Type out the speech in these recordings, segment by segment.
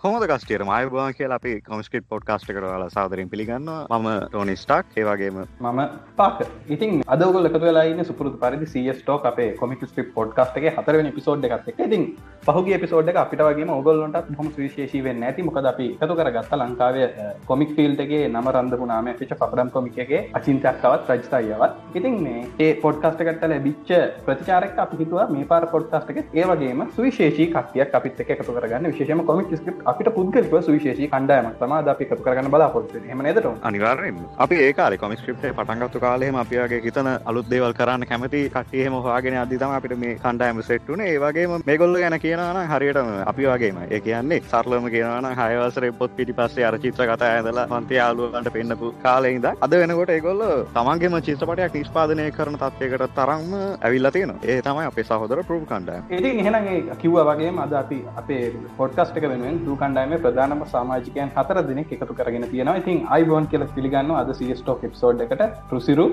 හොමද කස්ටියර මයබවා කිය අපි කොමස්කට් පොඩ් කාස්ට කරල සාදරින් පිළිගන්න ම ටෝනි ස්ටක් ඒවාගේම මම පාක ඉතින් අදගොල එකතු වෙලායින්න සුපුරදු පරිදි සියස්ටෝක් අපේ කොමික් ස්ටිප් පොඩ්කාස්ටගේ හතරවෙන පිසෝඩ් එකත් එක ඉතින් පහුගේ පිසෝඩ් එක අපිට වගේ ඔගොල්ලොන්ට හොම විශේෂී වෙන්න ඇති. මොකද අපි එකතු කර ගත්ත ලංකාවේ කොමික් ෆිල්ටගේ නම රන්දපු නාම පිච පපඩම් කොමිකගේ අචින්තක්කවත් රජ්තායවත් ඉතින් මේ ඒ පොඩ්කාස්ට කටල බිච්ච ප්‍රතිචාරක් අපි හිතුව මේ පාර පොඩ්කාස්ටක ඒවගේම සුවිශේෂී කටියක් අපිත් එක එකතු කරගන්න. විශේෂම කොමික් ස්ක්‍රප් අපිට පුද්ගලික සුවිශේෂී කණ්ඩායමක් තම අපි එකතු කරගන්න බලාපොරොත්තු හෙම නේදට අනිවාර්යෙන් අපි ඒකාල කොමිස්ක්‍රප්ේ පටන්ගත්තු කාලෙම අපිගේ හිතන අලුත් දේවල් කරන්න කැමති කටියහෙම හවාගෙන අධිතම අපිට මේ කණ්ඩායම සෙට්ටුන ඒවගේම මේගොල්ල ගැන කියනන හරියටම අපි වගේම ඒ කියන්නේ සරලම කියනන හයවසර පොත් පිටි පස්සේ අර චිත්‍ර කතා ඇදලා මන්ති යාලුවන්ට පෙන්න්නපු කාලෙහිද අද වෙනකොට ඒගොල්ල තමන්ගේම චිත්‍රපටයක් නිස්පාදනය කරන තත්වයකට තරම්ම ඇවිල්ල තියෙන ඒ තමයි අපේ සහෝදර ප්‍රූ කණ්ඩ ඒ එහෙනගේ කිව්ව වගේ අද අපි අපේ පොඩ්කස්ටක වෙනුවෙන් දූ කණ්ඩායම ප්‍රධානම සාමාජිකයන් හතර දෙනෙක් එකතු කරගෙන තියෙනවා. ඉතින් අයිබෝන් කියල පිළිගන්න අද සිස්ටෝක් එප්සෝඩ් එකට රුසිරු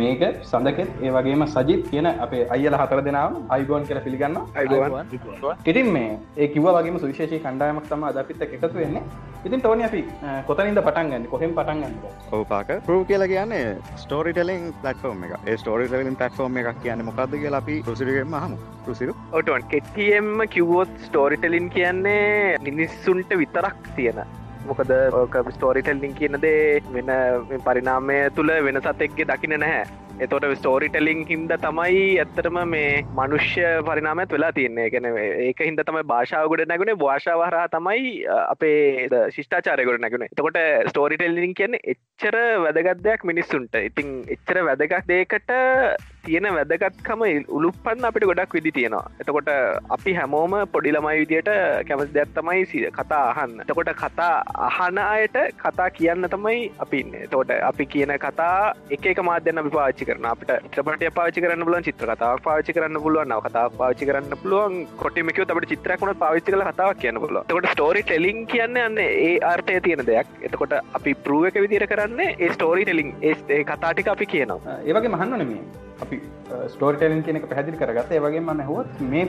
මේක සඳකෙත් ඒ වගේම සජිත් කියන අපේ අයිල හතර දෙනාව අයිබෝන් කියල පිළිගන්න ඉතින් මේ ඒ කිව වගේ සුවිශේෂී කණ්ඩායමක් තම අදපිත් එකතු වෙන්නේ. ඉතින් ටෝනි අපි කොතනින්ද පටන්ගන්න කොහෙම පටන්ගන්න ඕපාක ප්‍රූ කියලා කියන්නේ ස්ටෝරි ටෙලින් පලටෆෝර්ම් එක ඒ ස්ටෝරි ටෙලින් පලටෆෝර්ම් එකක් කියන්න මොකක්ද කියලා අපි රුසිරගෙන්ම හම රුසිරු? ඔටන් කෙටියම්ම කිව්වොත් ස්ටෝරිටලින් කියන්නේ මිනිස්සුන්ට විතරක් තියෙන. මොකද ඕක ස්ටෝරිටල්ලිින් කියනදේ වෙන පරිනාමය තුළ වෙන සතෙක්ගේ දකින නැහැ. එතොට ස්ටෝරි ටෙලිං හින්ද තමයි ඇත්තටම මේ මනුෂ්‍ය පරිනාමත් වෙලා තියන්නේ. ගැන ඒක හින්ද තමයි භාෂාවගොඩ නැගුණේ භාෂාවහරා තමයි අපේ ශිෂ්ඨාචාරයගොඩ නැගුණ එතකොට ස්ටෝරි ටෙල්ලිින් කියන්නේ එච්චර වැදගත්දයක් මිනිස්සුන්ට. ඉතින් එච්චර වැදගත් දේකට තියෙන වැදගත්කම උළුපන්න අපිට ගොඩක් විදි තියෙනවා. එතකොට අපි හැමෝම පොඩිලමයි විදියට කැමස් දෙයක් තමයි කතා අහන්න. එතකොට කතා අහන අයට කතා කියන්න තමයි අපින්න තෝට අපි කියන කතා එක මාධ්‍යන්න අපි පාච්චි කරන අපට චිත්‍රපටය පාචි කරන්න පුලන් චිත්‍ර කතා පාචි කරන්න පුළුවන් කතා පාචි කරන්න පුළුවන් කොටිමක අපට චිත්‍රකුණ පාවිච්චි කල කතාව කියන්න පුල තකොට ස්ටෝරි ටෙලින් කියන්න යන්න ඒ ආර්ථය තියෙන දෙයක්. එතකොට අපි පරුව එක විදිර කරන්න ඒ ස්ටෝරි ටෙලින් ඒ කතාටික අපි කියනවා. ඒවගේ මහන්න නෙමේ අපි ස්ටෝර්ටලන් කියනක පැදිි කරගත ඒවගේ මන්න හොත් මේ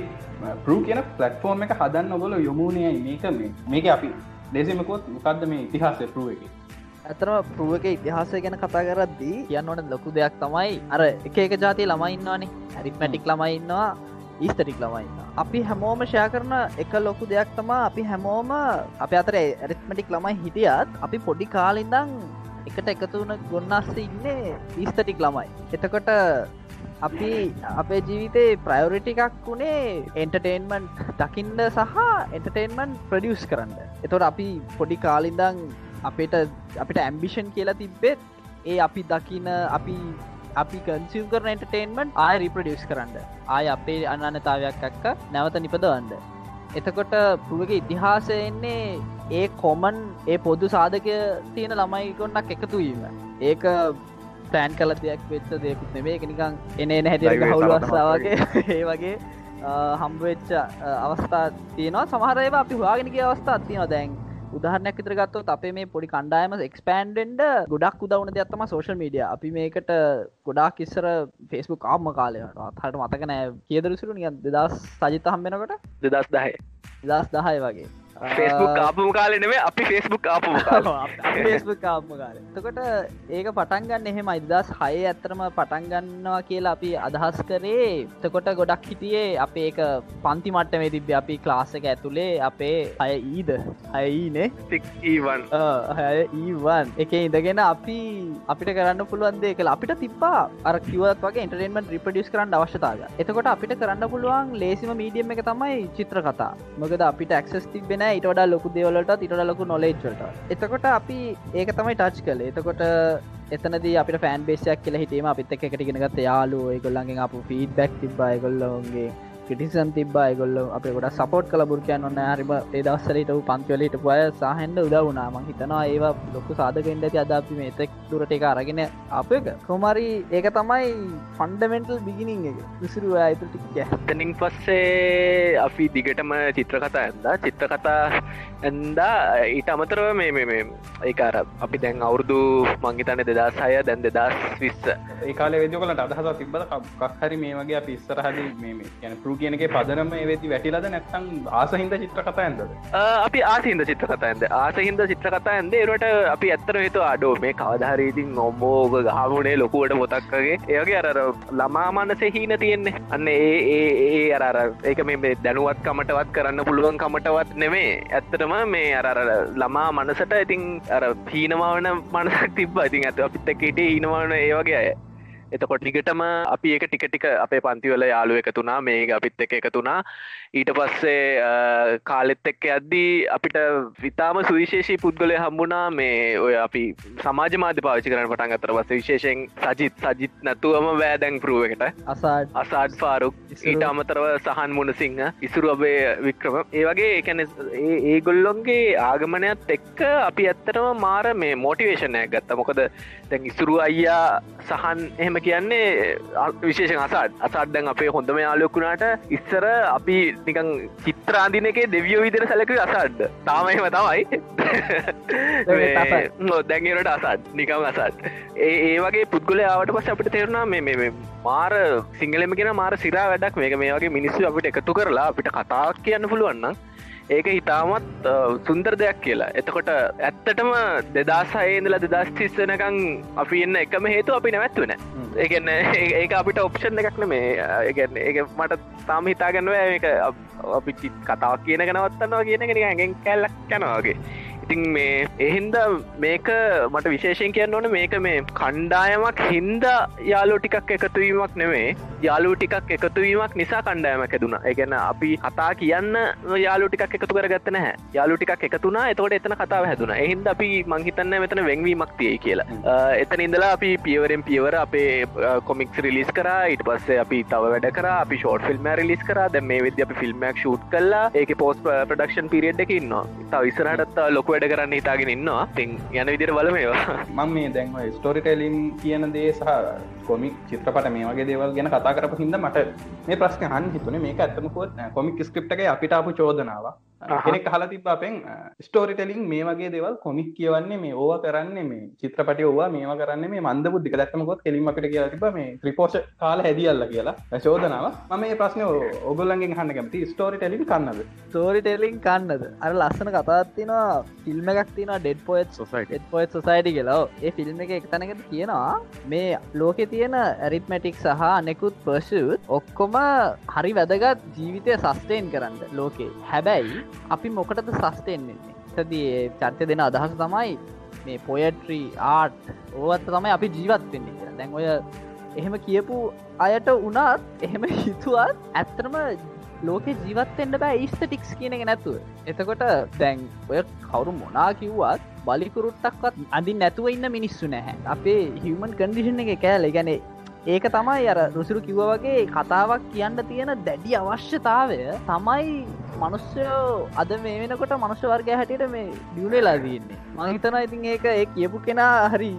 පරු කියන පලට්ෆෝර්ම් එක හදන්න ඔබල යොමුණයයි මේක මේ මේක අපි ලෙසිමකොත් මොකක්ද මේ ඉතිහාසය පරුව එක? ඇතරම පරුව එක ඉතිහාසය ගැන කතා කරද්දී කියන්න ඕන ලොකු දෙයක් තමයි අර එක එක ජාතිය ළමයින්නවානේ හැරිත්මැටික් ළමයින්නවා ඊස්තටික් ළමයින්න අපි හැමෝම ෂය කරන එක ලොකු දෙයක් තමා අපි හැමෝම අප අතර ඇරිත්මටික් ළමයි හිටියත් අපි පොඩි කාලින්දං එකට එකතුවන ගොන්නස්ස ඉන්නේ ඊස්තටික් ළමයි. එතකොට අපි අපේ ජීවිතේ ප්‍රයෝරිටිකක් වුණේ එන්ටර්ටේන්මන්් දකින්ඩ සහ එන්ටර්ටේන්මන්් ප්‍රඩියස් කරන්න. එතොට අපි පොඩි කාලින්දං අපට අපිට ඇම්බිෂන් කියලා තිබ්බෙත් ඒ අපි දකින අපි අපි කන්සිම් කරන එන්ටර්ටේන්මන්් ආය රිපඩියස් කරන්න. ආය අපේ අනන්නතාවයක් එක්ක නැවත නිපදවන්න. එතකොට පුුවගේ ඉතිහාසය එන්නේ ඒ කොමන් ඒ පොදු සාධකය තියෙන ළමයි කොන්නක් එකතුවීම ඒක පෑන් කල දෙයක් වෙච්ච දෙකුත් නෙමේ නිකං එන එන හැති හවුලස්සාවගේ ඒ වගේ හම්බවෙච්ච අවස්ථා තියනවා. සමහරව අපි හවාගෙනගේ අවස්ථා තියනවා. දැන් උදාහරනයක් විතර ගත්තොත් අපේ මේ පොඩි කණ්ඩායම එක්ස්පෑන්ඩෙන්ඩ ගොඩක් උදවන දෙයක්ත්තම සෝශල් මීඩිය අපි මේකට ගොඩක් ඉස්සර ෆෙස්බුක් ආම්ම කාලයට හට මතකනෑ කියදරසිරු නිය දෙදස් සජිත හම්බෙනකට දෙදස් දහය. දස් දහය වගේ ෆෙස්බුක් ආපම කාලනෙේ අපි ෆෙස්බුක් ආපම ෆෙස්බුක් ආපම කාල. තකොට ඒක පටන්ගන්න එහෙම ඉදස් හය ඇත්තරම පටන්ගන්නවා කියලා අපි අදහස් කරේ. තකොට ගොඩක් හිටියේ අපේ ඒක පන්ති මට්ටමේ තිබ්බ අපි ක්ලාසක ඇතුළේ අපේ අය ඊද. අයඊනේ ඊවන් ඊවන් එක ඉඳගෙන අපි අපිට කරන්න පුළුවන් දේ කළ. අපිට තිබ්බා අර කිවත් වගේ ඉන්ටරෙන්මට රිපඩියස් කරන්න අවශ්‍යතාව එතකොට අපිට කරන්න පුළුවන් ලේසිම මීඩියම් එක තමයි චිත්‍ර කතා. මොකද අපිට ඇක්සස් තිබෙන ඊට වඩා ලොකු දෙවලට ඉට ලොකු නොලේච්වලට එතකොට අපි ඒක තමයි ටච් කළ. එතකොට එතනද අප ෆෑන් බේසයක් කියල හිටීම අපිත් එක එකටිගෙනගත් යාලු ගොල්ලන්ගේ අප ෆීඩ බැක් තිබ්බයි පිටිසන් තිබා ගොල්ල අප ගොඩ සපෝට් කල බුරකයන් ඔන්න හරිම ඒදස්සලට පන්තිවලට පය සහන්ඩ උදවුනා මං හිතනවා ඒවා ලොකු සාධකෙන්ට ඇති. අදාපි මේ එතෙක් දුරට එක අරගෙන අප කොමරි ඒක තමයි ෆන්ඩමෙන්ටල් බිගිනිං එක. විසිරුව ඇතුටික් තනින් පස්සේ අපි දිගටම චිත්‍ර කතා ඇන්දා චිත්‍ර කතා ඇන්දා ඊට අමතරව මේ මේ ඒකාර අපි දැන් අවුරුදු මංගිතන දෙදස් අය දැන් දෙදස් විස්ස. ඒකාල වෙදකලට අදහස තිබල කක්හරි මේ වගේ අපි ඉස්සරහද මේ ගැන පරු කියනක පදනම වෙති වැටිලද නැත්තම් ආසහින්ද චිත්‍ර කතා ඇද අපි ආසින්ද චිත්‍ර කතාන්ද ආසහින්ද චිත්‍ර කතා ඇන්ද ඒරට අපි ඇත්තර හතු අඩෝ මේ කවධාරීතින් නොම්බෝග ගහමුණේ ලොකුවට පොතක්කගේ ඒගේ අර ළමා මනස හීන තියෙන්නේ. අන්න ඒ ඒ අර ඒක මේ දැනුවත් කමටවත් කරන්න පුළුවන් කමටවත් නෙමේ ඇත්තටම මේ අර ළමා මනසට ඉතින් අර හීනමාවන මනසක් තිබ ඉතින් ඇත අපිත් එකට හීනමාවන ඒවගේ අය. එතකොට ටිකටම අපි ඒක ටික ටික අපේ පන්තිවල යාලුව එකතුනා මේ අපිත් එක එකතුනා ඊට පස්සේ කාලෙත් එක්ක අද්දී අපිට විතාම සුවිශේෂී පුද්ගලය හම්බුණා මේ ඔය අපි සමාජ මාධ්‍ය පාවිච්චි කරන පටන් අතර පස්ස. විශේෂයෙන් සජිත්. සජිත් නැතුවම වෑදැන් පරුවකට අසාඩ්. අසාඩ් ෆාරුක්. ඊට අමතරව සහන් මුණසිංහ. ඉසුරු අපේ වික්‍රම. ඒ වගේ එකන ඒගොල්ලොන්ගේ ආගමනයත් එක්ක අපි ඇත්තටම මාර මේ මෝටිවේශනයක් ගත්ත. මොකද තැන් ඉසුරු අයියා සහන් එහෙම කියන්නේ විශේෂ අසාත් අසාත්දැන් අපේ හොඳම යාලොකුණාට ඉස්සර අපි නිකං චිත්‍රාදින එකේ දෙවියෝ විදිර සැලක අසාඩ්ද තාමයිම තමයි. නොදැන්ගේට අසත් නිකම් අසත් ඒ ඒ වගේ පුද්ගල ආවට පස අපිට තේරුණා මේ මේ මාර සිංහලම කියෙන මාර සිරා වැඩක්. මේක මේ වගේ මිනිස්සු අපිට එකතු කරලා අපිට කතා කියන්න පුළුවන්න ඒක හිතාමත් සුන්දර දෙයක් කියලා. එතකොට ඇත්තටම දෙදසායේදල දෙදස් තිස්සනකං අපි එන්න එකම හේතු අපි නැවැත්වන ඒගන්න ඒක අපිට ඔප්ෂන් එකක්න මේ ඒගන්න ඒ මට තාම හිතාගන්නුව ඒක අපි කතාවක් කියන නවත්තන්නවා කියන එක ඇගෙන් කැල්ලක් යනවාගේ ඉතින් මේ එහින්ද මේක මට විශේෂයෙන් කියන්න ඕන මේක මේ කණ්ඩායමක් හින්ද යාලෝ ටිකක් එකතුවීමක් නෙවේ යාලු ටිකක් එකතුවීමක් නිසා කණ්ඩායමක් ඇදුන එකන අපි කතා කියන්න යාලු ටිකක් එකතු කරගත්ත නැහැ. යාලු ටිකක් එකතුනා එතකොට එතන කතාව හැදුන. එහින්ද අපි මංහිතන්න මෙතන වෙංවීමක් තියයි කියලා. එතන ඉඳලා අපි පියවරෙන් පියවර අපේ කොමික්ස් රිලිස් කර. ඉට පස්සේ අපි තව වැඩ කර. අපි ෂෝට් ෆිල්ම් රිලිස් කර. දැ මේ විද අපි ෆිල්ම්මක් ෂූට් කල්ලා ඒක පෝස් ප්‍රඩක්ෂන් පිරිියඩ් එක ඉන්නවා. තව ඉසරහටත් ලොක වැඩ කරන්න හිතාගෙන ඉන්නවා. තින් යන විදිර බල මේවා මං මේ දැන්ව ස්ටෝරිටලින් කියන දේ සහ කොමික් චිත්‍රපට මේ වගේ දේවල් ගැන කතා කරප හිද මට මේ ප්‍රශ්න හන් හිතුන. මේක ඇත්තමකොත් කොමික් ස්ක්‍රප්ට එක අපිට අපපු චෝදනාව කෙනෙක් හල තිබ්බාපෙන් ස්ටෝරි ටෙලින් මේ වගේ දෙවල් කොමික් කියවන්නේ මේ ඕව කරන්නේ මේ චිත්‍රපටි ඕවා මේවා කරන්න මේ මන්ද බුද්ධික. දැක්මකොත් කෙලින් අපිට කියලා තිබ මේ ත්‍රිපෝෂ කාල හැදියල්ල කියලා. චෝදනාව. ම මේ ප්‍රශ්න ඔගොල්ලන්ගේ හන්න කැමති ස්ටෝරි ටෙලින් කන්නද? ස්ටෝරි ටෙලින් කන්නද? අර ලස්සන කතාත්තිනවා ෆිල්ම් එකක් the dead poets society poets society කියලා. ඒ ෆිල්ම් එක එක්තනකට තියෙනවා මේ ලෝකෙ තියෙන ඇරිත්මැටික් සහ අනෙකුත් පර්ෂුත් ඔක්කොම හරි වැදගත් ජීවිතය සස්ටේන් කරන්න ලෝකේ. හැබැයි අපි මොකටද සස්ටෙන් වෙන්නේ? සදී චර්තය දෙන අදහස තමයි මේ පොයට්‍රී ආට් ඕවත් තමයි අපි ජීවත් වෙන්නේ කියලා. දැන් ඔය එහෙම කියපු අයට උනත් එහෙම හිතුවත් ඇත්තරම ලෝක ජීවත්තෙන්ට බෑ ඉස්තටික්ස් කියන එක නැතුව. එතකොට දැන් ඔය කවුරු මොනා කිව්වත් බලිකුරුට්ටක්වත් අදි නැතුව ඉන්න මිනිස්සු නැහැ. අපේ හිවමන් කන්ඩිෂන් එක කෑල ගැනේ ඒක තමයි අර රුසිරු කිව්ව වගේ කතාවක් කියන්න තියෙන දැඩි අවශ්‍යතාවය. තමයි මනුස්්‍යයෝ අද මේ වෙනකොට මනුෂ්‍ය වර්ගය හැටියට මේ ඩියුණෙලා දන්නේ මහිතන ඉතින් ඒක ඒ කියපු කෙනා හරි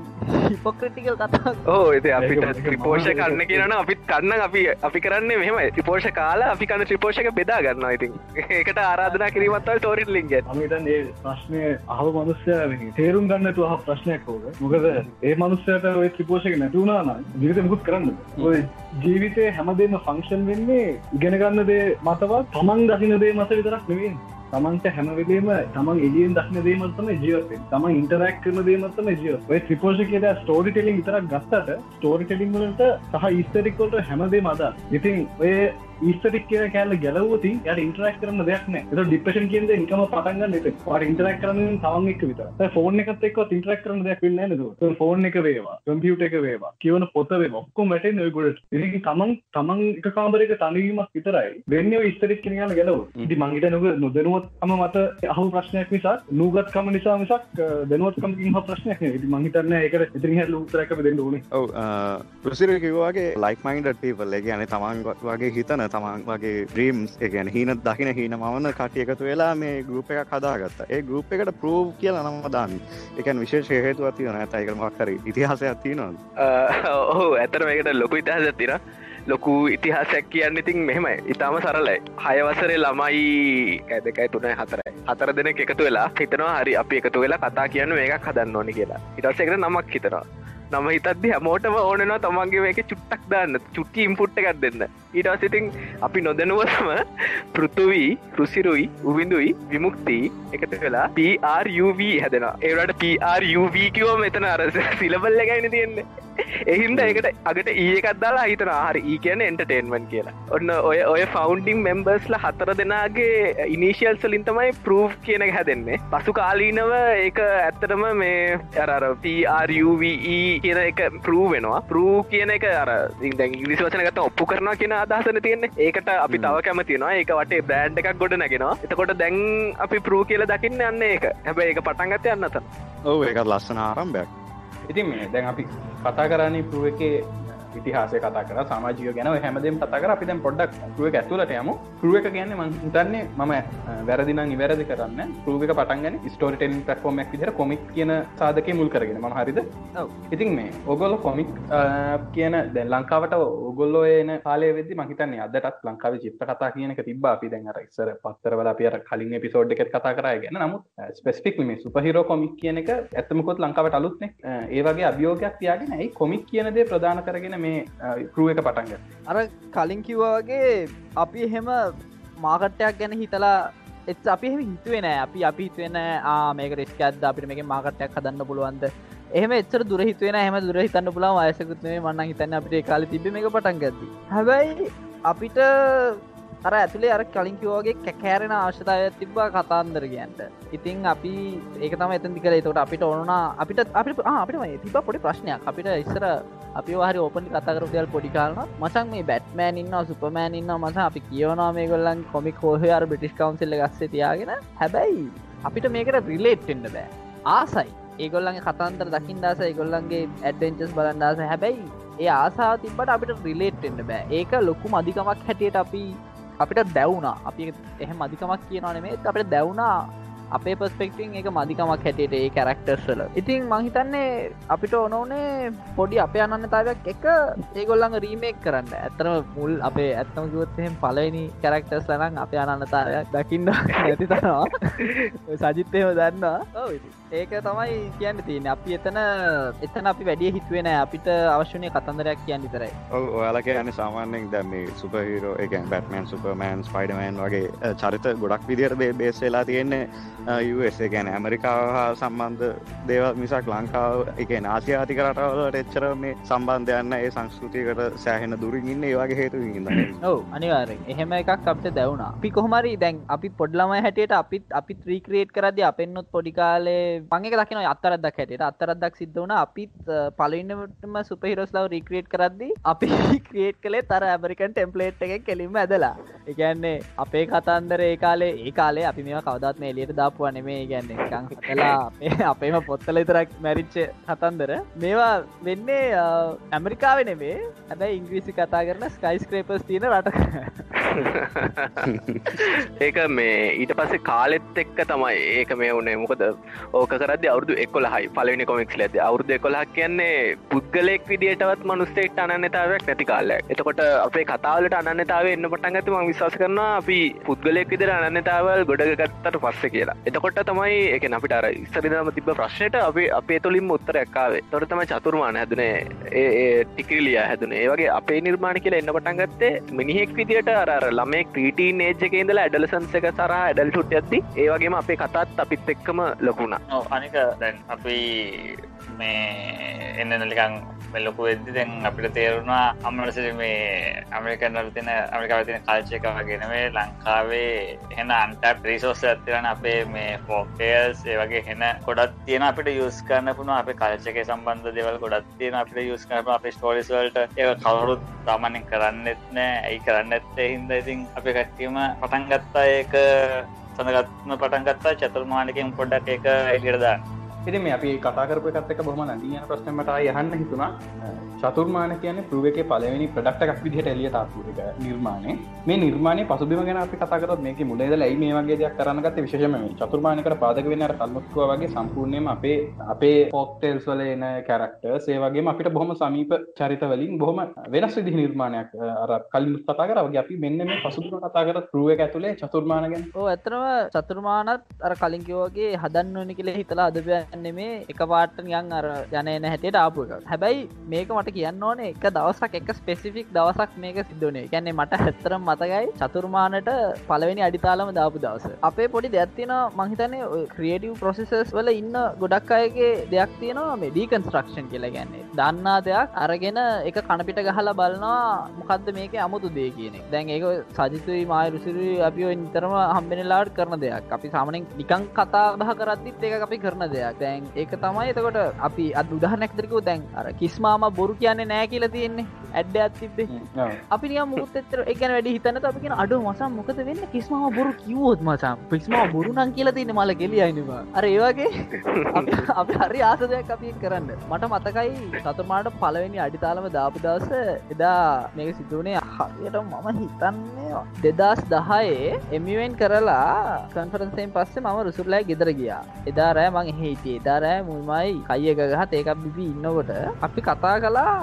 හිපොක්‍රටිකල් කතා ඕ එති අපිට ත්‍රිපෝෂ කන්න කියරන අපිත් කන්න අපි අපි කරන්න මෙම ත්‍රිපෝෂ කාලා අපි කන්න ත්‍රිපෝෂක බෙදා ගන්න ඉතින්. ඒකට ආරාධනා කිරීමත්තල් ටෝරිට ලින්ග අමිතන් ඒ ප්‍රශ්නය අහව මනුස්්‍ය තේරුම් ගන්නතු අහ ප්‍රශ්නයක් හෝද මොකද ඒ මනුස්්‍යයට ඔය ත්‍රිපෝෂක නැතුුණනා ජීවිත මුකුත් කරන්න. ඔය ජීවිතය හැමදේම ෆංක්ෂන් වෙන්නේ ඉගෙනගන්න දේ මතවත් තමන් දසින දේ මත විතරක් නෙවෙන් තමන්ට හැමවිලේම තමන් එලියෙන් දක්න දේමත්ම ජීවත තම ඉන්ටරක් කරන දේමත්ම ජීව ඔය ත්‍රිපෝෂ කියද ස්ටෝරි ටෙලින් විතරක් ගත්තට ස්ටෝරි ටෙලින්වලට සහ ඉස්තරික්කොට හැමදේ මද ඉතින් ඔය ඉස්තටික් කිය කෑල්ල ගැලවති යට ඉන්ටරක් කරන දෙයක් ත ඩිපේෂන් කියද නිකම පටන්ගන්න ට පට ඉන්ටරක් කරන තවන් එක විතර ෆෝන් එකත් එක් ඉන්ටරක් කරන දෙයක් වෙන්න නද? ෆෝන් එක වේවා කම්පියුට එක වේවා කියවන පොතවේ ඔක්කොම වැට නොයගොඩට ඉ තමන් තමන් එක කාමරක තනවීමක් විතරයි. වෙන්න ඉස්තරික් කියල ගැලව ඉදි මංගිට නොක නොදනුවත් අම මත අහු ප්‍රශ්නයක් නිසා නූගත්කම නිසා මිසක් දැනුවත්කම හ ප්‍රශ්නයක් ඉති මංහිතරන්න එකට ඉතිරි හ ලූතරැක දෙන්න ඕන. ඔව ප්‍රසිර කිවවාගේ ලයික් මයින්ඩ පීපල් ගැන තමන් වගේ හිතන තමන් වගේ ්‍රීම්ස් එකන හීන දකින හීන මවන්න කටිය එකතු වෙලා මේ ගරුප එකක් හදාගත්ත. ඒ ගරුප් එකට ප්‍රෝ් කියල නම දාන්න එකන් විශේෂ හේතු ඇති වන ඇතයික මක්කර ඉතිහාස ඇති නොද ඔහු ඇතර මේකට ලොකු ඉතිහාස ඇතින ලොකු ඉතිහාසැක් කියන්න ඉතින් මෙහෙමයි. ඉතාම සරලයි. හයවසරේ ළමයි ඇදකයි තුනයි හතරයි. හතර දෙන එකතු වෙලා හිතනවා හරි අපි එකතු වෙලා කතා කියන්න මේකක් හදන්න ඕනි කියලා. ඉටසෙකට නමක් හිතනවා. නම හිතත්දි හැමෝටම ඕනනවා තමන්ගේ මේක චුට්ටක් දාන්න. චුට්ටි ඉම්පුට්ට එකක් දෙන්න. ඊටසිතින් අපි නොදැනුවත්ම පෘතුවී රුසිරුයි උවිඳුයි විමුක්ති එකත වෙලා PRUV හැදෙන ඒවට PRUV කිවෝ මෙතන අර සිලබල්ල ගැන තියෙන්නේ. එහින්ද එකට අගට e ඒකත් දාලා හිතන හරි ඒ කියන එන්ටර්ටේන්මන් කියලා. ඔන්න ඔය ඔය ෆෞන්ඩිං මෙම්බර්ස්ල හතර දෙනාගේ ඉනිශියල් සලින් තමයි ප්‍රූ් කියන එක හැදෙන්නේ. පසු කාලීනව ඒක ඇත්තටම මේ අර PRUVE කියන එක ප්‍රූ වෙනවා. ප්‍රූ කියන එක අර ඉංග්‍රිසි වචන ගත ඔප්පු කරනවා කියන අදහසන තියෙන්නේ. ඒකට අපි තව කැමතිනවා ඒක වටේ බ්‍රෑන්් එකක් ගොඩ නැගෙනවා. එතකොට දැන් අපි ප්‍රූ කියල දකින්න යන්න ඒක. හැබැ ඒක පටන්ගත යන්නත ඔව ඒකත් ලස්සන ආරම්භයක්. ඉතින් මේ දැන් අපි කතා කරන්නේ පුරුව එකේ ඉතිහාසය කතා කර සමාජිය ගැන හැමදම් කතා කර. අපි දැන් පොඩ්ඩක් පුරුව ඇතුලට යමු. පුරුව එක කියන්නේ මහිතන්නේ මම වැරදින නිවැරදි කරන්න පරුවක පටන්ගන ස්ටෝටෙන් පටෆෝර්මක් විදිර කොමික් කියන සාධක මුල් කරගෙන. ම හරිද? ඉතින් මේ ඔගොල්ල කොමික් කියන දැ ලංකාවට ඔගොල්ලෝ එන කාලේ වෙදදි මහිතන්නේ අදටත් ලංකාව චිත්ත කතා කියනක තිබ අපි දැන්ර ඉස්සර පත්තරවල අපිර කලින් පිසෝඩ් එකත් කතා කරය ගැන නමුත් ස්පෙස්පික් මේ සුපහිරෝ කොමික් කියන එක ඇත්තමකොත් ලංකාවට අලුත්න ඒවගේ අභියෝගයක් තියාගෙන ඇයි කොමික් කියනදේ ප්‍රධාන කරගෙන මේ කරුව එක පටන්ග අර කලින් කිව්වාගේ අපි එහෙම මාකට්ටයක් ගැන හිතලා එත් අපි හිතුවෙන අපි අපි හිතුවෙන මේක රිස්කඇද අපිට මේක මාකටයක් හදන්න පුළුවන්ද? එහම එච්චර දුර හිතුවෙන හම දුර හිතන්න පුලා වයසකුත්නේ මන්න හිතන්න අපිට කාල තිබ මේ පටන් ගද හැබැයි අපිට අර ඇතුලේ අර කලින් කිවෝගේ කැකෑරෙන ආශතාවය තිබ්බා කතාන්දර කියන්ට ඉතින් අපි ඒක තම එතන් දිකල තොට අපිට ඕනුනා අපිට අපිට අපිට තිබ පොඩි ප්‍රශ්නයක්. අපිට ඉස්සර අපි හරි ඕපනි කතාකර දෙයල් පොඩිකාලන මසන් මේ බැට්මෑන් ඉන්න සුපමෑන් ඉන්න මස අපි කියවනා මේ ගොල්ලන් කොමික් හෝහ අර බිටිස් කවන්සිල්ල ගස්සේ තියාගෙන. හැබැයි අපිට මේකට රිලේට්ෙන්න්න බෑ. ආසයි. ඒගොල්ලන්ගේ කතන්තර දකිින් දස ඒගොල්ලන්ගේ ඇඩ්වෙන්චස් බලන්දාස හැබැයි ඒ ආසා තිබට අපිට රිලේට්ෙන්න්න බෑ. ඒක ලොකු මධිකමක් හැටියට අපි අපිට දැවුණා. අපි එහෙම මධිකමක් කියනවනේ අපට දැවුණා අපේ පස්පෙක්ටිං එක මධිකමක් හැටියට ඒ කැරක්ටර්ස්වල ඉතින් මහිතන්නේ අපිට ඕනෝනේ පොඩි අපේ අනන්නතාවයක් එක ඒගොල්ලඟ රීමේක් කරන්න. ඇතරම මුල් අපේ ඇත්තම ගුවත්හෙම පලනි කැරක්ටර්ස් ලනං අපේ අනන්නතාවයක් දකින්න ඇති තනවා සජිත්තයම දන්නවා. ඒක තමයි කියන්න තියෙන අපි එතන එතන අපි වැඩිය හිතුවෙන අපිට අවශ්‍යනය කතන්දරයක් කියන්න විතරයි. ඔයාලක යන සාමාන්‍යෙන් දැම සුපහිරෝ එක බැටමන් සුපමෑන් ස්පයිඩමෑන් වගේ චරිත ගොඩක් විදිර බේසෙලා තියෙන්නේ ගැන ඇමරිකාව හා සම්බන්ධ දේව මිසක් ලංකාව එක නාසියාතික රටවලට එච්චර මේ සම්බන්ධයන්න ඒ සංස්කෘතියකට සෑහෙන දුරින් ඉන්න ඒවාගේ හේතු ඉන්න ඔව අනිවාරෙන් එහෙම එකක් අපට දැවුණා. අපි කොහමරි දැන් අපි පොඩ්ලමයි හැටියට අපිත් අපි ත්‍රීක්‍රේට් කරද අපෙන්න්නොත් පොඩිකාලේ මංගේ දකින අත්තරදක් හැට අත්තරදක් සිද්ධ වන අපිත් පලන්නටම සුපහිරස් ලව රික්‍රේට් කරද්දි අපි ක්‍රේට් කළේ තර ඇමරිකන් ටෙම්පලේට් එක කෙලින්ම ඇදලා. එකන්නේ අපේ කතන්දර ඒ කාලේ ඒ කාලේ අපි මේ කවදත් මේ එලියට දාපුවා නෙමේ ගැන්නේ කං කලා අපේම පොත්තල ඉතරක් මැරිච්ච කතන්දර. මේවා වෙන්නේ ඇමරිකාව නෙමේ. හැබැයි ඉංග්‍රීසි කතා කරන ස්කයිස්ක්‍රේපස් තියෙන රට. ඒක මේ ඊට පස්සේ කාලෙත් එක්ක තමයි ඒක මේ වනේ මොකද ඕක කරද අවුදු එකොල හයි පලනි කොමික්ස් ලද අවුදු එකොලක් කියන්නේ පුද්ගලෙක් විදිටවත් මනුස්සෙක්ට අනන්නතාවක් නැති කාලයක්. එතකොට අපේ කතාවලට අනන්නතාව එන්න පටන් ඇතිම විශවාස කරන අපි පුද්ගලෙක් විදිර අනන්නතාවල් ගොඩගත්තට පස්ස කියලා. එතකොට තමයි එක අපිට අර ඉස්සරිදම තිබ ප්‍රශ්නයට අපේ අපේ තුළින් උත්තරයක්කාවේ තොර තම චතුර්මාන හැදනේ. ඒ ටිකිලිය හැදන. ඒවගේ අපේ නිර්මාණ කියලා එන්න පටන් ගත්තේ මිනිහෙක් විදිට අර ළමෙක් ක්‍රීටීන් ඒජ්ක ඉඳල ඇඩලසන්ස එක සර ඇඩල්ටුට ඇති ඒවගේම අපේ කතාත් අපිත් එක්කම ලොකුණා අනික දැන් අපි මේ එන්න නලිකං මෙල්ලොකු වෙද්දි දැන් අපිට තේරුණා අම්මලස මේ අමරිකන්නල තින අමිකාව තින කල්චයක වගෙනවේ ලංකාවේ හෙන අන්ට ප්‍රීසෝස් ඇතිවන අපේ මේ ෆෝකේල්ස් ඒ වගේ හෙන කොඩත් තියෙන අපිට යුස් කරන්න පුුණ අප කල්චක සම්බන්ධ දෙවල් ගොඩත් තියෙන අපිට යුස් කරන අප ස්ටෝරිස්වල්ට ඒ කවරුත් තමනින් කරන්නෙත් නෑ. ඇයි කරන්න ඇත්තේ හින්ද ඉතින් අපි කට්ටීම පටන් ගත්තා ඒක සඳගත්ම පටන් ගත්තා චතුර්මානකින් පොඩ්ඩක් එක එලිරදාන්න ඉති මේ අපි කතාකරප එකත්තක බොහම නදියන ප්‍රශ්නමට යහන්න හිතුනා චතුර්මාන කියන පරුව එක පලවෙනි ප්‍රඩක්ටක් විදිහට එලිය තාපුක නිර්මාණය. මේ නිර්මාණය පසුබිම ගැන අපි කතාකරත් මේක මුලේද ලයි මේ වගේ දෙයක් කරන්නගත විශෂම චතුර්මානකට පාදක වෙන්න කල්මස්කව වගේ සම්පූර්ණයම අපේ අපේ පෝක්ටෙල්ස් වල එන කැරක්ට සේවගේ අපිට බොහොම සමීප චරිතවලින් බොහොම වෙනස් විදි නිර්මාණයක් අර කලින් කතා කරගේ අපි මෙන්න මේ පසුබිම කතාකර පරුව එක ඇතුළේ චතුර්මානගෙන් ඕ ඇතරම චතුර්මානත් අර කලින්කිවගේ හදන්න ඕනි කියලේ හිතලා අදබ නෙමේ එක පාට නියන් අර යනන හැටියට ආපු එක. හැබැයි මේක මට කියන්න ඕනේ එක දවසක් එක ස්පෙසිෆික් දවසක් මේක සිද්ධනේ ගැන්නේ මට හැත්තරම් මතකයි චතුර්මානට පලවෙනි අඩිතාලම දාපු දවස. අපේ පොඩි දෙයක්ත්තින මහිතනේ ක්‍රියටව් ප්‍රොසෙසස් වල ඉන්න ගොඩක් අයගේ දෙයක් තියෙනවා මේ ඩීකන්ස්ට්‍රක්ෂන් කියලා ගැන්නේ දන්නා දෙයක් අරගෙන එක කණපිට ගහලා බලනවා මොකක්ද මේක අමුතු දේ කියන දැන් ඒක සජිතුයි මය රුසිරි අපි නිතරම හම්බෙනලාට කරන දෙයක්. අපි සාමනෙන් නිකං කතා දහ කරත්දිත් ඒක අපි කරන දෙයක්. දැන් ඒක තමයි එතකොට අපි අත් උදාහනැක්තරකව දැන් අර කිස්මාම බොරු කියන්නේ නෑ කියල තියෙන්නේ. ඇඩ්ඩ ඇත්තිබේ අපි මුත් එතර එකන වැඩි හිතන අපිෙන අඩු මසම් මොකද වෙන්න? කිස්මාව බොරු කිවෝත් මචම් පිස්මා බොරුනන් කියලා තින්න මල කෙලියයිනවා අර ඒවාගේ අපි හරි ආසදයක් අපි කරන්න. මට මතකයි සතුමාට පලවෙනි අඩිතාලම දාපු දවස එදා මේක සිදුවනේ හරියට මම හිතන්නේ දෙදස් දහයේ එමිවෙන් කරලා කන්ෆරන්සයෙන් පස්සේ මම රුසුරලෑ ගෙදර ගියා. එදා රෑ මං හිටියේ එදාරෑ මුල්මයි කයිය ගහත් ඒකක් බිබි ඉන්නකොට. අපි කතා කලා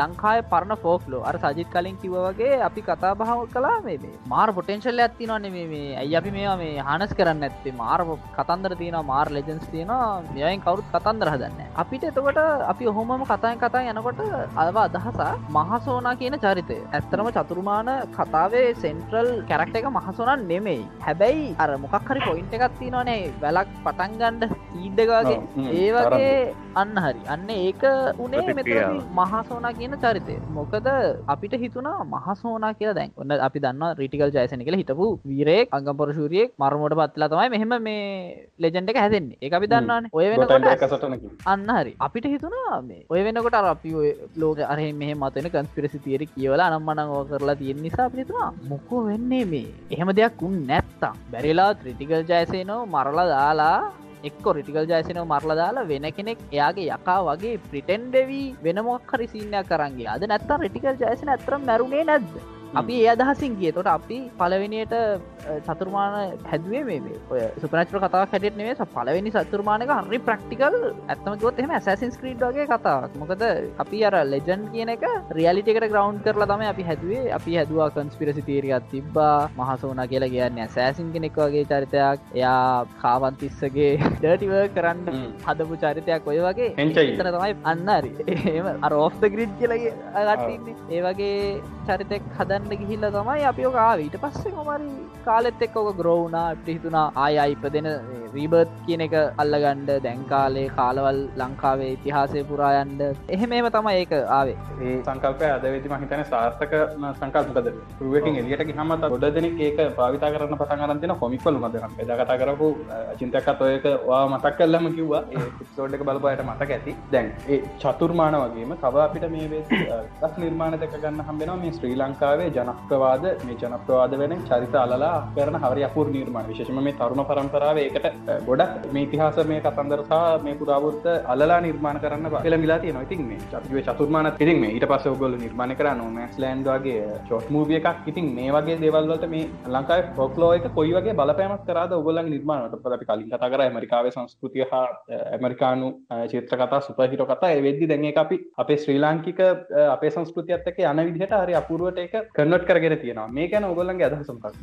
ලංකාය පරණ ෆෝක්ලෝ අර සජිත් කලින් කිව වගේ අපි කතා බහව කලා මේ මාර් පොටෙන්ශල්ල ඇත්ති නොන මේ ඇයි අපි මේවා මේ හනස් කරන්න ඇත්තේ මාර් කතන්දර තියෙන මාර් ලෙජන්ස් තියෙනවා. මෙයයින් කවරුත් කතන්දර හදන්න අපිට එතකොට අපි ඔහොමම කතාය කතා යනකොට අව අදහසා මහසෝනා කියන චරිතය. ඇත්තරම චතුරුමාන කතාවේ සෙන්ට්‍රල් කැරක්ට එක මහසෝනන් නෙමෙයි. හැබැයි අර මොකක් හරි පොයින්ට එකක් තිනනේ වැලක් පටන්ගන්ඩ ඊඩ්ඩගගේ ඒ වගේ අන්න හරි. අන්න ඒක උනේ මෙත මහසෝනා කියන චරිතය. මොකද අපිට හිතුනා මහසෝනා කියලා දැන්. ඔන්න අපි දන්න රිටිකල් ජයසන කළ හිටපු වීරෙක් අංගපරශූරියෙක් මරමෝට පත්ලා තමයි මෙහෙම මේ ලෙජෙන්ඩ එක හැදෙන්නේ. ඒ අපි දන්නන්න ඔය වෙන අන්න හරි. අපිට හිතුනා මේ ඔය වෙනකොට අපි ලෝක අරහ මෙහ මතන කන්ස්පිරසි තිේර කියවලා අනම්මනං ඕ කරලා තියෙන් නිසා පිතුවා මොකෝ වෙන්නේ මේ? එහෙම දෙයක් උන් නැත්තා බැරිලා ත්‍රිටිකල් ජයසයනෝ මරලා දාලා එක්කො රිටිකල් ජයසනව මරලා දාලා වෙන කෙනෙක් එයාගේ යකා වගේ ප්‍රිටෙන්ඩවී වෙනමොක් හරි සිීනයක් කරන්ගේ අද නැත්තා රිටිකල් ජයසන ඇතරම් මැරුණේ නැද්ද? අපි ඒ අදහසින් ගිය. තොට අපි පලවෙනියට චතුර්මාන හැදුවේ මේ ඔය සුපනචර කතා හැටෙත් නෙවේ පලවෙනි සතුර්මානක හරි ප්‍රක්ටිකල් ඇත්තමකොත් එම ඇසසින් ස්ක්‍රීඩ් වගේ කතාවක්. මොකද අපි අර ලෙජන් කියන එක රියලිටිකට ග්‍රවන්් කරලා තම අපි හැදුවේ. අපි හැදවා කන්ස්පිරසි තීරගත් තිබ්බා. මහසෝන කියලා කියන්න සෑසින් කෙනෙක් වගේ චරිතයක්. එයා කාවන්තිස්සගේ ඩටිව කරන්න හදපු චරිතයක් ඔය වගේ. එතර තමයි අන්නරි එම අර ඔෆ්ත ග්‍රිඩ් කියලගේ අගටන්නේ ඒ වගේ චරිතෙක් හදන්න ගන්න ගිහිල්ල තමයි අපි ඔකාව ඊට පස්සේ මොමරි කාලෙත් එක් ඕක ග්‍රෝවුනා අපට හිතුනා ආය අයිප දෙන රීබර්ත් කියන එක අල්ලගණ්ඩ දැන්කාලේ කාලවල් ලංකාවේ ඉතිහාසය පුරායන්ඩ එහෙමේම තමයි ඒක ආවේ. ඒ සංකල්පය අදවෙදි මහිතන සාර්ථක සංකල්පද පුරුවකින් එලියට හමත ගොඩ දෙනෙක් ඒක පාවිතා කරන්න පසංගරන්තින හොමික්වල මදනම් එද කතා කරපු චින්තකත් ඔයක වා මතක් කල්ලම කිව්වා. සෝඩ් එක බලපයට මතක ඇති. දැන් ඒ චතුර්මාන වගේම තව අපිට මේ දස් නිර්මාණ දෙක ගන්න හම්බෙනවා මේ ශ්‍රී ලංකාවේ ජනප්‍රවාද මේ ජනප්‍රවාද වෙන චරිත අලලා කරන හරි අපපුර නිර්මාණ. විශෂම මේ තරුණ පරම්පරාව ඒකට ගොඩක් මේ ඉතිහාස මේ කතන්දරසා මේ පුරාවෘත්ත අලලා නිර්මාණ කරන්න කියල මිලාතිය නොයිතින් මේ චතිව චතුර්මාන පිරින් මේ ඊට පස්ස ඔගොල නිර්මාණ කර නොමැස් ලන්ඩ්ගේ චොට් මූිය එකක්. ඉතින් මේ වගේ දේවල්වලට මේ ලංකායි ෆොක්ලෝ එක කොයි වගේ බලපෑමක් කරද ඔගොල්ලන් නිර්මාණට පලි කලින් කතා කර ඇමරිකාව සංස්කෘතිය හා ඇමරිකානු චේත්‍ර කතා සුපහිට කතා වෙද්දි දැන් අපි අපේ ශ්‍රී ලාංකික අපේ සංස්කෘතියත්තක යන විදිහට හරි අපුරුවට එක කන්නොට් කරගෙන තියෙනවා. මේ ගැන ඔගොල්ලන්ගේ අදහසම්පක්ද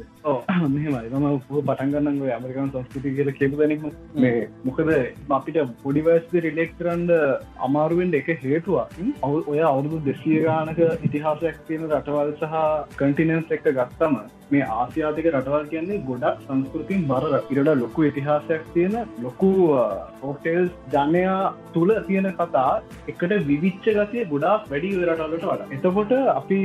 මෙහමයි. ම පටන්ගන්න ඇමරිකාන් සංස්කෘති කියල කෙපදනීම මේ මොකද අපිට පොඩිවස්ද රිලෙක් කරන්න අමාරුවෙන්ට එක හේතුවක්. ඔය අවුරුදු දෙසිය ගානක ඉතිහාසයක් තියෙන රටවල් සහ කටිනන්ස් එක්ක ගත්තම මේ ආසියාතික රටවල් කියන්නේ ගොඩක් සංස්කෘතින් බර ඉරට ලොකු ඉතිහාසයක් තියෙන ලොකු ෝටෙල්ස් ජනයා තුළ තියෙන කතා එකට විවිච්ච ගතිය ගොඩක් වැඩි රටවලට වඩ. එතකොට අපි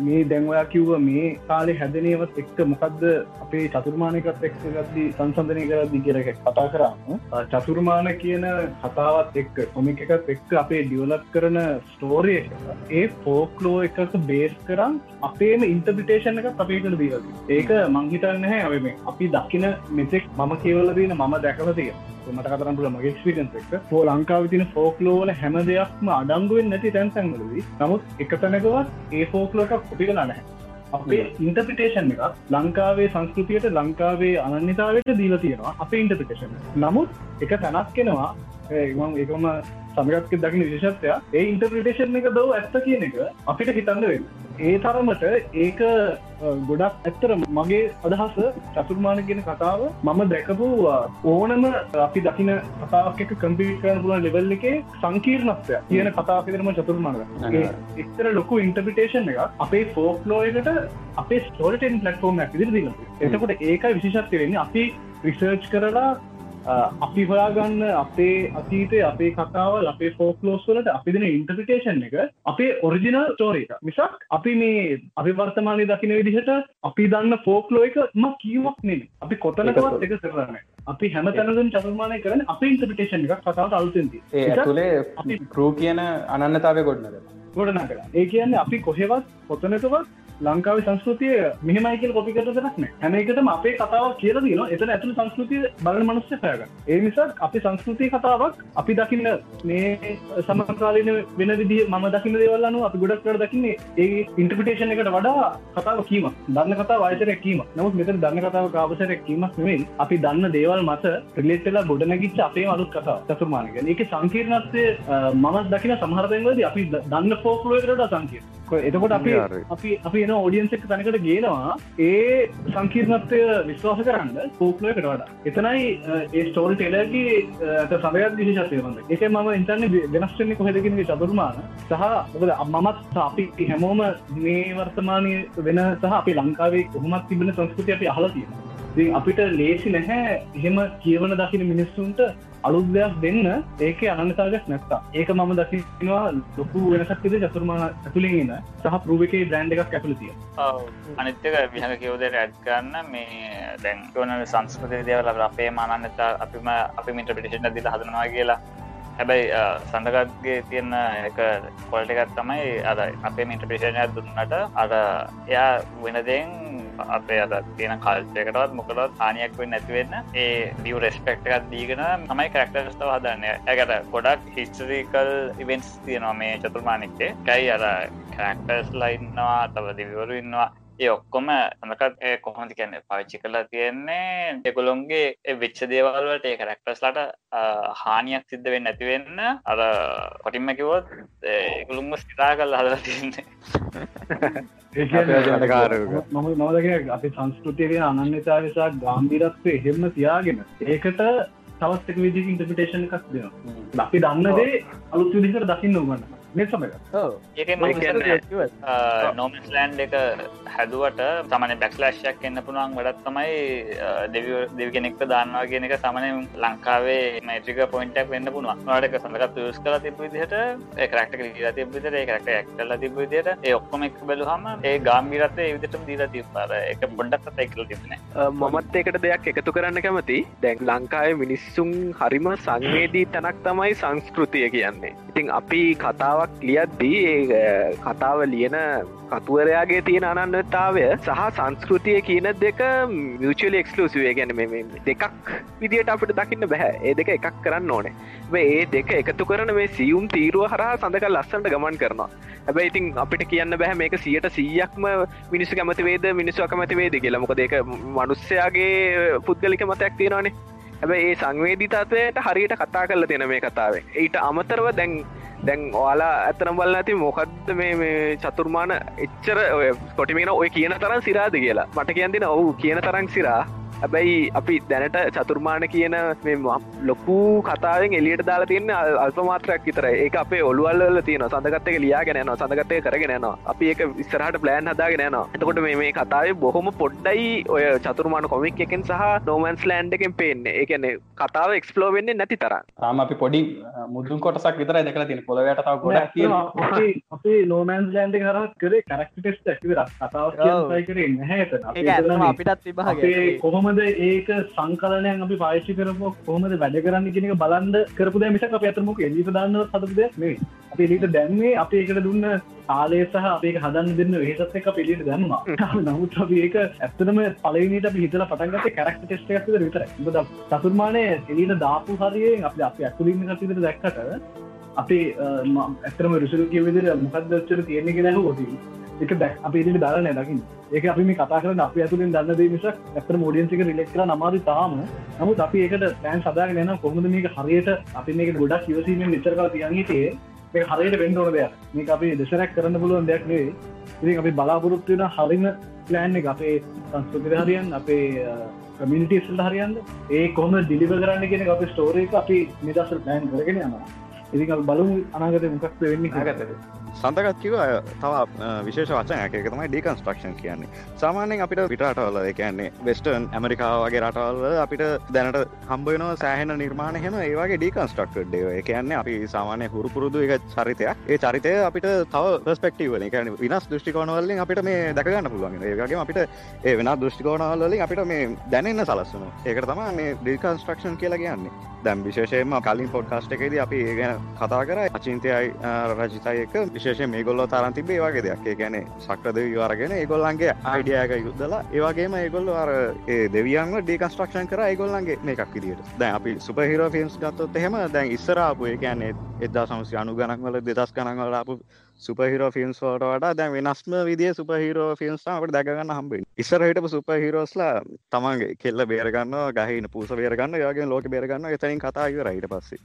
මේ දැන්වයා කිව්ව මේ කාලෙ හැදනයවත් එක්ක මොකක්ද අපේ චතුර්මානකත් එක්ක ගත්දි සංසන්ධනය කරදදි කියරක කතා කරන්න චතුර්මාන කියන කතාවත් එක්ක කොමික එකත් එක්ක අපේ ඩියවලත් කරන ස්ටෝරිය ඒ ෆෝක්ලෝ එකක බේස් කරම් අපේම ඉන්ටර්පිටේෂන් එක අපේකට දීලද ඒක මංහිතන්න හැ අව මේ අපි දකින මෙතෙක් මම කියවල දන මම දැකලතිය මට කතරන්ට මගේ ක්ස්පිරන්ස් එක ෝ ලංකාව තින ෆෝක්ලෝල හැම දෙයක්ම අඩංගුවෙන් නැති තැන්සැන්වලදී නමුත් එක තැනකවත් ඒ ෆෝක්ලෝට කොපික නැහැ. අපේ ඉන්ටර්පිටේෂන් එක ලංකාවේ සංස්කෘතියට ලංකාවේ අනන්‍යතාවට දීල තියෙනවා අපේ ඉන්ටර්පිටේෂන් නමුත් එක තැනක් කෙනවා ඒම එකම සමගත්ක දකින විශෂත්වය. ඒ ඉන්ටර්පිටේෂන් එක දව ඇත්ත කියන එක අපිට හිතන්න වෙන්න ඒ තරමට ඒක අ, ගොඩක් ඇත්තර මගේ අදහස චතුර්මාන කියන කතාව මම දැකපු අ, ඕනම අපි දකින කතාවක් එක කම්පිට කරන පුලන් ලෙවල් එකේ සංකීර්ණත්වය කියන කතා පිරම චතුර්මාන එක්තර ලොකු ඉන්ටර්පිටේෂන් එක අපේ ෆෝක්ලෝයකට අපේ ස්ටෝටන් පලටෆෝර්ම් ඇතිදිර දින එතකොට ඒකයි විශෂත්ය වෙන්නේ. අපි රිසර්ච් කරලා අ, අපි හොයාගන්න අපේ අතීතය අපේ කතාවල් අපේ ෆෝක්ලෝස් වලට අපි දෙන ඉන්ටර්පිටේෂන් එක අපේ ඔරිජිනල් ස්ටෝරේක මිසක් අපි මේ අපි වර්තමානය දකින විදිහට අපි දන්න ෆෝක්ලෝ එක ම කීවක් නෙම අපි කොතනකවත් එක කරන්න අපි හැම තැනදුන් චතුර්මානය කරන අප ඉන්ටර්පිටේෂන් එකක් කතාවට අලුතෙන්ති ඒ අපි- ප්‍රූ කියන අනන්නතාවය ගොඩනද ගොඩනක ඒ කියන්නේ අපි කොහෙවත් කොතනකවත් ලංකාව සංස්කෘතිය මෙහමයිකල් කොපිකට දෙනක්න හැම එකටම අපේ කතාව කියල දන එතන ඇතුළ සංස්කෘතිය බලන මනුස්්‍ය පෑග ඒ නිසා අපි සංස්කෘතිය කතාවක් අපි දකින්න මේ සමකාලන වෙන විදි ම දකින දේවල්ලනු අපි ගොඩක් කර දකින්නේ ඒ ඉන්ටර්පිටේෂන් එකට වඩා කතාව කීම දන්න කතා වයිතර කීම නමුත් මෙතර දන්න කතාව කාවසර කීමක් නෙවෙයි අපි දන්න දේවල් මත රිලෙට්ලා ගොඩනැගිච්ච අපේ අලුත් කතා චතුර්මානක ඒක සංකීර්ණත්වය මම දකින සමහරතෙන්වද අපි ද- දන්න ෆෝකලෝකට සංකීර් එතකොට අපි. අපි අපි එන ඕඩියන්ස එක තැනකට ගේනවා. ඒ සංකීර්ණත්වය විශ්වාස කරන්න පෝක්ලෝයකට වඩා. එතනයි ඒ ස්ටෝල් ටෙලගේ සමයක් විශෂත්වය වන්න. එක මම ඉන්ටර්න වෙනස්ටන්නේ කොහෙදකින චතුර්මාන. සහ ඔබද මමත් අපි හැමෝම මේ වර්තමානය වෙන සහ අපි ලංකාවේ කොහොමත් තිබෙන සංස්කෘතිය අපි අහලතිය අපිට ලේසි නැහැ එහෙම කියවන දකින මිනිස්සුන්ට අලුත් දෙයක් දෙන්න ඒක අනන්නතාවයක් නැත්තා ඒක මම දකිනවා ලොකු වෙනසක්තිද චතුර්මාන ඇතුලින් එන්න සහ ප්‍රූවකේ බ්‍රන්් එකක් ඇතුලතිය අනිත්තක විහඟ කිවෝදයට ඇඩ් කරන්න මේ දැන් ඕන සංස්කෘති දේවල අපේ මානන්නතා අපිම අපි මිට පිටිෂන් දිල හදනවා කියලා හැබැයි සඳකත්ගේ තියෙන එක කොල්ටකත් තමයි අද අපේ මිට පිෂණයක් දුන්නට අද එයා වෙනදෙන් අපේ අද තියෙන කල්චයකටත් මොකලත් හානියක් වෙන් නැතිවෙන්න ඒ ඩිය රෙස්පෙක්ට එකත් දීගෙන තමයි කරක්ටර්ස්ටව හදන්න. ඇකට ගොඩක් හිස්ටරිකල් ඉවෙන්ස් තියෙනවා මේ චතුර්මානික්කේ කැයි අර කරක්ටර්ස් ලයින්නවා තව දිවිවරු ඉන්නවා. ඒ ඔක්කොම අඳකත් ඒ කොහොමති කියන්න පාච්චි කලා තියෙන්නේ එකොළොන්ගේ විච්ච දේවල්වට ඒ කරක්ටස්ලට හානියක් සිද්ධ වෙන්න නැතිවෙන්න අර කොටින්ම කිවොත් ඒකුළුම්ම ස්ථිතා කල් හදලා තියන්නේ. මම නවදක අපි සංස්කෘතියගෙන අනන්‍යතාවසා ගාම්බිරත්වය එහෙම තියාගෙන ඒකට තවස්සක විදි ඉන්ටපිටේෂන් එකක් දෙනවා. අපි දන්නදේ අලුත් විදිකට දකින්න උගන්න මේ සමක ඒක මම කියන්නේ- නෝමස් ලෑන්් එක හැදුවට තමන බැක්ස්ලෑශ්යක් එන්න පුුණුවන් වඩත් තමයි දෙව කෙනෙක්ට දන්නවා කියන එක සමන ලංකාවේ මේට්‍රික පොයින්ටක් වෙන්න පුුණුව නටක සඳකත් යස් කල තිබ විදිහට කරක්ට ලා තිබිට ඒ කරක්ට ඇක්ටල තිබ විදියට ඒ ඔක්කොම එක් බැලුහම ඒ ගාම්බිරත විදිටම දීලා තිබ්පාර එක බොඩ්ඩක් එකල තිබන මමත් ඒකට දෙයක් එකතු කරන්න කැමති. දැන් ලංකාවේ මිනිස්සුන් හරිම සංවේදී තැනක් තමයි සංස්කෘතිය කියන්නේ. ඉතින් අපි කතාවක් ලියද්දී ඒ කතාව ලියන කතුවරයාගේ තියෙන අනන්නතාවය සහ සංස්කෘතිය කියන දෙක මියචල එක්ස්ලූසිවේ ගැන මේ දෙකක් විදිට අපිට දකින්න බැහැ ඒ දෙක එකක් කරන්න ඕනේ. ඒ දෙක එකතු කරන මේ සියුම් තීරුව හරහා සඳක ලස්සන්ට ගමන් කරනවා. හැබැයි ඉතින් අපිට කියන්න බැහැ මේක සියට සීයක්ම මිනිස්සු කැමති වේද මිනිස්සු අකමති වේද කියලා. මොකද ඒක මනුස්්‍යයාගේ පුද්ගලික මතයක් තියෙනවානේ. හැබැයි ඒ සංවේදිතත්වයට හරියට කතා කරල තියෙන මේ කතාවේ. ඊට අමතරව දැන් දැන් ඔයාලා ඇතනම් බල ඇති මොකක්ද මේ මේ චතුර්මාන එච්චර ඔය කොටිමෙන ඔය කියන තරම් සිරාද කියලා. මට කියන්තින ඔහු කියන තරං සිරා. හැබැයි අපි දැනට චතුර්මාන කියන ලොකු කතාවෙන් එලියට දාලා තියන්න අල්පමාත්‍රයක් විතර ඒ අපේ ඔළුවල්ල තියෙන සඳගත්තක ලියාගෙන න සඳගත්තය කරගෙන නවා අපි ඒක ඉස්සරහට ප්ලෑන් හදාගෙන නවා එතකොට මේ මේ කතාවේ බොහොම පොඩ්ඩයි ඔය චතුර්මාන කොමික් එකෙන් සහ නෝමන්ස් ලෑන්ඩ් එකෙන් පේන්නේ. ඒකන කතාව එක්ස්පලෝ වෙන්නේ නැති තරම්. තාම අපි පොඩි මුදුන් කොටසක් විතර දෙකලා තියෙන පොළොවට තව තියෙන අපේ නෝමන්ස් ලෑන්ඩ කරත් කරේ කරක්ටෙස් ඇතිවර කතාව අපිටත් අපේ විභාග කොහොමද ඒක සංකලනයන් අපි පාච්චි කරපු කොහොමද වැඩ කරන්න කෙනෙක බලන්ද කරපු දැ මිසක් අප ඇතරමක එලිට දන්න සතුද මේ අප එලිට දැන්වේ අප ඒකට දුන්න ආලේ සහ අපේ හදන්න දෙන්න ඒසත් එක පිළිට දැන්වා නමුත් අපි ඒක ඇත්තනම පලවිනිට අපි හිතල පටන්ගත කරක්ට ටෙස්ට ඇතුද විතර ද සතුර්මානය එලිට දාපු හරියෙන් අප අපි ඇතුලින් සිතට දැක්කට අපේ ඇතරම රුසරු කිවිදිර මොකක්දච්චර තියෙනෙ නැහ ෝති එක දැක් අප ඉදිලි දාරනය දකින්න. ඒක අපි මේ කතා කරන අප ඇතුලින් දන්න දේ මිසක් ඇතර මෝඩියන්සික රිලෙක්ටර නමාද තාම. නමුත් අපි ඒකට තෑන් සදාගෙන කොහොමද මේක හරියට අපි මේක ගොඩක් කිවසීමෙන් නිචරකා තියන්ගේතේ මේ හරියට වෙන්ඩෝන දෙයක්. මේ අපි දෙසරක් කරන්න පුළුවන් දෙයක් නේ ඉතින් අපි බලාපොරොත්තු වෙන හරිම ප්ලෑන් එක. අපේ සංස්කෘතිර හරියන් අපේ කමිනිිටස්ල් හරියන්ද ඒ කොහම ඩිලිව කරන්න කියෙන අප ස්ටෝරේක අපි නිදසල් ප්ලෑන් කරගෙන යනවා. ඉතින් බලමු අනාගත මොකක් වෙන්නේ ගත සඳකත් කිව තව විශේෂ වචන එක තමයි ඩීකන්ස්ට්‍රක්ෂන් කියන්නේ. සාමාන්‍යෙන් අපිට පිටරටවල කියන්නේ වෙස්ටර්න් ඇමරිකාවගේ රටවල්ල අපිට දැනට හම්බයන සෑහන නිර්මාණ හෙම ඒවාගේ ඩීකන්ස්ට්‍රක්ට ඩේ කියන්නේ අපි සාමානය හුරුපුරුදු එක චරිතයක්. ඒ චරිතය අපිට තව පස්පෙක්ටවල කියන විනස් දෘෂ්ටිකෝනවලින් අපිට මේ දැකගන්න පුළුවන් ඒගේ අපිට ඒ වෙන දෘෂ්ටිකෝනවලින් අපිට මේ දැනන්න සලස්සන ඒකට තම මේ ඩීකන්ස්ට්‍රක්ෂන් කියලා කියන්නේ. දැම් විශේෂයම කලින් පොඩ්කාස්ට එකේද අපි ඒ ගැන කතා කර. අචින්තයයි රජිතයක විශේෂ මේ ගොල්ල තරන් තිබේ වගේ දෙයක්. ඒ ගැන සක්‍රද විවාරගෙන ඒගොල්ලන්ගේ අයිඩියයක යුද්දලා ඒවගේම ඒගොල්ල අර ඒ දෙවියන්ව ඩිකස්ට්‍රක්ෂන් කර ඒගොල්ලන්ගේ මේකක් විදිට දැන් අපි සුපහිර ෆිල්ම්ස් ගත්තොත් එහෙම දැන් ඉස්සරාපු ඒ කියන්නේ එදා සමසි අනු ගනක්වල දෙදස් කනගලාපු සුපහිරෝ ෆිල්ම්ස් වලට වඩා දැන් වෙනස්ම විදිිය සුපහිරෝ ෆිල්ම්ස්ට දැගන්න හම්බෙන් ඉස්සරහිට සුපහිරෝස්ලා තමන්ගේ කෙල්ල බේරගන්න ගහන පූස බේරගන්න යගේ ලෝක බේරගන්න එතනින් කතාව රයිට පස්සේ.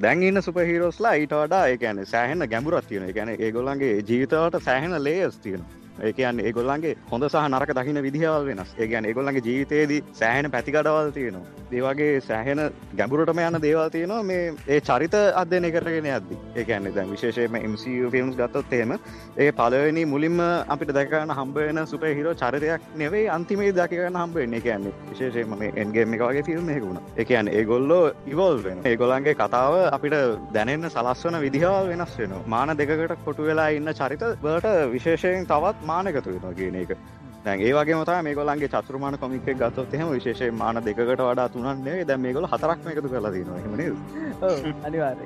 දැන් ඉන්න සුපහිරෝස්ලා ඊට වඩා ඒකැන සෑහන ගැඹුරත් තියෙන ගැන ඒගොල්ලන්ගේ ජීවිතවට සෑහන ලේස් තියෙනවා. ඒකයන් ඒගොල්ලන්ගේ හොඳ සහ නරක දකින විදිහවල් වෙනස්. ඒගැන් ඒගොල්ලගේ ජීවිතයේදී සෑහෙන පැතිකඩවල් තියෙනවා. දේවගේ සෑහෙන ගැඹුරටම යන දේවල් තියෙනවා මේ ඒ චරිත අධ්‍යනය කරගෙන අද්දි ඒකන්න දැන් විශේෂයම MCU ෆිල්ම්ස් ගත්තොත් එහෙම ඒ පලවෙනි මුලින්ම අපිට දැකන්න හම්බවෙන සුප හිරෝ චරිතයක් නෙවෙයි අන්තිමේ දකිගන්න හම්බවෙන්නේ කියන්නේ විශේෂයම මේ එන්ගේම එක වගේ ෆිල්ම් එකකුණ එකයන් ඒගොල්ලෝ ඉවෝල් වෙන ඒගොලන්ගේ කතාව අපිට දැනන්න සලස්වන විදිහවල් වෙනස් වෙන මාන දෙකට කොටු වෙලා ඉන්න චරිත බට විශේෂයෙන් තවත් මානකතු වෙනවා කියන එක දැන් ඒවගේ මතා මේගොලන්ගේ චතුරමාන කොමික් ගත්තොත් එහෙම විශේෂය මාන දෙකට වඩා තුනන්නේ දැ මේගොල හතරක් එකතු කලා දනවා හෙමන අනිවාර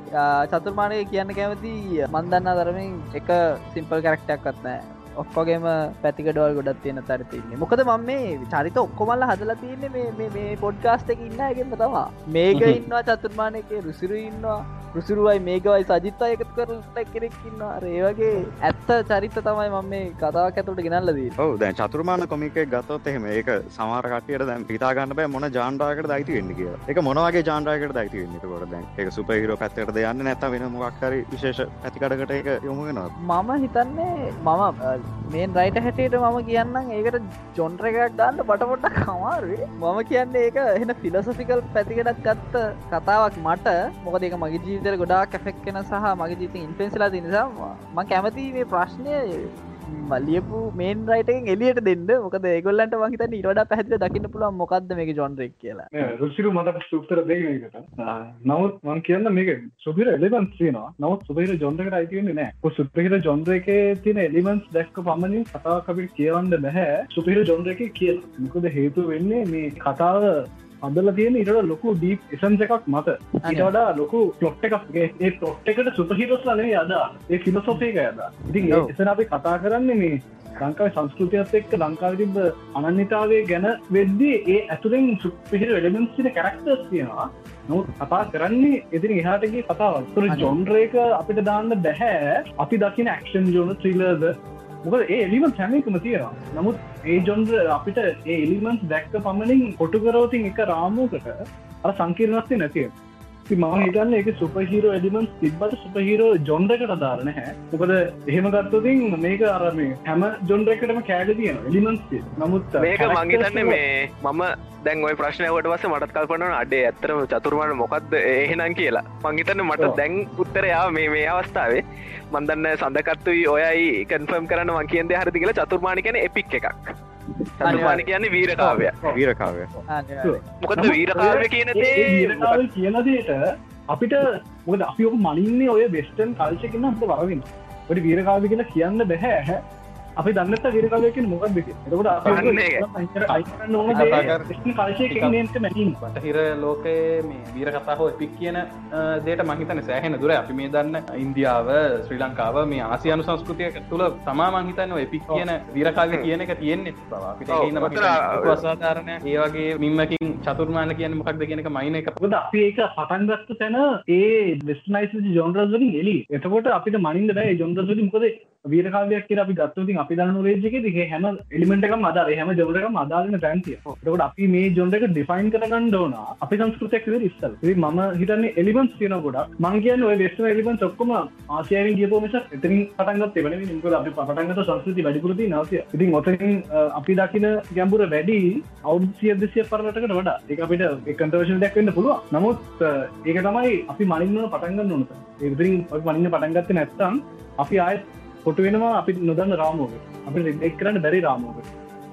චතුර්මානය කියන්න කැමති මන්දන්න දරමින් එක සිම්පල් කරක්ටයක් කත්නෑ ඔක්කොගේම පැතිකඩවල් ගොඩත් තියෙන තර තින්නේ මොකද මම මේ චරිත ඔක්කොමල්ල හදලා තියන්නේ මේ පොඩ්කාස්ට එක ඉන්නගෙන්ම තමා. මේක ඉන්නවා චතුර්මානයක රුසිරු ඉන්නවා රුසිරුවයි මේකවයි සජිත්තා එකතු කරට කෙනෙක්කින්න ඒවගේ ඇත්ත චරිත තමයි මම මේ කතාවක් ඇතුට ගෙනල්ලදී ඔව දැන් චතුරමාන කොමික ගත්තොත් එහෙම ඒක සමාරකටයට දැන් පිතාගන්න බෑ මොන ජාන්ඩාකට දයිති වෙන්න කිය එක මොනවගේ ජාන්ඩාකට දයිති වෙන්නට කොට දැන්? එක සුපහිර පැත්තට යන්න නැත වෙන මොක්කරි විශේෂ ඇතිකඩකට එක යොමු වෙනවා මම හිතන්නේ මම මේන් රයිට හැටේට මම කියන්නම් ඒකට ජොන්ට්‍ර එකක් ගන්න බටපොට්ට කමාරුවේ මම කියන්නේ ඒක එන ෆිලසොෆිකල් පැතිකටක් ගත්ත කතාවක් මට. මොකද ඒක මගේ ජී ජීවිතර ගොඩා කැෆෙක්කෙන සහ මගේ ජීත ඉන්පෙන්සිලා තිනිසා ම කැමති මේ ප්‍රශ්නය. මල්ලියපු මේන් රයිටෙන් එලියට දෙන්න. මොකද ඒගොල්ලන්ට වහිත ඉරඩ පැහදිල දකින්න පුළුවන් මොකක්ද මේ ජොන්රෙක් කියලා. රුසිරු මට සුප්තර දෙකට නවත් මං කියන්න මේක සුපිර එලිමන්ස් තියනවා. නවත් සුපහිර ජොන්දකට අයිතිවෙන්නේ නෑ සුප්‍රහිර ජොන්ද්‍රක තින එලිමන්ස් දැක්ක පමණින් කතාකපිට කියවන්න බැහැ. සුපිහිර ජොන්ද්‍රක කිය මොකද හේතු වෙන්නේ මේ කතාව අදල තියෙන ඉට ලොකු ඩීප් එසන්ස එකක් මත. ඉටඩා ලොකු පලොට් එකක්ගේ ඒ පොට් එකට සුපහිරස් ලනේ අදා ඒ ෆිලසෝපයක යදා ඉතින් එසන අපි කතා කරන්නේ මේ ලංකාව සංස්කෘතියත් එක්ක ලංකාවිතිබ අනන්‍යතාවේ ගැන වෙද්දී ඒ ඇතුරෙන් සුපිහිර වෙඩමන්සිට කැරක්ටර්ස් තියෙනවා. නොත් කතා කරන්නේ එතින එහාටගේ කතාව තුර ජොන්රේක අපිට දාන්න බැහැ. අපි දකින ක්ෂන් ජෝන ත්‍රීලර්ද මොකද ඒ එලිමන් සැමකම තියෙනවා. නමුත් ඒ ජොන්ද්‍ර අපිට ඒ එලිමන්ස් දැක්ක පමණින් කොටුකරෝතින් එක රාමූකට අර සංකීර්ණස්ති නැතිය මම හිතන්න එක සුපහිරෝ එලිමන්ස් තිබ්බට සුපහිරෝ ජොන්ඩකට දාරන හැ මොකද එහෙම ගත්තතින් මේක අරම හැම ජොන්ඩරකටම කෑඩ තියෙන එලිමන්ස් නමුත් මේක මංගේතන්න මේ මම දැන් ඔය ප්‍රශ්නයවට වස මටත් කල්පන අඩේ ඇත්තරම චතුරමට මොකක්ද එහෙනම් කියලා. මංගිතන්න මට දැන් උත්තරයා මේ මේ අවස්ථාවේ මන්දන්න සඳකත්තුයි ඔයයි කන්ෆර්ම් කරන්න මං කියන්ද හරදි කියලා චතුර්මාණ කියන එපික් එකක් චතුර්මාණ කියන්නේ වීරකාවය. වීරකාවය මොකද වීරකාවය කියන දේ? කියන දේට අපිට මොකද අපි ඔක මනින්නේ ඔය වෙස්ටන් කල්ශයකින්න අපට වරවින්න ඔට වීරකාවි කියලා කියන්න බැහැ අපි දන්නත විරකාලයකින් මොකක් දෙක එතකට හිර ලෝකයේ මේ වීර කතාහෝ එපික් කියන දේට මහිතන සෑහෙන දුර අපි මේ දන්න ඉන්දියාව ශ්‍රී ලංකාව මේ ආසියනු සංස්කෘතිය තුළ තමා මංහිතන්න එපික් කියන වීරකාග කියන එක තියෙන්නේ. බව. අපිට අසාධාරණය. ඒවගේ මින්මකින් චතුර්මාන කියන මොකක්ද කියනක මයින එක. ද අපි ඒක පටන්ගත්ත තැන ඒ වෙස්නයිස ජොන්රස්ලින් එලි එතකොට අපිට මනින්ද බෑ ජොන්රස්ලි මොකද වීරකාවයක් කිය අපි ගත්තුතින් අපි දන්න රේජක දිහ හැම එලිමෙන්ටක අදාර හැම ජොරක අදාලන පැන්තිය ට අපි මේ ජොන්ඩක ඩිෆයින් කරගන්න ඕන අපි සංස්කෘතයක් ඉස්සල්. මම හිතන්න එලිමන්ස් කියන ගොඩ මංගේන ඔය වෙස්ට එලිමන් ඔක්කොම ආසියාවෙන් ගියපෝ මිස එතරින් පටන්ගත් එවන නික අපි පටන්ගත සංස්කෘති වැඩිපුරති නවසය ඉතින් ඔතරින් අපි දකින ගැඹුර වැඩි අවුසිය දෙසිය පරටකට වඩා. එක අපිට එකන්ටවශන දැක්වෙන්න පුළුව නමුත් ඒක තමයි අපි මනින්න පටන්ගන්න නොනත ඉදිරින් මනින්න පටන්ගත්ත නැත්තම් අපි ආයත් පොට වෙනවා අපි නොදන්න රාමෝක අපි එක් කරන්න බැරි රාමෝක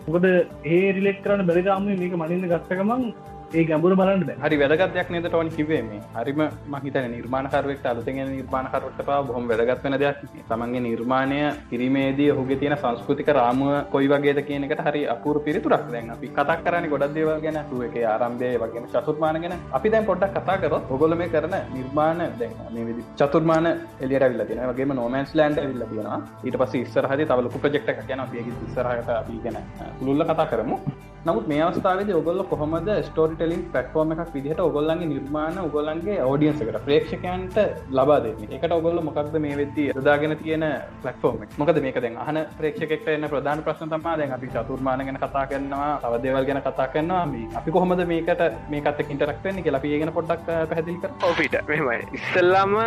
මොකද ඒ රිලෙක් කරන්න බැරි රාම මේක මනින්න ගත්තකමන් ඒ ගැඹුර බලන්න හරි වැදගත්යක් නේද ටොන් කිවේමේ හරිම මහිත නිර්මාණකරුවෙක් අලුතෙන් නිර්මාණකරුවට පා බොහොම වැදගත් වෙන දෙයක් තමන්ගේ නිර්මාණය කිරීමේදී ඔහුගේ තියෙන සංස්කෘතික රාමුව කොයි වගේද කියනකට හරි අපූර පිරිතුරක් දැන් අපි කතක් කරන්න ගොඩක් දේවල් ගැන. එක ආරම්භය වගේම චතුර්මාන ගැන. අපි දැන් පොඩ්ඩක් කතා කරොත් ඔගොල මේ කරන නිර්මාණ දැන් මේ විදි චතුර්මාන එලියට විල්ල තියෙන වගේම නෝමන්ස් ලන්ඩ විල්ල තියෙනවා. ඊට පස්ස ඉස්සරහද තවලකු ප්‍රජෙක්්ක් ගැන අපිය ඉස්සරහට අපි ගැන පුළුල්ල කතා කරමු. නමුත් මේ අවස්ථාවද ඔගොල්ල කොහොමද ස්ටෝරි ටෙලින් පටෆෝර්ම එකක් විදිහට ඔගොල්ලන්ගේ නිර්මාණ ඔගොල්ලන්ගේ ෝඩියන්සකට ප්‍රේක්ෂකයන්ට ලබා දෙන්න? එකට ඔගොල්ල මොකක්ද මේ වෙද්දී යොදාගෙන තියෙන පලක්ෆෝර්ම මොකද මේක දැන් අහන ප්‍රේක්ෂකට එන්න ප්‍රධාන ප්‍රශ්න තමා දැන් අපි චතුර්මාන ගැන කතා කරනවා තවදේවල් ගැන කතා කරනවා. මේ අපි කොහොමද මේකට මේකත් ඉන්ටරක්ටන්න කියලා අපි ගෙන පොඩ්ඩක් පැදිලි කර ඔපිට මෙමයි ඉස්සල්ලාම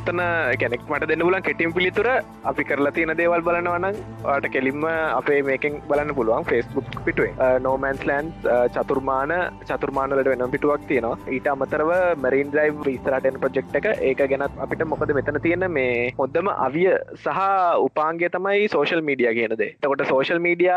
ඔතන ගැනෙක් මට දෙන්න පුලන් කෙටිම් පිළිතුර අපි කරලා තියෙන දේවල් බලනවනම් ට කෙලින්ම අපේ මේකෙන් බලන්න පුළුවන් ෆෙස්බුක් පිටුවෙන් නෝමන්ස්ලන්ස් uh, චතුර්මාන චතුර්මානලට වෙනම් පිටුවක් තියෙනවා. ඊට අමතරව මරින් ්‍රයි් ඉස්තරටන් ප්‍රජෙක්් එක ඒක ගැනත් අපිට මොකද මෙතන තියෙන මේ හොද්දම අවිය සහ උපාන්ගේ තමයි සෝශල් මීඩිය කියනද තකොට සෝශල් මීඩිය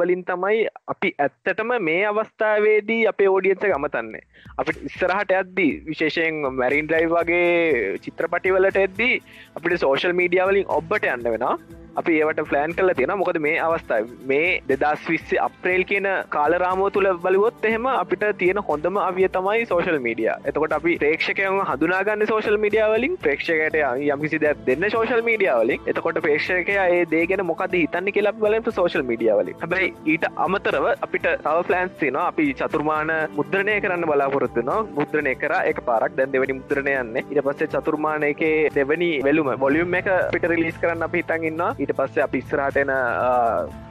වලින් තමයි අපි ඇත්තටම මේ අවස්ථාවේදී අපේ ෝඩියන්ස ගමතන්නේ අපිට ඉස්සරහට ඇද්දී විශේෂයෙන් මැරින් ්‍රයි් වගේ චිත්‍රපටිවලට එද්දී අපිට සෝශල් මීඩිය වලින් ඔබ්බට යන්න වෙනවා. අපි ඒවට ෆලෑන් කල තියෙන මොකද මේ අවස්ථාව මේ දෙදස් විස්ස අප්‍රේල් කියන කාලරාමෝ තුළ බලවොත් එහෙම අපිට තියෙන හොඳම අවිය තමයි සෝශල් මීඩිය එතකොට අපි ප්‍රේක්ෂකයන් හඳුනාගන්න සෝශල් මීඩිය වලින්. ප්‍රේක්ෂකට යම්කිසි දෙයක් දෙන්න සෝශල් මීඩිය වලින්. එතකොට ප්‍රේක්ෂකය ඒ දේගෙන මොකද හිතන්න කියලා බලට සෝශල් මීඩිය වලින්. හැබයි ඊට අමතරව අපිට තව ෆලන්ස් තින අපි චතුර්මාන මුද්‍රණය කරන්න බලාපොරත්තුන මුද්‍රණය කර එක පාරක්. දැන් දෙවැනි මුද්‍රණය යන්න. ඉට පස්සේ චතුර්මානයක දෙවැනි වෙලුම බොලියම් එක පිට රිලිස් කරන්න අපි හිතන් ඉන්නවා. ඊට පස්සේ අපි ඉස්රාටන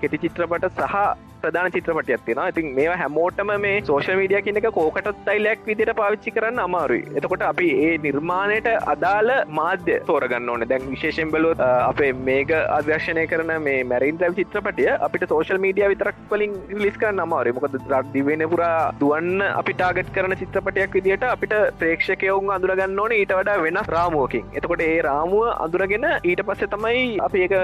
කෙටි චිත්‍රපට සහ ප්‍රධාන චිත්‍රපටයක් තියෙන ඉතින් මේ හැමෝටම මේ සෝෂ මීඩිය කියනක කෝකට තයිලයක් විදිට පාවිච්චි කරන්න අමාරුයි. එතකොට අපි ඒ නිර්මාණයට අදාළ මාධ්‍ය තෝරගන්න ඕන. දැන් විශේෂෙන් බලොත් අපේ මේක අදර්ශනය කරන මේ මැරින් ්‍රව චිත්‍රපටිය අපිට සෝෂල් මීඩිය විතරක් වලින් ලිස් කරන්න අමාරුයි. මොකද රක් දිවෙන පුරා දුවන්න අපි ටාගට් කරන චිත්‍රපටයක් විදිට අපිට ප්‍රේක්ෂකයවුන් අඳුරගන්න ඕන. ඊට වඩා වෙන රාමුවකින්. එතකොට ඒ රාමුව අඳුරගෙන ඊට පස්සේ තමයි අපි ඒක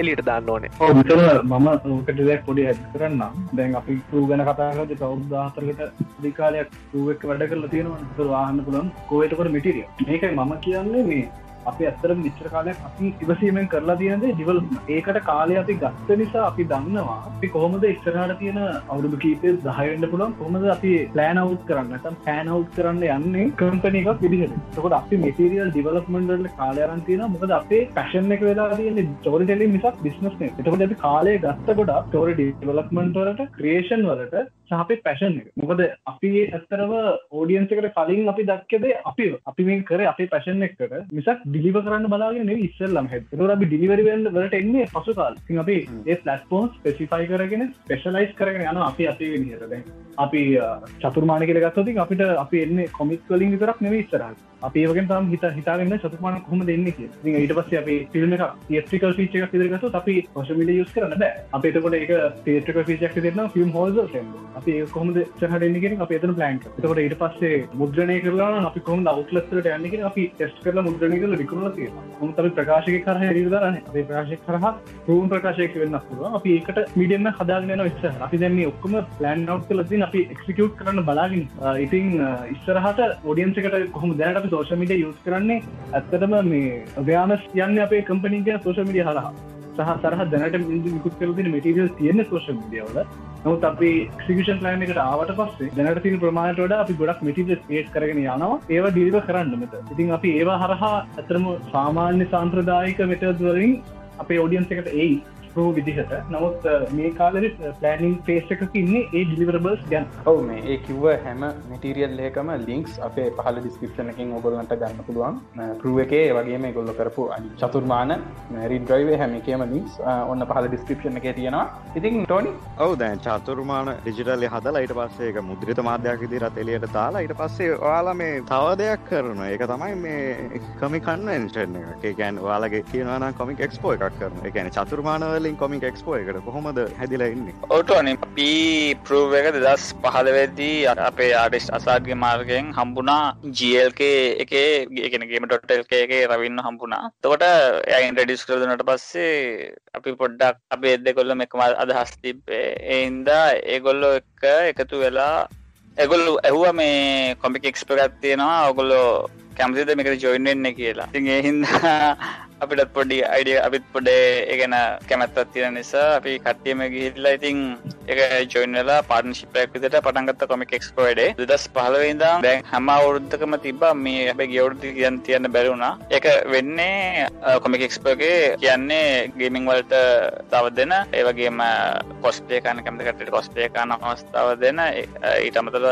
එලියට දාන්න ඕනේ. මම ඕකට දෙයක් පොඩි ඇත් කරන්න. නම් දැන් අපි රූ ගැන කතාගත කවුදාහතරකට දිකාලයක් රූවක් වැඩ කරලා තියෙනවා වාහන්න පුළන් කෝයටකොට මිටිරිය මේකයි මම කියන්නේ මේ අපි ඇත්තර විච්චර කාලයක් අපි ඉවසීමෙන් කරලා තියනද ඩිවල් ඒකට කාලය අපි ගත්ත නිසා අපි දන්නවා අපි කොහොමද ඉස්සරහට තියෙන අවුරුදු කීපය දහයන්න පුළන් කොමද අපි ප්ලෑන් අවු් කරන්න. පෑන් අවු් කරන්න යන්නේ කම්පන එකක් විදිහට. තකොට අපි මෙටරියල් ඩිවලක්මන්ඩල කාලයරන් තියෙන මොකද අපේ පැශන් එක වෙලා තියෙන චෝරිටෙලි මිසක් බිස්නස් එතකොට අපි කාලය ගත්ත ගොඩ ටෝර ඩිවලක්මන්ට වලට ක්‍රේෂන් වලට සහපේ පැශන් එක. මොකද අපි ඇත්තරව ඕඩියන්සකට කලින් අපි දක්කද අපි අපි මේ කර අපේ පැශන් එකට. මිසක් ඩිලිව කරන්න බලාගෙන ඉස්සල්ලම්. හෙතර අපි ඩිලිවරිවෙල් වලට එන්නේ පසු කාල් අපි ඒ පලස්පෝන්ස් පෙසිෆයි කරගෙන ස්පෙශලයිස් කරගෙන යන අපි අපේ නිහරද අපි චතුර්මාන කියල ගත්තති අපිට අපි එන්න කොමික් වලින් විතරක් නෙවේ ඉස්සරහ අපි ඒවගෙන් තම හිත හිතාගන්න චතුමාන කොම දෙන්න කිය ඊට පස්ස අපි ෆිල්ම් එක ටිකල් ෆීච එක සිදරගතු අපි පොසමිට යුස් කරන්න බෑ. අප එතකොට එක පේටක ෆීචක් දෙන්න ෆිල්ම් හෝල්ද අපි කොමද චහටන්නගෙන අප එතන ප්ලන්් තකොට ඊට පස්සේ මුද්‍රණය කරලා අපි කොම අවුලස්සට යන්නගෙන අපි ටෙස්ට කරලා මුද්‍රණය කල විකරුණ තිය ම අපි ප්‍රකාශක කරහ රිදරන අපේ ප්‍රකාශක කරහ පරුවන් ප්‍රකාශයක වෙන්න පුරුව අපි ඒකට මිඩියම හදාගෙන විස්ස අපි දැන්නේ ඔක්කම ප්ලන් නව් කලදී අපි එක්සිකවට් කරන්න බලාගින් ඉතින් ඉස්සරහට ෝඩියන්සකට කොහම දැනට සෝෂ මිඩිය යුස් කරන්නේ ඇත්තටම මේ ව්‍යානස් යන්න අපේ කම්පනීගේ සෝෂ මිඩිය හරහා. සහ සරහ දැනට විකුත් කරතින මටිරියල් තියෙන සෝෂ මිඩියවල නමුත් අපි ක්ෂිෂන් ලයින් එකට ආවට පස්සේ දැනට තින ප්‍රමාණටට අපි ගොඩක් මටිරිය පේට් කරගෙන යනවා. ඒව ඩිලිව කරන්න මෙත ඉතින් අපි ඒවා හරහා ඇතරම සාමාන්‍ය සාම්ප්‍රදායික මෙටදවලින් අපේ ෝඩියන්ස එකට ඒයි ප්‍රෝ විදිහට. නමුත් මේ කාලෙ පලනිින් ෆේස් එකක ඉන්නේ ඒ ඩිලිවරබල්ස් ගැන්. ඔව මේ ඒ කිව්ව හැම මටිරියල් ඒකම ලින්ක්ස් අපේ පහල ඩිස්ක්‍රපෂනකින් ඔගොල්ලන්ට ගන්න පුළුවන්. පරුව එකේ වගේ මේ ගොල්ල කරපු අනි චතුර්මාන මැරින් ්‍රයිවේ හැමිකේම ලින්ක්ස් ඔන්න පහල ඩිස්ක්‍රපෂන එක තියෙනවා. ඉතින් ටෝනි ඔව දැන් චතුර්මාන ඩිජිටල්ල හදලා ඊට පස්සේ එක මුද්‍රිත මාධ්‍යයක් දිරත් එලියට දාලා ඊට පස්සේ ඔයාලා මේ තව දෙයක් කරන ඒක තමයි මේ කමි කන්වෙන්ෂන් එක. ගැන් වාලගේ කියනවාන කොමික් එක්ස්පෝ එකක් කරන එකන චතුර්මානවලින් කොමික් එක්ස්පෝ එකට කොහොමද හැදිලා ඉන්නේ? ඔටෝනි පී ප්‍රූව එක දෙදස් පහලවෙදී අපේ ආඩිස් අසාගේ මාර්ගයෙන් හම්බුනා ජල්ක එකේ ගෙනගේම ටොට්ටල්ක එක රවින්න හම්බුණා. තකොට ඇයින් රඩිස් කරදනට පස්සේ අපි පොඩ්ඩක් අපේ එද්ද කොල්ල එකම අදහස් තිබ්බේ. එහින්දා ඒගොල්ලො එක එකතු වෙලා එගොල්ලු ඇහුව මේ කොමික් එක්ස්පරත් තියෙනවා. ඔගොල්ලෝ කැමතිද මේකට ජොයින්ෙන්න කියලා. තින් එහින්දා අපිටත් පොඩි අයිඩිය අපිත් පොඩේ ඒගෙන කැමැත්තත් තියෙන නිසා අපි කට්ටියම ගිහිල්ලා ඉතින් එක ජොයින්ලා පාර්ටනශිපයක් විදිට පටන්ගත්ත කොමික් එක්ස්පෝඩේ දස් පහලවෙදම් දැන් හැම අවුරුද්ධකම තිබා මේ අපේ ගවුරුදු කියන්න තියන්න බැරුණා එක වෙන්නේ කොමික් එක්ස්පෝගේ කියන්නේ ගේමිං වලට තව දෙන ඒවගේම කොස්පේ කන කැමතිකට කොස්පේ කන අවස්ථාව දෙන ඊට අමතර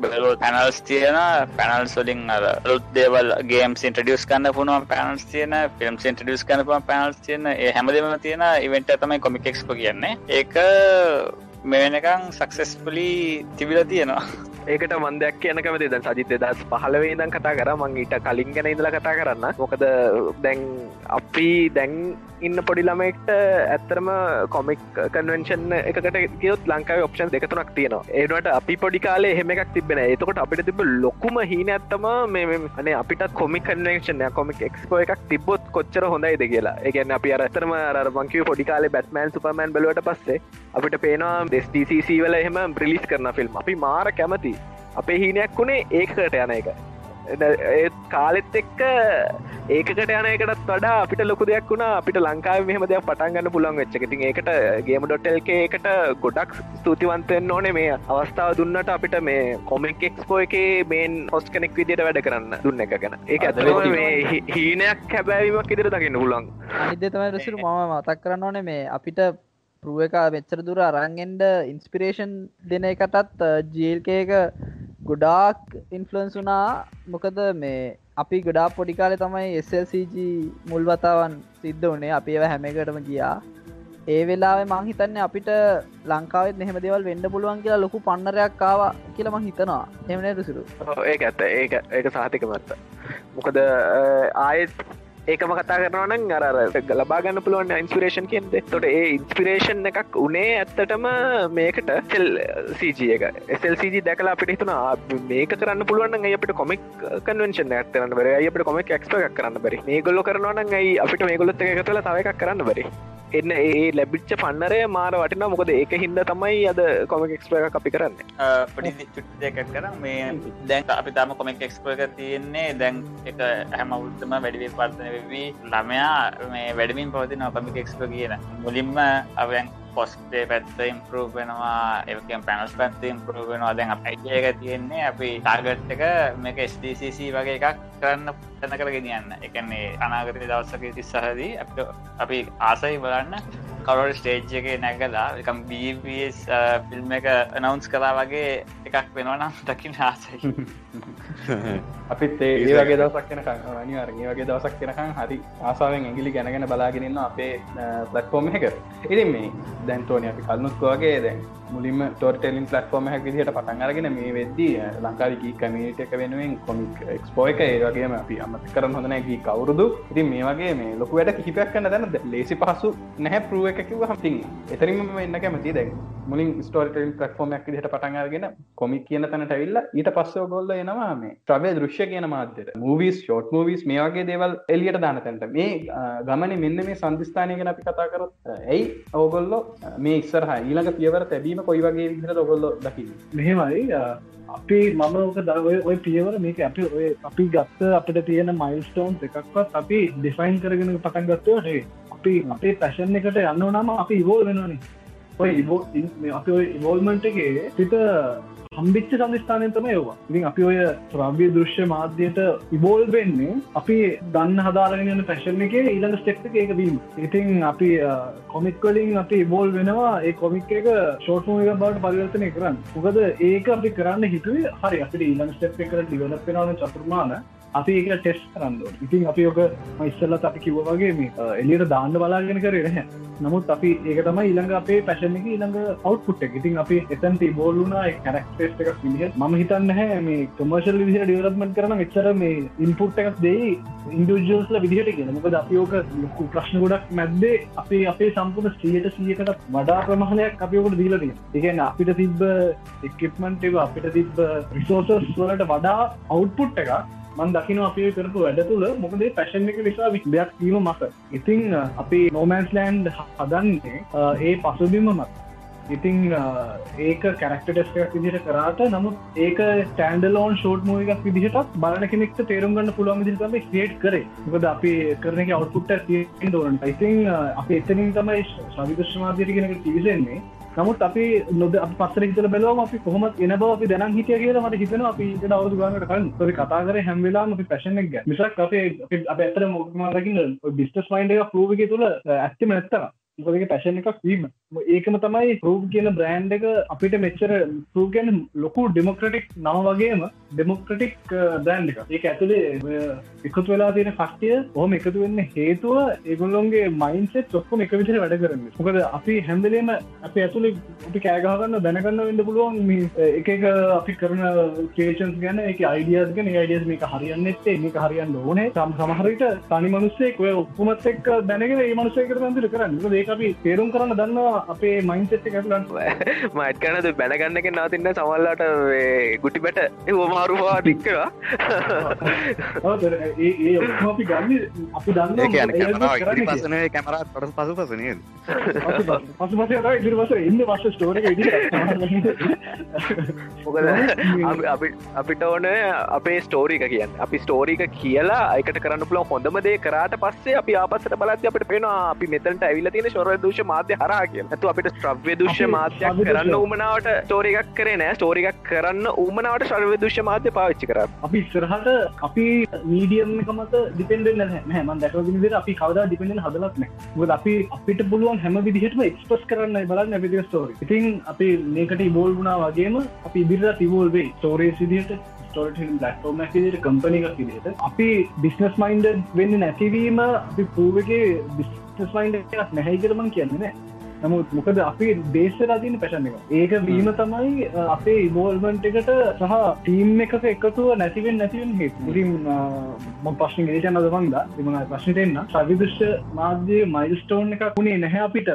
බැලෝ පැනල්ස් තියෙන පැනල්ස් වලින් රුත් දේවල් ගේම් ඉන්ට්‍රඩියස් කන්න පුුණුව පැනල්ස් තියෙන ෆිල්ම් ඉන්ටඩියස් කනපුම පැනල්ස් තියෙන ඒ හැමදම තියෙන ඉවෙන්ට තමයි කොමිකෙක්ස්ප කියන්නේ. ඒක මෙනකං සක්සෙස්පලි තිබිල තියෙනවා. ඒකට මන්දයක් කියන කමති ද සජිත දස් පහලවේ දම් කතා කර. මං ඊට කලින් ගැන ඉඳල කතා කරන්න. මොකද දැන් අපි දැන් ඉන්න පොඩිළමෙක්ට ඇත්තරම කොමික් කන්වෙන්ෂන් එකට කියොත් ලංකාව ඔප්ෂන් දෙකතුනක් තියෙනවා. ඒනට අපි පොඩි කාලේ එහෙම එකක් තිබෙන ඒතකොට අපිට තිබ ලොකුම හීන ඇත්තම මේ අනේ අපිට කොමික් කන්වෙන්ෂන් කොමික් එක්ස්පෝ එකක් තිබොත් කොච්චර හොඳයිද කියලා. ඒගැන්න අපි අරතරම රමංකිව පොඩිකාලේ බැත්මෑන් සුපමෑන් බලවට පස්සේ අපිට පේනවා දෙස්ටීසි වල එහෙම බ්‍රිලිස් කරන ෆිල්ම් අපි මාර කැමති අපේ හීනයක් වුණේ ඒකට යන එක. ඒත් කාලෙත් එක්ක ඒකට යන එකටත් වඩා අපිට ලොකු දෙයක් වුණා. අපිට ලංකාව මෙහම දෙයක් පටන්ගන්න පුළන් වෙච්චකටින් ඒකට ගේම ඩොටල්ක එකට ගොඩක් ස්තුතිවන්තයෙන් ඕනේ. මේ අවස්ථාව දුන්නට අපිට මේ කොමික් එක්ස්පෝ එක මේන් හොස් කෙනෙක් විදිට වැඩ කරන්න දුන්න එක ගැන. ඒ ඇතම මේ හීනයක් හැබැවීමක් ඉදිර දකින්න පුලන් අනිද තමයි රසුරු මම මතක් කරන්න ඕනේ මේ අපිට පරුව එක මෙච්චර දුර අරංගෙන්ඩ ඉන්ස්පිරේෂන් දෙන එකටත් ජීල්කේක ගොඩාක් ඉන්ෆලන්ස් වනා මොකද මේ අපි ගොඩා පොඩිකාලෙ තමයි SLCG මුල් වතාවන් සිද්ධ වනේ අපි ඒව හැමකටම ගියා. ඒ වෙලාවේ මං හිතන්න අපිට ලංකාවත් මෙහම දෙවල් වෙන්ඩ පුළුවන් කියලා ලොකු පන්නරයක් කාව කියලම හිතනවා. එමන රුසිරු ඒක ඇත්ත. ඒක ඒක සාතික මත්ත මොකද ආයෙත් ඒකම කතා කරනවන අර ලබාගන්න පුළුවන් ඉන්ස්පිරේෂන් කියන්ද තොට ඒ ඉන්ස්පිරේෂන් එකක් උනේ ඇත්තටම මේකට සෙල් සජ එක. එසල්සජ දැකලා අපිට හිතුන මේක කරන්න පුළුවන් අපට කොමික් කන්වෙන්ෂන් ඇත්තන්න බර? අපට කොමික් ක්ස්ප එකක් කරන්න බරි? මේ ගොල්ල කරනවන යි අපිට මේ ගොලොත් එක තුළ තව එකක් කරන්න බරි? එන්න ඒ ලැබිච්ච පන්නරය මාර වටින මොකද ඒක හින්ද තමයි අද කොමික් එක්ස්ප එක අපි කරන්න. පඩි චුට්දයක් කර මේ දැන් අපි තම කොමික් එක්ස්ප එක තියෙන්නේ දැන් එක හැම උත්තම වැඩිවේ පර්තන වෙවී. ළමයා මේ වැඩමින් පවතින කොමික් එක්ස්ප කියන මුලින්ම අවයන් පොස්ටේ පැත්ත ඉම්පරූ වෙනවා ඒකම් පැනස් පැත්ත ඉම්පරූ වෙනවා. දැන් අයික තියෙන්නේ අපි ටාගට් එක මේක ස්DCC වගේ එකක් කරන්න තැන කර ගෙනියන්න එකන්නේ අනාගත දවසක තිස්සහදී අපි ආසයි බලන්න කවර ස්ටේජ් එක නැගලා එකම් බස් ෆිල්ම් එක නවන්ස් කලා වගේ එකක් වෙනවනම් දකින ආසයි. අපිත් ඒ වගේ දවසක් කෙනක අනිවරගේ වගේ දවසක් කෙනකම් හරි ආසාාවෙන් ඇගිලි ගැනගෙන බලාගෙනන්න අපේ පලට්ෆෝර්ම එක ඉතින් මේ දැන්තෝනය අපි කල්නුත්කෝගේ දැන් මුලින්ම ටෝටෙලින් පලට්ෆෝර්ම හැ විදිහට පටන් අරගෙන මේ වෙද්දී ලංකාවිකී කමිට එක වෙනුවෙන් කොමික් එක්ස්පෝ එක ඒවගේම අපි අමත කරන හොඳන ගී කවුරුදු ඉතින් මේ වගේ මේ ලොකු වැඩ කිහිපයක් කන්න දැන ලේසි පහසු නැහැ පරුව එකකිව හමතින් එතරින්ම එන්න කැමති දැන් මුලින් ස්ටෝටල් පලටෆෝර්මයක් දිහට පටන්ගරගෙන කොමික් කියන තැනට ඇවිල්ල ඊට පස්සෝ ගොල්ල එනවා මේ ්‍රවය දෘශ්‍ය කියන මාධ්‍යයට. මූවිස් ෂෝට් මූවිස් මේ වගේ දේවල් එලියට දාන තැන්ට. මේ ගමන මෙන්න මේ සන්ධස්ථානය ගැන අපි කතා කරොත් ඇයි ඔවගොල්ලො මේ ඉස්සරහ ඊළඟ පියවර තැබීම කොයි වගේ විදිහට ඔගොල්ලො දකි මෙහෙමයි. අපි මම ඕක දවය ඔය පියවර මේක අපි ඔය අපි ගත්ත අපිට තියෙන මයිල්ස්ටෝන්ස් එකක්වත් අපි ඩිෆයින් කරගෙන පටන් ගත්තවට අපි අපේ පැෂන් එකට යන්න නම අපි ඉවෝල් වෙනනේ ඔය අපි ඉවෝල්මන්ට එකේ පිට හම්බිච්ච සම්ස්ථානය තම ඒවා. ඉතින් අපි ඔය ශ්‍රව්‍ය දෘශ්‍ය මාධ්‍යයට ඉබෝල් වෙන්නේ අපි දන්න හදාරගෙන පැශන් එක ඊළඟ ස්ටෙප් එක ඒක වීම. ඉතින් අපි කොමික්වලින් අපි ඉබෝල් වෙනවා ඒ කොමික් එක ෂෝට්ම එක බවට පරිවර්තනය කරන්න. මොකද ඒක අපි කරන්න හිතුවේ හරි. අපිට ඊළඟ ස්ටෙප් එකට ඩිවලප් වෙනවන චතුර්මාන. අපි ඒක ටෙස් කරන්න ඉතින් අපි ඔක ඉස්සල්ලත් අපි කිව්ව වගේ මේ එලියට දාන්න බලාගෙන කරේ නැහැ. නමුත් අපි ඒක තම ඊළඟ අපේ පැශන එක ඊළඟ අවට්පුට් එක. ඉතින් අපි එතන්ති බෝල්ලුනා කැරක්ටේස්ට එකක් විදිහ ම හිතන්න හැ මේ කොමර්ශල් විදිහ ඩියලපමට කරන එච්චර මේ ඉන්පුට් එකක් දෙයි ඉන්ඩජල්ස්ල විදිහට ගෙන මොකද අපි ඕක ලොකු ප්‍රශ්න ගොඩක් මැද්දේ අපි අපේ සම්පුර්ණ සියට සියකට වඩා ප්‍රමාණයක් අපිෝකට දීලටිය එකන අපිට තිබ්බ එක්කප්මන්ට එක අපිට තිබ්බ රිසෝසස් වලට වඩා අවුට්පුට් එක මන් දකින අපි කරපු වැඩ තුළ මොකදේ පැශන් එක නිසා දෙයක් වීම මස ඉතිං අපි නෝමන්ස් ලෑන්ඩ් හදන්නේ ඒ පසුබිම මත්. ඉතිං ඒක කැරක්ට ටෙස්ක විදිට කරාට නමුත් ඒක ටන්ඩලෝන් ෂෝට් මෝගක් විදිහට බලන කෙනෙක් තේරුම් ගන්න පුළුවන් විදිතම ක්‍රේට් කරේ. මොකද අපි කරන අවටපුට්ට දෝරන් ඉතිං අපි එතනින් තමයි ශවිදශ්මාධයටගෙනක තිවිසෙන්නේ නමුත් අපි නොද පස්සර හිතල බැලවම අපි කොහොමත් එන බව අපි දැන හිටිය කියලා මට හිතන අපි අවුදු ගන්නට කලින්. අපි කතා කර හැම්වෙලාම අපි පැශන එක මිසක් අපේ අප ඇතර මොකමරකින්න බිස්ටස් මයින්ඩ එක පලෝවික තුළ ඇත්තම නැත්තර මොකදගේ පැශන එකක් වීම. ඒකම තමයි රූප කියන බ්‍රෑන්් එක අපිට මෙච්චර රූගැන ලොකු ඩෙමොක්‍රටික් නම වගේම ඩෙමොක්‍රටික් බ්‍රෑන්් එක ඒක ඇතුළේ එකතු වෙලා තියෙන කට්ටිය හොම එකතු වෙන්න හේතුව ඒගොල්ලොන්ගේ මයින්සෙත් චොක්කොම එක විදිර වැඩ කරන්න. මොකද අපි හැම්දලේම අපි ඇතුළේ අපි කෑගහගන්න දැනගන්න වෙන්න පුළුවන්. එක එක අපි කරන කේෂන්ස් ගැන එක අයිඩියස් ගැන. අයිඩියස් මේක හරියන්න එත්තේ මේක හරියන්න ඕනේ. සම් සමහරට තනි මනුස්සේ ඔය ඔක්කුමත් එක් දැනගෙන ඒ මනුසයකට බන්දිර කරන්න. ඒ අපි තේරුම් කරන්න දන්නවා අපේ මයින්සෙට් එකලන් මයිට් කනද බැනගන්න එක නතින්න සමල්ලාට ගුටි බැට. හෝමාරුවා ඒ ඔක්කොම අපි ගන්න අපි දන්න පසන කැමරත් පොට පසු පසනය පසු පස ඉදිරිපස ඉන්න පස ස්ටෝර මොකද අපිට ඕන අපේ ස්ටෝරික කියන්න. අපි ස්ටෝරික කියලා අයිකට කරන්න පුළ හොඳම දේ කරට පස්සේ අපි ආපසට බලත් අපට පෙන අපි මෙතට ඇවිල තියෙන ශොර දෂ මාධ්‍ය හරා කිය ඇතු අපිට ශ්‍රව්‍ය දුෂ්‍ය මාධ්‍යයක් කරන්න උමනාවට ස්ටෝරිකක් කරන ස්ටෝරිකක් කරන්න උමනාවට ශර්ව දුෂ්‍ය මාධ්‍ය පාවිච්චි කර. අපි ඉස්සරහට අපි මීඩියම්කමත ඩිපෙන්ඩෙන් හම දැකවිදිර අපි කවද ඩිපෙන්ඩෙන් හදලත්න ගොද අපි අපිට පුළුවන් හැම විදිහටම එක්ස්පස් කරන්න බලන්න විදි ස්ටෝරි ඉතින් අපි මේකට බෝල් වුණා වගේම අපි ඉදිරිර තිබෝල්වේ ස්ටෝරේ සිදියට ලටෝම ට කම්පනි එකක් විදිට අපි බිස්නස් මයින්ඩ වෙන්න නැතිවීම අපි පූවගේ බිස්නස් මයින්ඩ එකක් නැහැයි කරමන් කියන්නේ නමුත් මොකද අපි දේශලා තින පැශන එක. ඒක වීම තමයි අපේ ඉබෝල්මන්ට් එකට සහ ටීම් එක එකතුව නැතිවෙන් නැතිවෙන් හේ ඉරින් ම පශ්න ගේෂන දමන්ද එමන ප්‍රශ්නට එන්න. සවිදුෂ්‍ය මාධ්‍ය මයිල්ස්ටෝන් එකක් වුණේ නැහැ අපිට.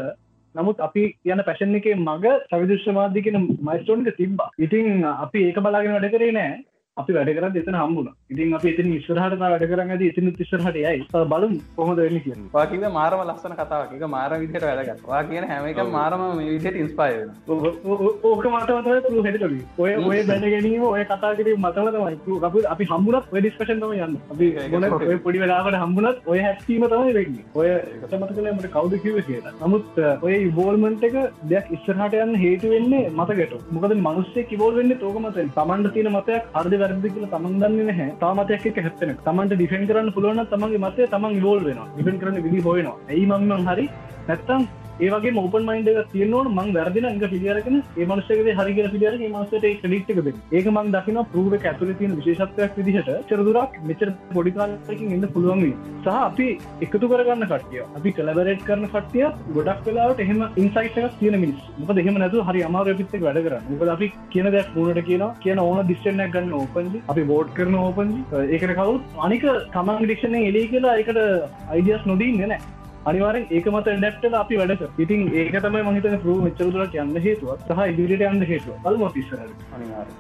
නමුත් අපි යන පැශන් එක මග සවිදුෂ්‍ය මාධ්‍ය කියෙන මයිස්ටෝන් එක තිබ්බා. ඉතින් අපි ඒක බලාගෙන වැඩ කරේ නෑ අපි වැඩ කර එතන හම්බුණ. ඉතින් අපි ඉතින් ඉස්සරහට වැඩ කරන්න ඇති ඉතින් තිස්සරහට යයි. බලම් කොහොද වෙන්න කිය වාකිද මාරම ලස්සන කතාවක්. මාර විදිහට වැඩගත් වා කියන හැම එක මාරම විදිහට ඉන්ස්පාය ඕක මතමත හෙට ඔය ඔය දැන ගැනීම ඔය කතා කිරීම මතම තමයි අප අපි හම්බුණත් ඔය ඩිස්කෂන් තම යන්න. අපි ගොන පොඩි වෙලාකට හම්බුණත් ඔය හැස්ීම තමයි වෙන්නේ. ඔය කතමත කලමට කවුද කිව කියලා. නමුත් ඔය ඉබෝල්මන්ට එක දෙයක් ඉස්සරහට යන්න හේතු වෙන්නේ මතකට මොකද මනුස්සේ කිවෝල් වෙන්න තෝකමත තමන්ට තියෙන මතයක් අර්ධ වැරදි කියල තමන් දන්න නැහැ. තාමතයක් එක හැත්තන තමන්ට ඩිෆෙන් කරන්න පුළුවන් තමන්ගේ මතය තමන් වෝල් වෙන ඩිෆෙන් කරන විදි හොයනවා. ඇයි මං හරි නැත්තම් ඒවගේ මෝපන් මයින්ඩ තියනවට මං වැරදින එක පිළියරකන ඒ මනසකේ හරිගර පිළියර මසට ලිට්ක ඒක මං දකින පරුව ඇතුල තියෙන විශේෂත්වයක් විදිහට චරදුරක් මෙචර පොඩිකාලකින් ඉන්න පුළුවන් සහ අපි එකතු කරගන්න කටිය අපි කලබරේට් කරන කටිය ගොඩක් වෙලාට එහෙම ඉන්සයිටක් තියෙන මිනිස් මොක දෙහෙම නැතු හරි අමාර පිත්තක් වැඩ කරන්න. මොක අපි කියන දෙයක් මුණට කියන කියන ඕන දිස්ටනයක් ගන්න ඕපන්ජි අපි බෝඩ් කරන ඕපන්ජි ඒකට කවුත් අනික තමන් ඩික්ෂණ එලි කියලා එකට අයිඩියස් නොදී නෑ අනිවාරෙන් ඒක මත ඩක්ටල අපි වැඩ ඉතින් ඒක තමයි මහිත පරු මෙච්චරතුරට යන්න හේතුව සහ ඉදිරිට යන්න හේතුව අල්ම පිස්සර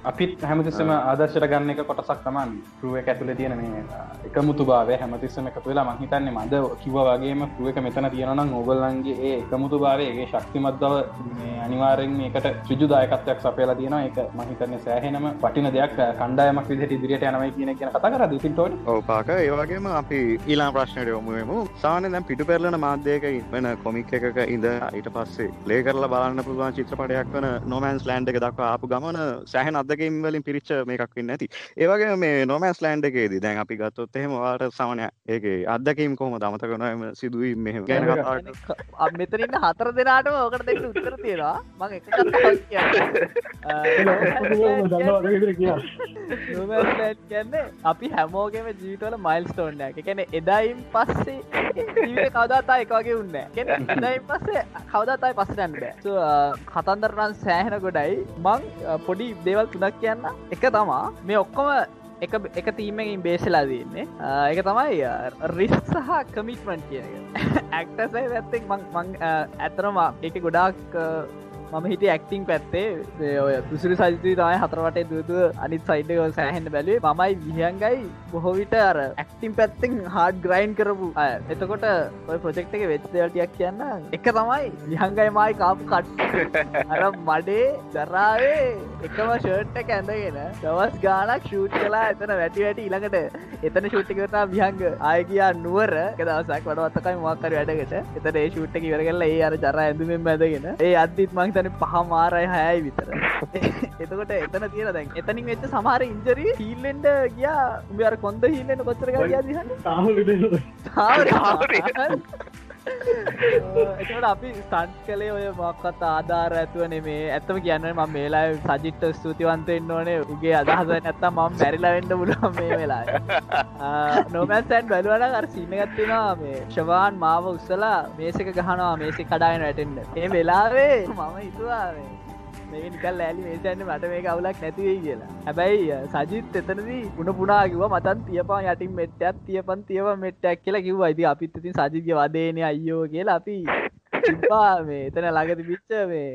අපිත් හැමතිස්සම ආදර්ශර ගන්න එක කොටසක් තමන් පරුව එක ඇතුල තියෙන මේ එකමුතු භාව හැමතිස්සම එකතු වෙලා මහිතන්නේ මද කිව වගේම පරුව එක මෙතන තියෙනනම් ඔගොල්ලන්ගේ ඒ එකමුතු භාවයගේ ශක්තිමත් බව අනිවාරෙන් මේකට ශුජුදායකත්වයක් සපේලා තියෙන එක මහිතන්න සෑහෙනම පටින දෙයක් කණ්ඩායමක් විදිහට ඉදිරියට යනවයි කියන කියන කතා කර දිසින්ටෝට ඕපාක ඒවාගේම අපි ඊලා ප්‍රශ්නයට යොමුුවමු සාන දැම් පිටු පෙරල කරන මාධ්‍යයක වෙන කොමික් එකක ඉඳ ඊට පස්සේ ලේ කරලා බලන්න පුළුවන් චිත්‍රපටයක් වන නොමන්ස් ලෑන්ඩ් එක දක්වා ආපු ගමන සෑහන අදකින් වලින් පිරිච්ච මේකක් වෙන්න ඇති ඒවගේ මේ නොමන්ස් ලෑන්ඩ් එකේදී දැන් අපි ගත්තොත් එහෙම වාට සමනය ඒක අදකීම් කොහොම දමතක නොම සිදුවීම් මෙහෙම ගැන මෙතනන්න හතර දෙනාටම ඕකට දෙන්න උත්තර තියෙනවා. මං එක කියන්න. අපි හැමෝගේම ජීවිතවල මයිල් ස්ටෝන්න එකැන එදායින් පස්සේ ජීවිත කවදාතා එක වගේ උන්න පස්සේ කවදාතයි පස්සටන්න බෑ. කතන්දරනන් සෑහෙන ගොඩයි. මං පොඩි දේවල් තුනක් කියන්න. එක තමා මේ ඔක්කොම එක එක තීමකින් බේසලා දන්නේ එක තමයි රිස් සහ කමිටමන්් කියන ඇක්ටසයි ඇත්තෙක් ඇතරම එක ගොඩාක් මම හිට ඇක්ටිං පැත්තේ. ඔය පුසිරි සජිතී තමයි හතරවටේ දුතු අනිත් සයිඩ සෑහෙන්ට බැලේ මයි විහංගයි බොහෝවිට අර ඇක්ටිම් පැත්තෙන් හාඩ් ග්‍රයින්් කරපු අය. එතකොට ඔය ප්‍රජෙක්් එක වෙච් දෙවටයක් කියන්න. එක තමයි විහංගයි මයි කාපු කට් අර මඩේ දරාවේ එකම ෂර්ට්ට ඇඳගෙන දවස් ගානක් ෂූට් කලා එතන වැටි වැටි ඉළඟට එතන ෂුට්ටිකරතා විහංග. ආය කියා නුවර. දවසක් වඩවත්තකයි මොක්කර වැඩකට. එතට ඒ ෂුට්ට ඉවර කරලා ඒ අර ජර ඇඳුමෙන් ඇදගෙන ඒ අදදිත් මං තන පහ මාරය හයයි විතර. එතකොට එතන තියෙන දැන් එතනින් වෙච්ච සමහර ඉන්ජරී හිල්ලෙන්ඩ ගියා. උඹ අර කොන්ද හිල්ලෙන කොච්චර ගියා දිහන්න තාම එතට අපි ස්ටන්් කලේ ඔය මොක්කත් ආධාර ඇතුව නෙමේ. ඇත්තම කියන්න ම මේලා සජිට්ට ස්තුතිවන්තෙන්න්න ඕනේ. උගේ අදහස නැත්තා මම මැරිලවෙන්ඩ පුලුවන් මේ වෙලා නොමැන්සැන් බැලුවන අර සිීනගත්තිවා මේ. ශවාන් මාව උත්සලා මේසක ගහනවා මේසි කඩායන වැටෙන්ට ඒ වෙලාවේ මම හිතුවා මේ මේ නිකල් ඇලි මේසන්න මට මේ කවුලක් නැතිවේ කියලා. හැබැයි සජිත් එතනදී උන පුනාකිව මතන් තියපා යටින් මෙට්ටත් තියපන් තියව මෙට්ටක් කියලා කිව් අයිති අපිත් ඉතින් සජිතය වදේනය අයියෝ කියලා අපි තිබ්බා මේ එතන ළඟති පිච්ච මේ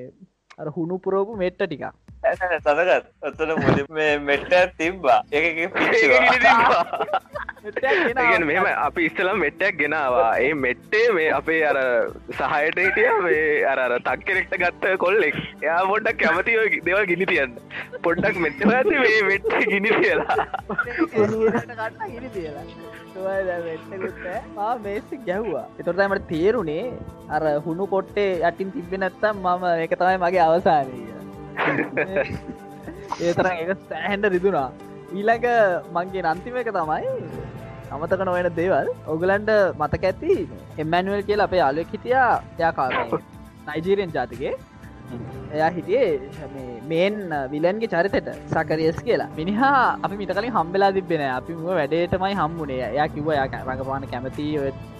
අර හුණු පුරෝපු මෙට්ට ටිකක්. සදගත් ඔත්තන මුද මේ මෙට්ට තිබ්බා. එක ඒගැන මෙම අපි ඉස්සලම් මෙට්ටක් ගෙනවා. ඒ මෙට්ටේ මේ අපේ අර සහයට හිටිය මේ අර තක්කෙනෙක්ට ගත්ත කොල්ලෙක්. එයා පොඩ්ඩක් කැමති ඔය දෙවල් ගිනි තියන්න. පොඩ්ඩක් මෙට්ට ඇති මේ මෙට්ට ගිනි කියලා මේසි ගැහ්වා එතොටමට තේරුණේ අර හුණු කොට්ටේ යටින් තිබෙන නැත්තම් මම එක තමයි මගේ අවසානය ඒතරම් එක සෑහන්ඩ රිදුනා ඊළඟ මංගේ නන්තිම එක තමයි අමතක නොවෙන දේවල්. ඔගලන්ඩ මතක ඇති එමැනුවල් කියල අපේ අලුවක් හිටියා. යාකාර නයිජීරෙන් ජාතිගේ එයා හිටියේ මේන් විලන්ගේ චරිතට සකරියස් කියලා. මිනිහා අපි මිතකලින් හම්බෙලා තිබෙන අපි වැඩේටමයි හම්බුනේ. එයා කිව්ව යා රඟපාන කැමති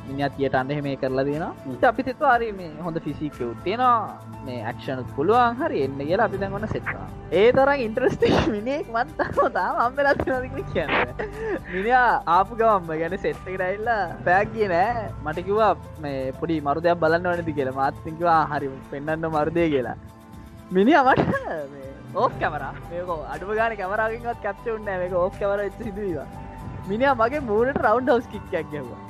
මිනිතියට අන්න මේ කරලා දෙන අපි තත්වාරී මේ හොඳ ෆිසික් උත්තියෙනවා මේ ඇක්ෂණත් පුළුවන්. හරි එන්න කියලා අපි දැන්ගොන්න සෙට්වා ඒ තරම් ඉන්ට්‍රස්ටි මිනිෙක් මන්තතා අම්බෙලත් කියන්න. මිනිා ආපු ගවම්ම ගැන සෙට්ටකටයිල්ලා පැක් කිය නෑ. මටකිවා මේ පොඩි මරුදයක් බලන්න වනති කියලා. මාත්තිකවා හරි පෙන්න්න මරුදය කියලා. මිනි අමට ඕක් කැමර මේක අඩුව ගාන කැමරාගින්වත් කැප්ච උන්න මේක ඕක් කවර එච්ච සිදුවවා මිනිා මගේ මූනට රවන්් හවස් කික්කයක් ගැවා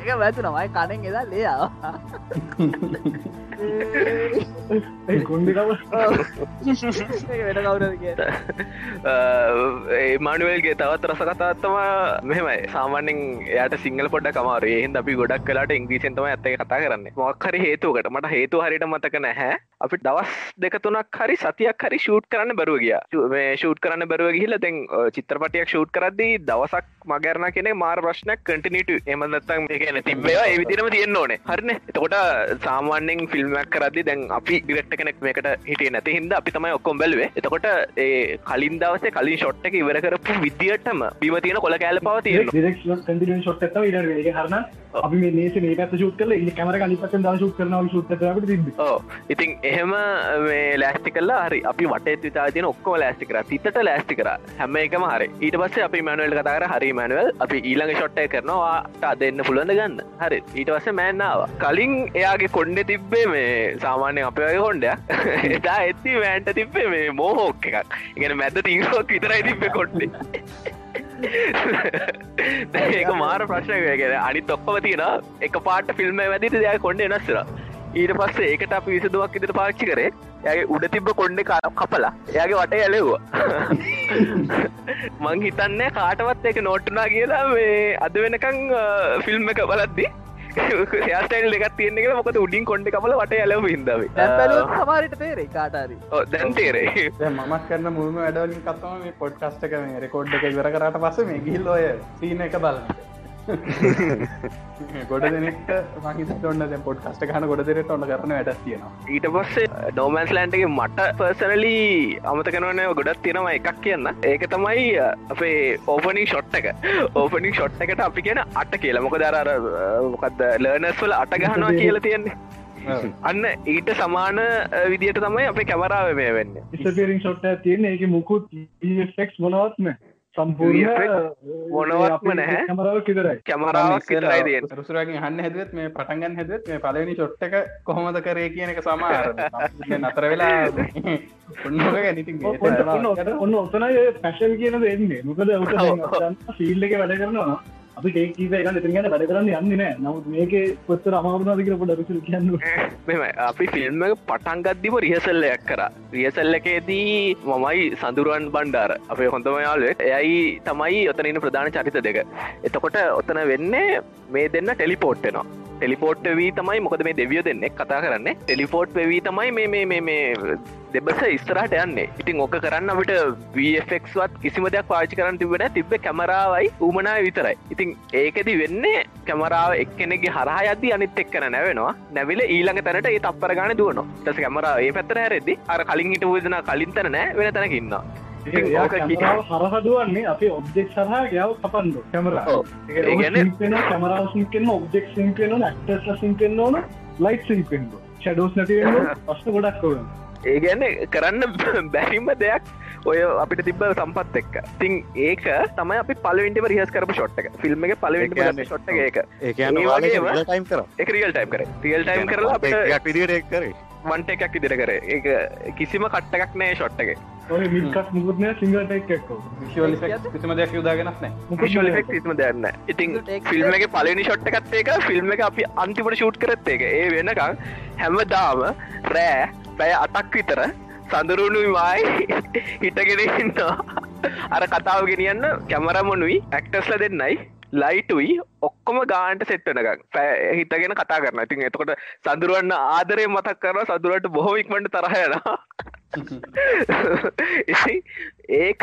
එක වැතුනමයි කනෙන් එදා ලයා. කොන්ඩිකම වැඩ කවුරද කිය මානුවල්ගේ තවත් රස කතාත්තම මෙමයි සාමානෙන් එයට සිංහල පොඩ කමාර ඒහින් අපි ගොඩක් කලාට ඉංග්‍රීසින්තම ඇත්තක කතා කරන්න. මොක්හරි හේතුවකට. මට හේතු හරිට මතක නැහැ. අපි දවස් දෙක තුනක් හරි සතියක් හරි ෂූට් කරන්න බරුව ගිය. මේ ෂූට් කරන්න බරුව ගිහිල දැන් චිත්‍රපටයක් ෂූට් කරද්දී දවසක් මගරණ කෙනෙ මාර ප්‍රශ්නයක් කටිනිට එමදත්තම් කියන තිබේවා ඒවිදිරම තියෙන්න්න ඕනේ. හරින? එතකොට සාමාන්‍යෙන් ෆිල්ම්මක් කරදදි දැන් අපි ඩිරෙක්ට කෙනෙක් මේකට හිටිය නැති හිද අපි තමයි ඔක්කොම් බැලුවේ. එතකොට ඒ කලින් දවසේ කලින් ෂොට් එක ඉවර කරපු විදිහටම බිම තියෙන කොළ කෑල පව තියෙන ඩිරෙක් කටින් ෂොට් ඇත ඉඩ හරන අපි මේ නේස මේ පැත් ශුත් කල ඉ කමර කලිපත් ද ශුත් කරන ශුත් තිබ ඕ ඉතින් එහෙම මේ ලෑස්ටි කල්ලා හරි. අපි වට විතා තියන ඔක්කෝ ලෑස්ටි කර. සිතට ලෑස්ටි කර. හැම එකම හරි. ඊට පස්සේ අපි මනුවල් කතාර හරි මනුවල් අපි ඊළඟ ෂොට්ටය කරනවා. දෙන්න පුළුවන්ද ගන්න? හරි. ඊට පස්ස මෑන්නාව කලින් එයාගේ කොන්්ඩ තිබ්බේ මේ සාමාන්‍ය අපයගේ හොන්ඩයක් එදා ඇත්ති මෑන්ට තිබ්බේ මේ මෝහෝක් එකක්. ඉගෙන මැද තිීරෝක් විතරයි තිබ්බ කොට්ටේ ඒක මාර ප්‍රශ්නයගෙන අනි තොක්කව තියෙන එක පාට ෆිල්ම් වැදිට දෙයක් කොඩ නස්සර ඊට පස්සේ ඒකට අප විසදුවක් ඉදිට පාච්චි කරේ. ඇගේ උඩ තිබ්බ කොන්්ඩ කපලා. එයාගේ වට ඇලෙව්වා. මං හිතන්න කාටවත් එක නෝට්ටනා කියලා මේ අද වෙනකං ෆිල්ම් එක බලද්දි යාස්ටයිල් එකක් තියෙන්නේ මොකද උඩින් කොන්ඩ කමල වට දැන් බැලුවොත් සමහරට තේරේ කාටරි. දැන් තේරේ මමත් කරන්න මුල්ම වැඩවලින් කත්තම මේ පොඩ්කස්ට කම රෙකෝඩ් එක ඉවර කරට පස මේ ගිල් ඔය සීන එක බලන්න ගොඩ දෙනෙක්ට මහිත ඔන්න දැ පොඩ්කස්ට කන ගොඩ දෙරට ඔන්න කරන වැඩ තියෙනවා. ඊට පස්සේ ඩෝමන්ස් ලෑන්ටගේ මට පර්සනලි අමතකනවන ගොඩත් තියෙනවා එකක් කියන්න. ඒක තමයි අපේ ඕපනිින් ෂොට් එක. ඕපනිින් ෂොට් එකට අපි කියන අට කියලා. මොක දර මොකක්ද ලර්නස් වල අට ගහනවා කියලා තියෙන්නේ. අන්න ඊට සමාන විදියට තමයි අපේ කැමරාව මේ වෙන්න. ඉස්පේරින් ෂොට් තියෙන ඒක මුකුත් ෆෙක්ස් මොනවත්ම සම්පූර්ණ මොනවත්ම නැහැ. කැමරාව කිදරයි කැමරාවක් විතරයි තියෙන්නේ. රුසරගෙන් හන්න හැදුවත් මේ පටන්ගන්න හැදුවත් මේ පලවෙනි චොට්ට එක කොහොමද කරේ කියන එක සමාර නතර වෙලා ඔන්නක ගැනිති ඔන්න ඔතනයි පැශල් කියනද එන්නේ. මොකද ඔට ෆිල්ල එක වැඩ කරනවා අපි ඒ කීප එක එතිගන්න වැඩ කරන්න යන්න නෑ. නමුත් මේක පොත්තර අමාරුනාද කියල පොඩ රුසල් කියන්න මෙම අපි ෆිල්ම් එක පටන්ගත්දිම රිහසල්ලයක් කර. රියසල්ල එකේදී මමයි සඳුරුවන් බණ්ඩාර. අපේ හොඳම යාලුවෙක් එයයි තමයි ඔතනන්න ප්‍රධාන චරිත දෙක. එතකොට ඔතන වෙන්නේ මේ දෙන්න ටෙලිපෝට්ටනවා ටෙලිපෝට් වී තමයි මොකද මේ දෙවිය දෙන්නෙක් කතා කරන්නේ. ටෙලිපෝට් වී තමයි මේ මේ මේ මේ දෙබස ඉස්තරට යන්නේ. ඉතින් ඕක කරන්න අපට වෆක්වත් කිසිම දෙයක් පාචි කරන්න තිබෙන තිබ්බ කැමරාවයි උමනා විතරයි. ඉතින් ඒකෙදි වෙන්නේ කැමරාව එක්කෙනෙගේ හරහා යද්දි අනිත් එක්කන නැවෙනවා. නැවිල ඊළඟ තැනට ඒ තප්පර ගන දුවන ටස කැමරාව ඒ පැත්තර හැරෙදි අර කලින් හිට වදන කලින් තැන නෑ වෙන තැනකින්න හරහදුවන්නේ අපේ ඔබ්ෙක් සරහ ගැව කපන්ඩ කැමරා කැමරාව සිංකෙන් ඔබ්ෙක් සිංකෙන ක්ටස් සිංකෙන් ඕන. ලයිට් සිංකෙන්ඩ ෂඩෝස් නැති පස්ට ගොඩක් කවන ඒ ගැන කරන්න බැරිම දෙයක් ඔය අපිට තිබ සම්පත් එක්ක. තින් ඒක තමයි අපි පලවිට රිහස් කරප ෂොට් එක. ෆිල්ම් එක පලවිට ෂොට් එක ඒක. වගේම ටයිම් කර. රියල් ටයිම් කර. රියල් ටයිම් කරලා අපිට විදිට කරේ වන්ට එකක් ඉදිර කර. ඒ කිසිම කට්ටකක් නෑ ෂොට් එක. ඔය මිල්කස් මුකුත්නය සිංහට එක්කෝ විශවල කිසිම දෙයක් යුදාගෙනක් නෑ විශවල ෙක් ම දන්න ඉතින් ෆිල්ම් එක පලනි ෂොට් එකත් ඒක ෆිල්ම් එක අපි අන්තිමට ෂූට් කරත් එක ඒ වෙනකං හැමදාම රෑ පැය අටක් විතර සඳරුණුයි හිටගෙනන්නවා අර කතාව ගෙනියන්න කැමරමනුයි ඇක්ටස්ල දෙන්නයි ලයිටුයි ඔක්කොම ගාන්ට සෙට්ටනක පැ හිතගෙන කතා කරන ඉතින් එතකොට සඳරුවන්න ආදරය මතක් කරන සදුරට බොහොමික්මට තරහයන ඒක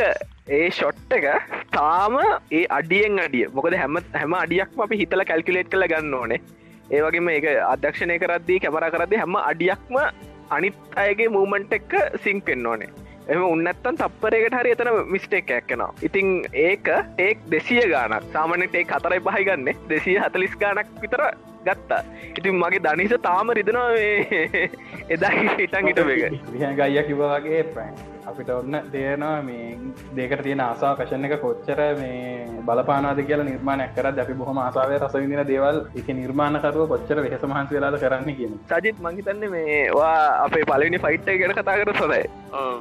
ඒ ෂොට් එක තාම ඒ අඩියෙන් අඩිය. මොකද හැම හැම අඩියක්ම අපි හිතල කැල්කුලේට් කළ ගන්න ඕනේ. ඒවගේම ඒක අධ්‍යක්ෂණය කරද්දී කැමර කරදි හැම අඩියක්ම අනිත් අයගේ මූමන්ට් එක්ක සිංකෙන් ඕනේ එම උන්නත්තන් තප්පරයකට හරි එතන මිස්ටේක් ඇක්කෙනවා ඉතිං ඒක ඒක් දෙසිය ගානක් සාමනට ඒ කතරයි පහිගන්න දෙසිය හතලිස් ගානක් විතර ගත්තා. ඉතින් මගේ දනිස තාම රිදනවා එදා හිටන් හිට එක. ගයිය කිවවාගේ ප්‍රයින් අපිට ඔන්න දේනවා මේ දේකට තියෙන ආසා පැශන එක කොච්චර මේ බලපානාද කියලා නිර්මාණයක් කර අපි බොහම ආසාාවය රසවිදින දේවල් එක නිර්මාණකරුව කොච්චර වෙහෙස මහන්ස වෙලාද කරන්න කියන සජිත් මංහිතන්න මේවා අපේ පලවිනි ෆයිට් ගැන කතා කර සොදයි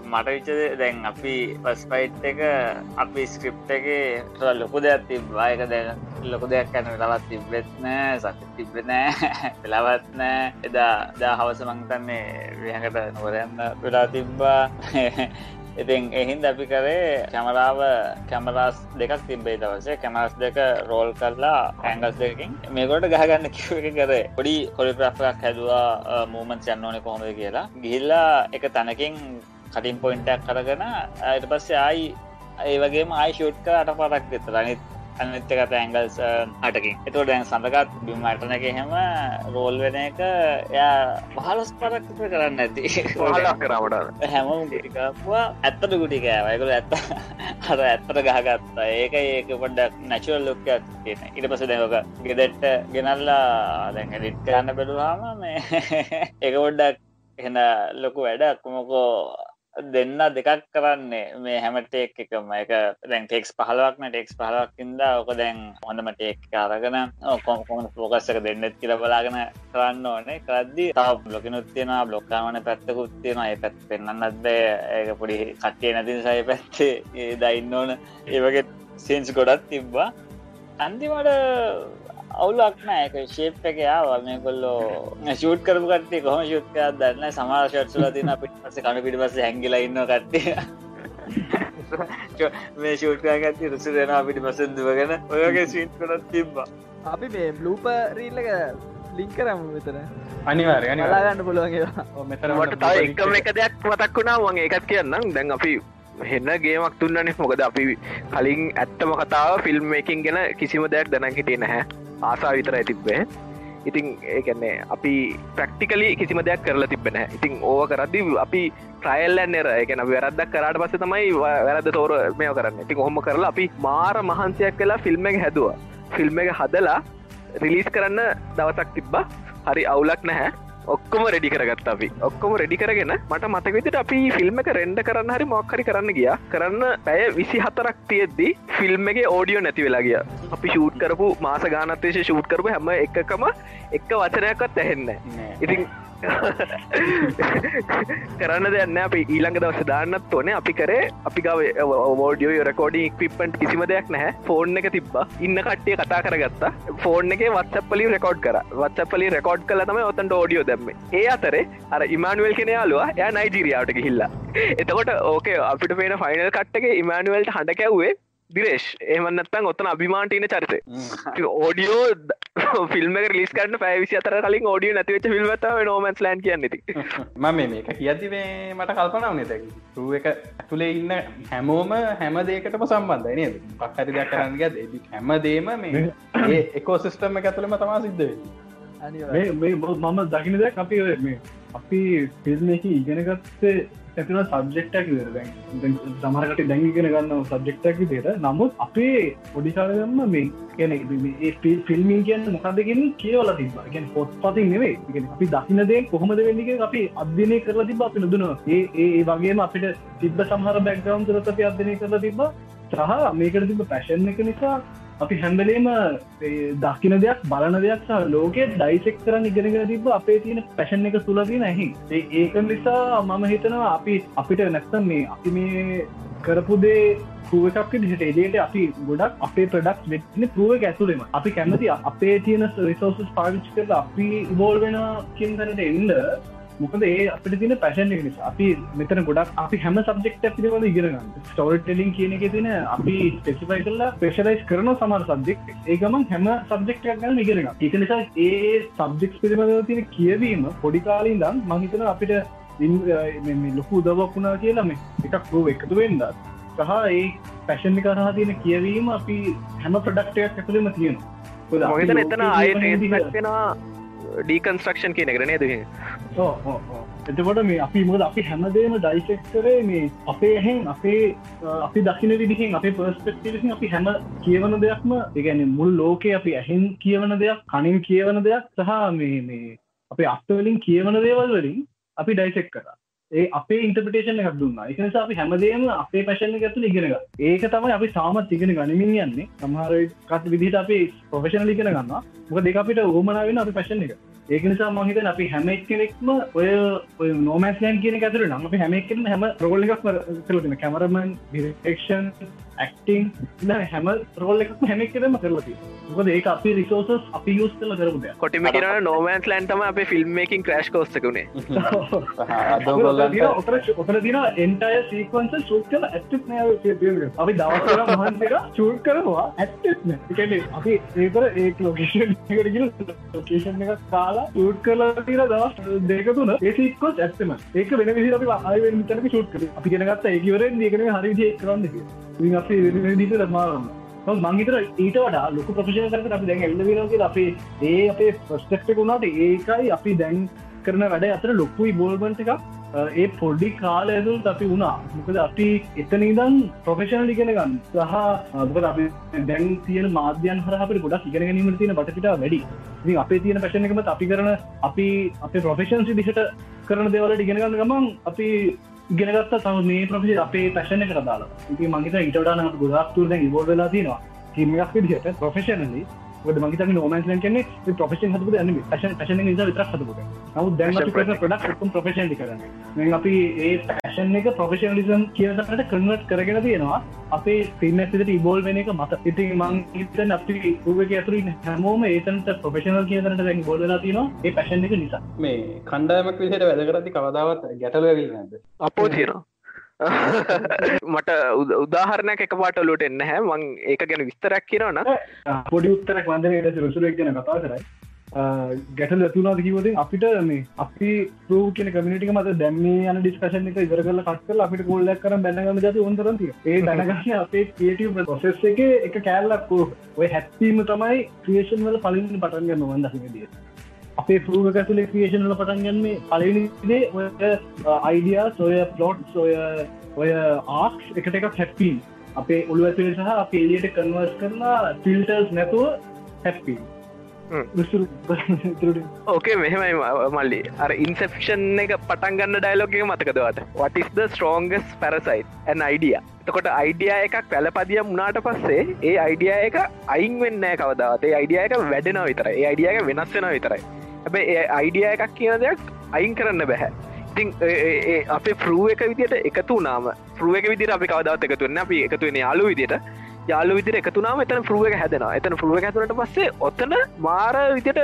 මට විච්චද දැන් අපි පස් ෆයිට් එක අපි ස්ක්‍රිප් එක ලොකු දෙයක් තිබ්වායක දැ ලොකු දෙයක් කැන ලවත් තිබ්බෙත් නෑ සක තිබ්බ නෑ පෙලවත් නෑ. එදා දා හවස මංතන්නේ විහකට නොවරයන්න වෙලා තිබ්බා ඉතින් එහින්ද අපි කරේ කැමරාව කැමරාස් දෙකක් තිබේ දවසේ කැමරස් දෙක රෝල් කරලා ඇංගස් දෙකින් මේකොට ගහගන්න කිව එක කරේ. පොඩි කොලිග්‍රාෆ්යක් හැදවා මූමන් යන්නඕන කොහොමද කියලා. ගිහිල්ලා එක තැනකින් කටින් පොයින්ටක් කරගෙන අයට පස්සේ ආයි ඒ වගේම ආයි ෂුට් කරට පරක් දෙත රනිත් අනිත්තකට ඇංගල්ස් අටකින්. එතෝ දැන් සඳකත් බිමටන එක හෙම රෝල් වෙන එක එයා පහලස් පරක්ත කරන්න ඇති කරවට හැම ගුටිකවා ඇත්තට ගුටිකෑවයකළ ඇත්ත අර ඇත්තට ගහගත්තා. ඒක ඒක පොඩ්ඩක් නැචුවල් ලොක්කයක් තියෙන ඉට පස දැක ගෙදෙට්ට ගෙනල්ලා දැන් ලිට් කරන්න බැලුවාම මේ ඒක පොඩ්ඩක් එහෙන ලොකු වැඩක්. මොකෝ දෙන්න දෙකක් කරන්නේ. මේ හැමටෙක් එකම. එක දැන් ටෙක්ස් පහලවක්න ටෙක්ස් පහලක්කින්ද ඕක දැන් හොඳම ටෙක් අරගෙන කොම කොම පෝකස්සක දෙන්නෙත් කියල බලාගෙන කරන්න ඕනේ. කරද්දි තාව බ්ලොකිනුත් තියෙන බ්ලොක්කාමන පැත්තකුත් තියෙන ඒ පැත් පෙන්න්නත් බෑ. ඒක පොඩි කට්ටිය නැති සයි පැත්තේ දයින්න ඕන. ඒවගේ සේන්ස් ගොඩත් තිබ්බා. අන්තිමට අවුලක් නෑක ශේප් එක යාවල් මේ කොල්ලෝ ශූට් කරපු කටේ කොහම ශුත්කයක් දන්න සමාර ෂට්සුල තින පිට පස කන පිට පස හැගිල ඉන්න කට්ටිය. මේ ෂූට්කාගත්ති රුසරෙන අපිට පසන්දුවගෙන ඔයගේ සීට් කොටත් තිබ්බා. අපි මේ බ්ලූප රීල්ලක ලිංක් කරම විතර අනිවාර්ය බලාගන්න පුළුවන්ගේ මෙතර මට තව එකම එක දෙයක් මතක් වුණා වගේ එකත් කියන්නම්. දැන් අපි හෙන්න ගේමක් තුන්නනෙ. මොකද අපි කලින් ඇත්තම කතාව ෆිල්ම් මේකින් ගැන කිසිම දෙයක් දැන හිටිය නැහැ ආසා විතර ඇතිබ්බේ ඉතින් ඒකන්නේ අපි ප්‍රක්ටිකලි කිසිම දෙයක් කරලා තිබෙන ඉතින් ඕව කරදදි අපි ට්‍රයිල්ලන් එර එකන වැරදක් කරට පස තමයි වැරද තෝර මෙය කරන්න. ඉතින් හොම කරලා අපි මාර මහන්සයක් කලා ෆිල්ම් එක හැදවා. ෆිල්ම් එක හදලා රිලිස් කරන්න දවසක් තිබ්බා. හරි අවුලක් නැහැ. ඔක්කොම රෙඩි කරගත් අපි. ඔක්කොම රෙඩි කරගෙන මට මතකවිතට අපි ෆිල්ම් එක රෙන්ඩ කරන්න හරි මොක්කරි කරන්න ගිය. කරන්න පැය විසි හතරක් තියෙද්දි ෆිල්ම් එක ඕඩියෝ නැති වෙලා ගිය. අපි ෂූට් කරපු මාස ගානත්තේශ ෂූට් කරපු හැම එකකම එක්ක වචනයක්වත් ඇහෙන්න ඉතින් කරන්න දෙන්න අපි ඊළඟ දවස දාන්නත් ඕනේ. අපි කරේ අපි ගව ෝඩියෝ රකෝඩි ක්විප්පන්ට් කිසිම දෙයක් නැහැ. ෆෝන් එක තිබ්බා. ඉන්න කට්ටිය කතා කරගත්තා. ෆෝන් එක වත්සපලි රෙකෝඩ් කර. වත්සපලි රෙකෝඩ් කල තම ඔතන්ට ෝඩියෝ දැම්ම. ඒ අතරේ අර ඉමානුවල් කෙන යාලුව ය නයිජීරියාවට ගිහිල්ලා. එතකොට ඕකේ අපිට පේන ෆයිනල් කට්ටක ඉමානුවල්ට හඬ කැව්වේ දිරේශ් එමන්නත්තන් ඔත්තන අභිමාන්ටීන චරිත ඕඩියෝ ෆිල්ම ලිස් කරන පැවිසි අතර කලින් ෝඩිය නැතිවෙච ිල්වතාව නෝමන්ස් ලන් කියන්නති මම මේක කියතිවේ මට කල්පනාව නත රුව එක ඇතුලේ ඉන්න හැමෝම හැම දේකටම සම්බන්ධය නේද? පක්හරි දෙයක් කරන්න ගැද හැම දේම මේ ඒ එකෝ සිිස්ටම එක ඇතුළම තමා සිද්ධ මේ මම දකින දෙයක් අපි මේ අපි ෆිල්ම් එක ඉගෙනගත්තේ ඇතින සබ්ෙක්ටක් සමරකට දැඟිගෙන ගන්න සබ්ෙක්ටක් දේට නමුත් අපේ පොඩිකාරගම්ම මේ කියන ෆිල්මින් කියන්න මොකදගෙන කියවල තිබ ගැන පොත් පතින් නෙවේ අපි දකිනදේ කොහොමද වෙන්නක අපි අධ්‍යනය කරලා තිබ අපි නොදන ඒ ඒ වගේම අපිට තිබ සමහර බැක්ගවන්් තුරත අපි අධ්‍යනය කරලා තිබ සහ මේකට තිබ පැශන් එක නිසා අපි හැම්බලේම දකින දෙයක් බලන දෙයක් සහ ලෝකෙ ඩයිසෙක් කරන්න ඉගෙනගෙන තිබ අපේ තියෙන පැෂන් එක තුලදී නැහි ඒක නිසා මම හිතනවා අපි අපිට නැත්තම් මේ අපි මේ කරපුදේ පුුවකක් දිට එදේට අපි ගොඩක් අපේ ප්‍රඩක්් වෙන පුුව ඇතුළෙම. අපි කැමති අපේ තියෙන රිසෝසස් පාවිච් කරලා අපි ඉබෝල් වෙන කියතනට එන්න මොකද ඒ අපිට තින පැශන් එක නිසා. අපි මෙතන ගොඩක් අපි හැම සබ්ෙක්ට පිළිබඳ ඉගෙනගන්න ස්ටෝල් ටෙලින් කියන එක තින අපි ස්පෙසිෆයි කරලා පේශලයිස් කරන සමර සබ්ෙක් ඒකම හැම සබ්ෙක්ට ගන්න. ඉගෙනග එක නිසා ඒ සබ්ෙක් පිළිබඳ තියෙන කියවීම පොඩි කාලින් දම් මහිතන අපිට ලොකු උදවක් වුණා කියලා මේ එකක් රෝ එකතු වෙන්නත් සහ ඒ පැශන්ි කරහා තියෙන කියවීම අපි හැම ප්‍රඩක්ටයක් ඇතුළෙම තියෙනවා. එතන අය වෙනවා ඩීකන්ස්ට්‍රක්ෂන් කියන එක නේද එතකොට මේ අපි මොද අපි හැමදේම ඩයිසෙක් කරේ මේ අපේ හෙන් අපේ අපි දකින විදිහෙන් අපේ පර්ස්පෙක්ටලසින් අපි හැම කියවන දෙයක්ම ඒගැන මුල් ලෝකේ අපි ඇහෙන් කියවන දෙයක් කනින් කියවන දෙයක් සහ මේ මේ අපේ අස්තවලින් කියවන දේවල් වලින් අපි ඩයිසෙක් කරා. ඒ අපේ ඉන්ටපිටේෂන එකක් දුන්නා. එක නිසා අපි හැමදේම අපේ පැශන ඇතුළ ඉගෙනක ඒක තමයි අපි සාමත් ඉගෙන ගනිමින් යන්නේ. සමහරකට විදිහට අපි ප්‍රොෆෙෂනල් ඉගෙන ගන්න මොක දෙක අපිට ඕමනාවෙන අපි පැශන එක. ඒක නිසා මහිත අපි හැමක් කෙනෙක්ම ඔය ඔය නෝමෑස්ලන් කියන ඇතුර නම අපි හැමක්කෙන හැම රෝල් එකක් කරලතින කැමරමන් ඩිරක්ෂන් ඇක්ටිං හැම රෝල් එකක් හැමක් කරම කරලති මොකද ඒ අපි රිසෝසස් අපි යස් කල කරපුද කොටිම කියන නෝමන්ස් ලන්ටම අප ෆිල්ම්මකින් ක්‍රශ් කෝස්තකුණේ ඔතර දින එන්ටය සීකවන්ස සූට් කල ඇත්ත් නෑ අපි දවසර මහන්සක චූට් කරවා ඇත්ත්න අපි ඒකර ඒ ලෝකේෂන් ලෝකේෂන් එක කාලා චූට් කරලා තිර දවස් දෙක තුන ඒසිකොස් ඇත්තම ඒක වෙන විසි අපි ආයවෙන් තැනක චුට් කර අපි ගෙනගත්ත ඒකවරෙන් ඒකන හරිදි කරන්න අපි දිට දමාරන්න මංගේතර ඊට වඩා ලොක ප්‍රශෂය කරට අපි දැන් එල්ල විරගේ අපේ ඒ අපේ ප්‍රස්ටෙක්ට වුණාට ඒකයි අපි දැන් කරන වැඩ අතර ලොක්කුයි බෝල්බන්ට එකක්. ඒ පොඩ්ඩි කාල ඇතුල් අපි වුණා. මොකද අපි එතන ඉදන් ප්‍රොෆෙෂනල් ඉගෙන ගන්න සහ මොකද අපි දැන් තියන මාධ්‍යන් හර අපට ගොඩක් ඉගෙන ගැනීමට තියෙන බටපිට වැඩි. ඉතින් අපේ තියෙන පැශන එකම අපි කරන අපි අපේ ප්‍රොෆෙෂන්සි දිහට කරන දෙවලට ඉගෙනගන්න ගමන් අපි ගෙනගත්ත තම මේ ප්‍රපේ අපේ පැශන එක දාලා ඉති මගේත ඉටඩාන ගොඩක් තුර දැන් ඉබෝල් වෙලා තියෙනවා. කිමයක් විදිහට ප්‍රොෆෙෂනලි ොද මගේ නෝමන්ස්ලන් කන්නේ ප්‍රොෆෙෂන් හතු න ශන ශන නිසා විතර හතුට නව දැන් ප්‍රඩක් ප්‍රොෆෙෂන් කරන්න. අපි ඒ පැෂන් එක ප්‍රොෆෙෂනලිසම් කියනට කන්වට කරගෙන තියෙනවා. අපේ පින්න සිට ඉබෝල් වෙන එක මත. ඉති මං ඉතන් අපි රුවක ඇතුරින් හැමෝම ඒතන්ට ප්‍රොෆෙෂනල් කියනට දැන් බෝල්ලා තිනවා ඒ පැෂන් එක නිසා. මේ කණ්ඩායමක් විදිහට වැදකරති කවදාවත් ගැටලවී නැද අපෝ තියෙනවා මට උද- උදාහරණයක් එක පාටලුට එන්න හැ. මං ඒක ගැන විස්තරක් කියනවන පොඩි උත්තරක් වන්දනයට සුරසුරක් ගැන කතා කරයි. ගැටල ඇතුනාද කිවතින් අපිට මේ අපි පරූ කියන කමිනිටික මත දැම්මේ යන ඩිස්කශන එක ඉදර කල කටල අපිට කොල්ලක් කර බැනගම ජති ඔන්තරන්තිය ඒ දැනගන්න අපේ ක්‍රියටව ප්‍රසෙස් එක එක කෑල්ලක් ඔය හැත්වීම තමයි ක්‍රියේෂන් වල පලින් පටන් ගන්න වන්දහිදිය අපේ පරූග ඇතුලේ ක්‍රියේෂන් වල පටන් ගන්නේ පලනිදේ ඔය අයිඩියා සොය පලොට් සොය ඔය ආක්ස් එකට එකක් හැප්පීම් අපේ ඔළු ඇතුලේ සහ අප එලියට කන්වර්ස් කරලා ෆිල්ටර්ස් නැතුව හැප්පී ඕකේ මෙහෙමයි මල්ලි. අර ඉන්සෙප්ෂන් එක පටන් ගන්න ඩයිලෝගක මතකදවට what is the strongest parasite an idea එතකොට අයිඩිය එකක් පැලපදිය මුණට පස්සේ ඒ අයිඩිය එක අයින් වෙන්න කවදාවත්. අයිඩිය එක වැඩෙන විතර ඒ අයිඩිය එක වෙනස් වෙන විතරයි හැබැ ඒ අයිඩිය එකක් කියන දෙයක් අයින් කරන්න බැහැ ඉතින් ඒ- ඒ- ඒ අපේ ෆරුව එක විදිට එකතු නාම ෆරුව එක විදිර අපි කවදාවත් එකතුවන්න අපි එකතුවෙන යාලු විදිට යාලු විදිර එකතුනාම එතන ෆරුව එක හැදෙන එතන ෆරුව එක ඇතුනට පස්සේ ඔත්තන මාර විදිට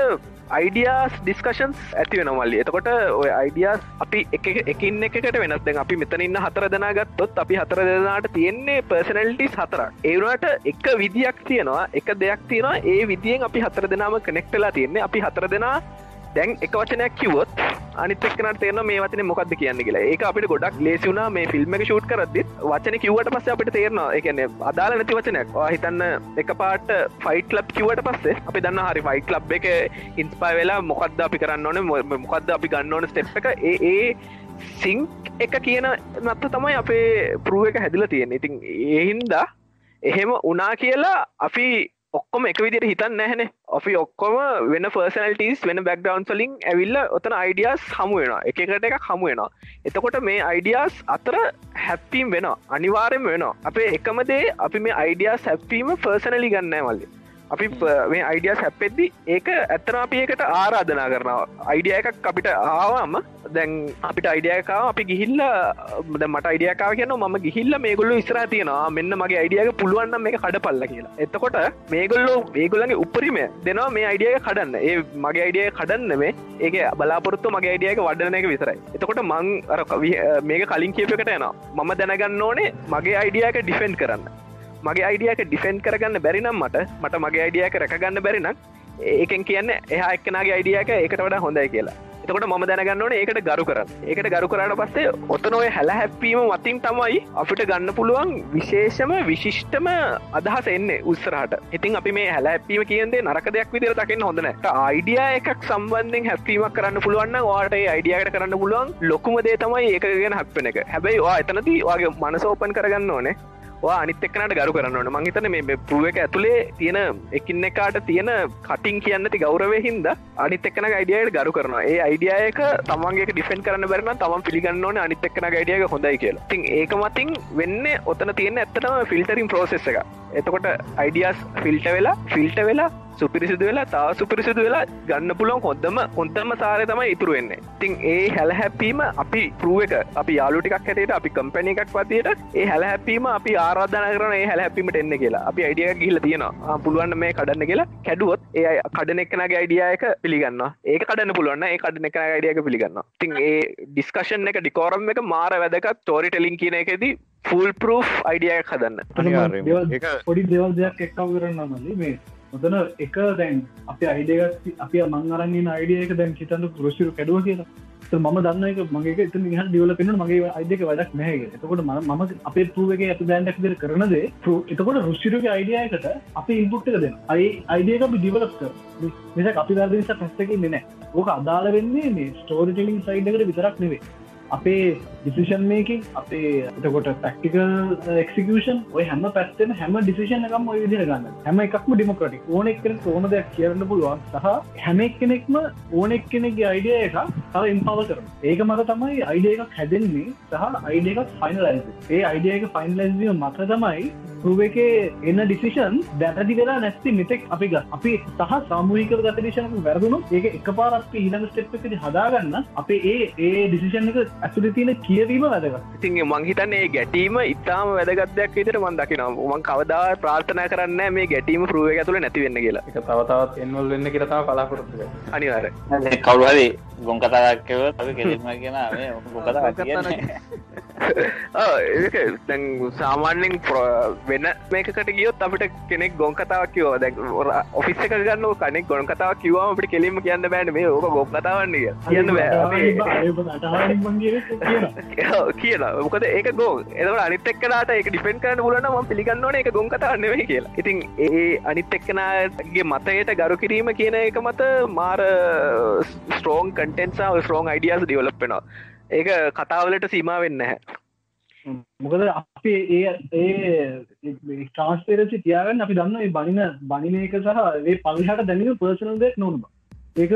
අයිඩියස් ඩිස්කශන්ස් ඇති වෙන මල්ලි. එතකොට ඔය අයිඩියස් අපි එක එකින් එකට වෙනස්. දැන් අපි මෙතන ඉන්න හතර දෙනා ගත්තොත් අපි හතර දෙනාට තියෙන්නේ පර්සනල්ටිස් හතරක්. ඒවනට එක විදියක් තියෙනවා එක දෙයක් තියෙනවා. ඒ විදියෙන් අපි හතර දෙනාම කනෙක්ටලා තියෙන්නේ. අපි හතර දෙනා දැන් එක වචනයක් කිවොත් අනිත් එක්කනට තේරන මේ වචන මොකක්ද කියන්න කියලා. ඒක අපිට ගොඩක් ලේසිුනා මේ ෆිල්ම් එක ෂූට් කරදදිත්. වචන කිවට පස්ස අපිට තේරනවා. එකන අදාල නැති වචනයක්. වා හිතන්න එක පාට ෆයිට ලබ් කිවට පස්සේ අපි දන්න හරි ෆයිට ලබ් එක ඉන්ස්පයි වෙලා මොකක්ද අපි කරන්න ඕන මොකක්ද අපි ගන්න ඕන ස්ටෙප් එක. ඒ ඒ සිංක් එක කියන නත්ත තමයි අපේ පරුව එක හැදිල තියෙන ඉතින් ඒහින්දා එහෙම උනා කියලා අපි ඔක්කොම එක විදිට හිතන්න නැහැන. අපි ඔක්කොම වෙන ෆර්සනල්ටස් වෙන බැක්ඩවන් සලින් ඇවිල්ල ඔතන අයිඩියස් හමු වෙන එකකට එකක් හමු වෙන එතකොට මේ අයිඩියස් අතර හැප්පීම් වෙන අනිවාරෙන් වෙන අපේ එකමදේ අපි මේ අයිඩියස් හැප්පීම ෆර්සනලි ගන්න මල්ලි. අපි මේ අයිඩියස් හැප්පෙද්දි ඒක ඇත්තන අපි ඒකට ආරාධනා කරනවා. අයිඩිය එකක් අපිට ආවාම දැන් අපිට අයිඩියකාව අපි ගිහිල්ල මට අයිඩියකාව කියන ම ගිහිල්ල මේගොල්ලු ඉස්ර තියෙනවා. මෙන්න මගේ අයිඩියක පුළුවන්න්න මේ කඩ පල්ල කියලා. එතකොට මේගොල්ලෝ ඒගොල්ලගේ උපරිම දෙනවා මේ අයිඩියක කඩන්න. ඒ මගේ අයිඩිය කඩන්න මේ ඒක බලාපොරත්තු මගේ අයිඩියක වඩන එක විතරයි. එතකොට මං අර මේක කලින් කියපකට යනවා. මම දැනගන්න ඕනේ මගේ අයිඩියක ඩිෆෙන්් කරන්න මගේ අයිඩියක ඩිෆෙන්් කරගන්න බැරිනම් මට මට මගේ අයිඩියක රැකගන්න බැරිනම් ඒකෙන් කියන්න එහා එක්කනගේ අයිඩියක එකට වඩා හොඳයි කියලා. එතකොට ම දැනගන්න ඕන ඒකට ගරු කරන්න. ඒකට ගරු කරට පස්සේ ඔතන ඔය හැල හැප්පීම මතින් තමයි අපිට ගන්න පුළුවන් විශේෂම විශිෂ්ටම අදහස එන්නේ උත්සරහට ඉතින් අපි මේ හැල හැපීම කියන්දේ නරක දෙයක් විදිර දකින්න හොඳන අයිඩිය එකක් සම්බන්ධෙන් හැපීමක් කරන්න පුළුවන්න වාට අයිඩියකට කරන්න පුළුවන් ලොකුම දේ තමයි ඒක ගෙන හැප්පෙන එක. හැබැයි වා එතනති වගේ මනස ඕපන් කරගන්න ඕනේ. වා අනිත් එක්කනට ගරු කරන්න ඕන. මංහිතන මේ පුුව එක ඇතුළේ තියෙන එකින් එකාට තියෙන කටින් කියන්නති ගෞරවය හින්ද අනිත් එක්කන අයිඩියයට ගරු කරනවා. ඒ අයිඩියයක තමන්ගේ ඩිෆෙන් කරන්න බැරන තම පිළිගන්න ඕන අනිත් එක්කන අයිඩියක හොඳයි කියලා. තින් ඒක මතින් වෙන්න ඔතන තියෙන ඇත්තටම ෆිල්ටරින් ප්‍රෝසෙස් එක එතකොට අයිඩියස් ෆිල්ට වෙලා ෆිල්ට වෙලා සුපිරිසිදු වෙලා තා සුපිරිසිදු වෙලා ගන්න පුළුවන් හොද්දම හොන්තම සාරය තමයි ඉතුරු වෙන්නේ. තින් ඒ හැල හැපීම අපි පරුව එක. අපි යාලුටික් හැට අපි කම්පැනි එකක් පතියට ඒ හැල හැපීම අපි ආරාධන කරන ඒ හැල හැපීමට එන්න කියලා. අපි අයිඩිය ගිල්ල තියෙනවා. පුළුවන් මේ කඩන්න කියලා කැඩුවොත් ඒ කඩන එක්නගේ අයිඩියයක පිළිගන්න ඒක කඩන්න පුළුවන්න ඒ කඩන එක අයිඩියක පිළිගන්න තින් ඒ ඩිස්කශන් එක ඩිකෝරම් එක මාර වැදකත් තෝරි ටෙලින් කියන එකෙදී ෆුල් ප්‍රෝ් අයිඩියයක් හදන්න. පොඩි දේවල් දෙයක් එක්කව කරන්න මලි මේ ඔතන එක දැන් අප අයිඩගත් අපි මං අරන්නේ අයිඩියක දැන් හිතන්න පුරසිරු කැඩුව කියලා. ත ම දන්න එක මගේ එත නිහ ඩියවල පෙන මගේ අයිදක වැඩක් නෑගේ එතකොට ම ම අපේ පරුවගේ ඇති බෑන්ඩක් දර කරනදේ එතකොට රුස්සිරුගේ අයිඩියයකට අපි ඉල්පුට්ක දෙන්න අයි අයිඩියක අපි ඩිවලප් කර නිසා අපි දර්දිනිස ප්‍රස්තක නෑ ඕක අදාළ වෙන්නේ මේ ස්ටෝරිටලින් සයිඩකට විතරක් නෙවේ අපේ ඩිසිෂන් මේකින් අපේ එතකොට පැක්ටිකල් එක්සිකෂන් uh, ඔය හැම පැත්තෙන හැම ඩිසිෂන් එකම ඔය විදිර ගන්න. හැම එකක්ම ඩිමොක්‍රටික් ඕන එක්කෙන ඕන දෙයක් කියරන්න පුළුවන් සහ හැම එක්කෙනෙක්ම ඕන එක්කෙනෙක්ගේ අයිඩිය එක තව ඉම්පව කර ඒක මත තමයි අයිඩිය එකක් හැදෙන්නේ සහ අයිඩිය එකක් ෆයිනලයිස් ඒ අයිඩිය එක ෆයින්ලයිස්වීම මත තමයි රුව එක එන්න ඩිසිෂන් දැනදි වෙලා නැස්ති මෙතෙක් අපි ග අපි සහ සාමූහික ගතදේශනක වැරදුණු ඒක එක පාරත් ඊළඟ ස්ටෙප් එකති හදාගන්න අපේ ඒ ඒ ඩිසිෂන් එක ඇතුළ තියෙන කියවීම වැදගත්. ඉතින් මංහිතන්නේ ගැටීම ඉතාම වැදගත්යක් විතර මන් දකිනවා. මං කවදා ප්‍රාර්ථනා කරන්න මේ ගැටීම පරුව ඇතුළ නැතිවෙන්න කියලා. එක තවතාවත් එන්වල් වෙන්න කියරතාව කලාපොරත්තුක අනිවාර කවුරුහරි ගොන් කතාක්කව කෙරෙම කියෙන දැන් සාමාන්‍යෙන් වෙන මේකට ගියොත් අපිට කෙනෙක් ගොන් කතාවක් කිවෝ දැ ඔෆිස් එක ගන්න කනෙක් ගොන් කතාව කිවවාම අපට කෙලීම කියන්න බෑන. මේ ඕක ගොප් කතාවන්නේ කියන්න බෑ කියලා. මොකද ඒක ගෝ එදට අනිත් එක්කලාට එක ඩිපෙන් කරන්න පුලන ම පිළිගන්න ඕන එක ගොන් කතාවන්නේ කියලා. ඉතින් ඒ අනිත් එක්කනගේ මතයට ගරු කිරීම කියන එක මත මාර ස්ට්‍රෝන් කටන්සා ස්ට්‍රෝන් අයිඩියස් ඩියවලප්පෙනවා ඒක කතාවලට සීම වෙන්න හැ මොකද අපි ඒ ඒ ට්‍රන්ස්පේරසි තියාගන්න අපි දන්න බනින බනින එක සහ ඒ පල්හට දැනීම පර්සනල් දෙක් නොනබ ඒක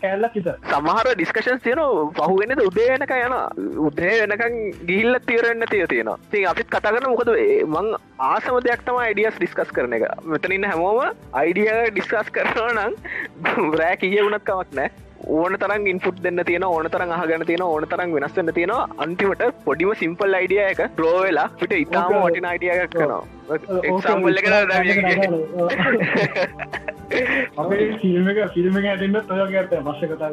කෑල්ලක් සමහර ඩිස්කශන් තියන පහුගෙනද උදේනක යන උදේ වෙනකන් ගිහිල්ල තීරන්න තිය තියෙනවා. ති අපිත් කතා කරන මොකද මං ආසම දෙයක් තම අයිඩියස් ඩිස්කස් කරන එක. මෙතනන්න හැමෝම අයිඩිය ඩිස්කස් කරනවා නම් රෑ කිය වුණත් කවක් නෑ ඕන තරන් ඉන්පුට් දෙන්න තියෙන ඕන තරන් අහගන තියෙන ඕන තරන් වෙනස්වන්න තියෙන අන්තිමට පොඩිම සිම්පල් අයිඩිය එක ්‍රෝවෙලා පිට ඉතාම වටින අයිඩියයක් කරනවා. එක්සම්බල්ල අපේ ෆිල්ම් එක ෆිල්ම් එක ඇටන්න තොය ඇත මශ්‍ය කතා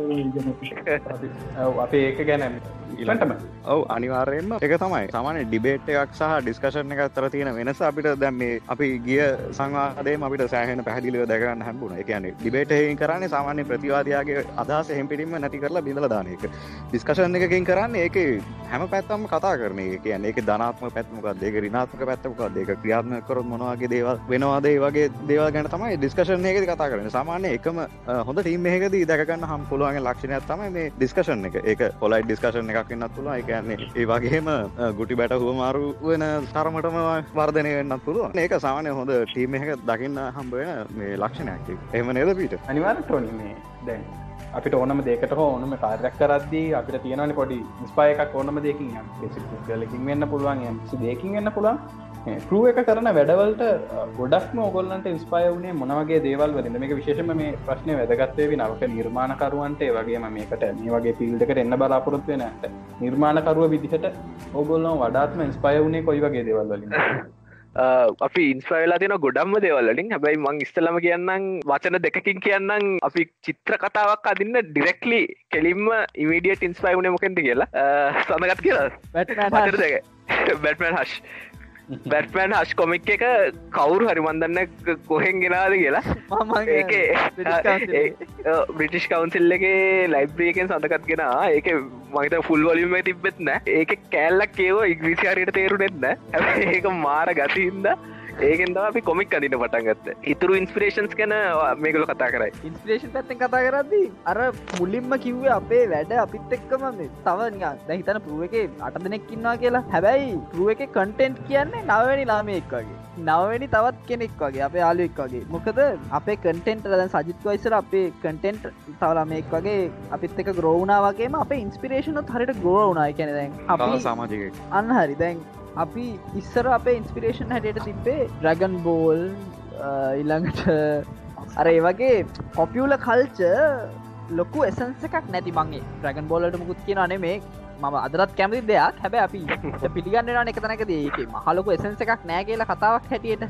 අපේ ඒක ගැන ඉලටම ඔව අනිවාර්යෙන්ම. එක තමයි. සමාන ඩිබේට් එකක් සහ ඩිස්කශන එක අතර තියෙන වෙනස අපිට දැම් මේ අපි ගිය සංවාදේ අපිට සෑහන පැහදිලිව දැකරන්න හැබුණ එකන ඩිබේට එහි කරන්නේ සාමාන්‍ය ප්‍රතිවාදයාගේ අදහස හෙම්පිටිම නැති කරලා බිඳල දානක ඩිස්කශන් එකකින් කරන්න ඒක හැම පැත්තම කතා කරන එක. කියන්න ඒක ධනාත්ම පැත්මක දෙක රිනාත්මක පැත්තමක දෙක ක්‍රියාත්ම කරොත් මොනවාගේ දේවල් වෙනවාදේ? වගේ දේවල් ගැන තමයි ඩිස්කශන් එක කතා කරන සාමාන්‍ය එකම හොඳ ටීම් එකද දැකන්න හම් පුළුවන් ලක්ෂණයක් තමයි මේ ඩිස්කශන් එක. එක පොලයි ඩිස්කශන් එකක් වෙන්නත් තුළ එකන්නේ ඒ වගේම ගුටි බැට හුව මාරු වෙන තරමටම වර්ධනය වෙන්නත් පුළුව ඒක සාමානය හොඳ ටීම් එක දකින්න හම්බවෙන මේ ලක්ෂණයක්. එම නේද පිට අනිවාර ටෝනි මේ දැන් අපිට ඕනම දෙකට හෝ ඕනම කාර්යක් කරද්දී අපිට තියෙනවන පොඩි ස්පාය එකක් ඕනම දෙකින් ලකින් වෙන්න පුළුවන් දෙකින් වෙන්න පුළුවන්. පරුව එක කරන වැඩවලට ගොඩක්ම ඔගොල්ලන්ට ඉස්පාය වුණේ මොනවගේ දේවල් වලින් මේක විශේෂම මේ ප්‍රශ්නය වැදගත්තේ නවක නිර්මාණකරුවන්ට වගේ මේකට මේ වගේ පිල්ඩකට එන්න බලාපොරොත්ව නට නිර්මාණකරුව විදිහට ඔගොල්ලො වඩාත්ම ඉස්පාය වුණේ කොයි වගේ දේවල් වලින් අපි ඉන්ස්පයිලා තින ගොඩම්ම දේවල්ලින් හැබැයි මං ඉස්තලම කියන්නම් වචන දෙකකින් කියන්නම් අපි චිත්‍ර කතාවක් අදින්න ඩිරෙක්ලි කෙලින්ම ඉමඩියට ඉන්ස්පයි වුණ මොකෙන්ට කියලා. සඳගත් කියලා? Batman Hush Batman Hush comic එක කවුරු හරිමන්දන්න කොහෙන් ගෙනාද කියලා. බ්‍රිටිෂ් කවන්සිල් එක. ලයිබ්‍රියකෙන් සඳකත් ගෙන ඒක මහිත ෆුල් වලිම තිබෙත්න ඒක කෑල්ලක් ඒව ඉග්‍රිසිාරයට තේරු නෙත්න ඒක මාර ගතිහින්ද ඒකෙන්ද අපි කොමික් අදින පටන්ගත්ත ඉතුරු ඉන්ස්පිරේෂන්ස් කැන මේකල කතා කරයි. ඉන්ස්පිරේෂන් පැත්තෙන් කතා කරද්දී අර මුලින්ම කිව්වේ අපේ වැඩ අපිත් එක්කම තව දැහිතන පුරුව එක අට දෙනෙක්කින්නවා කියලා. හැබැයි පුරුව එක කටෙන්ට් කියන්නේ නවවැනි ලාමයෙක් වගේ. නවවැනි තවත් කෙනෙක් වගේ අපේ යාලුවෙක් වගේ. මොකද අපේ කටෙන්ට් දැන් සජිත් වයිසර අපේ කටෙන්ට් තවලාමෙක් වගේ අපිත් එක ග්‍රෝවනා වගේම අප ඉන්ස්පිරේෂනත් හරිට ග්‍රෝවනා කැන දැන් අප සමාජික අන්න හරි. දැන් අපි ඉස්සර අපේ ඉන්ස්පිරේෂන් හැටට තිබ්බේ ඩ්‍රගන් බෝල් ඉල්ළඟට අර ඒ වගේ කොපියුල කල්ච ලොකු එසන්ස එකක් නැති මගේ ්‍රගන් බෝලට මුකුත් කියන අනේ මේ මම අදරත් කැමති දෙයක්. හැබැ අපි පිළිගන්න එක තැනක දේක මහලොකු එසන්ස එකක් නෑ කියලා කතාවක් හැටියට.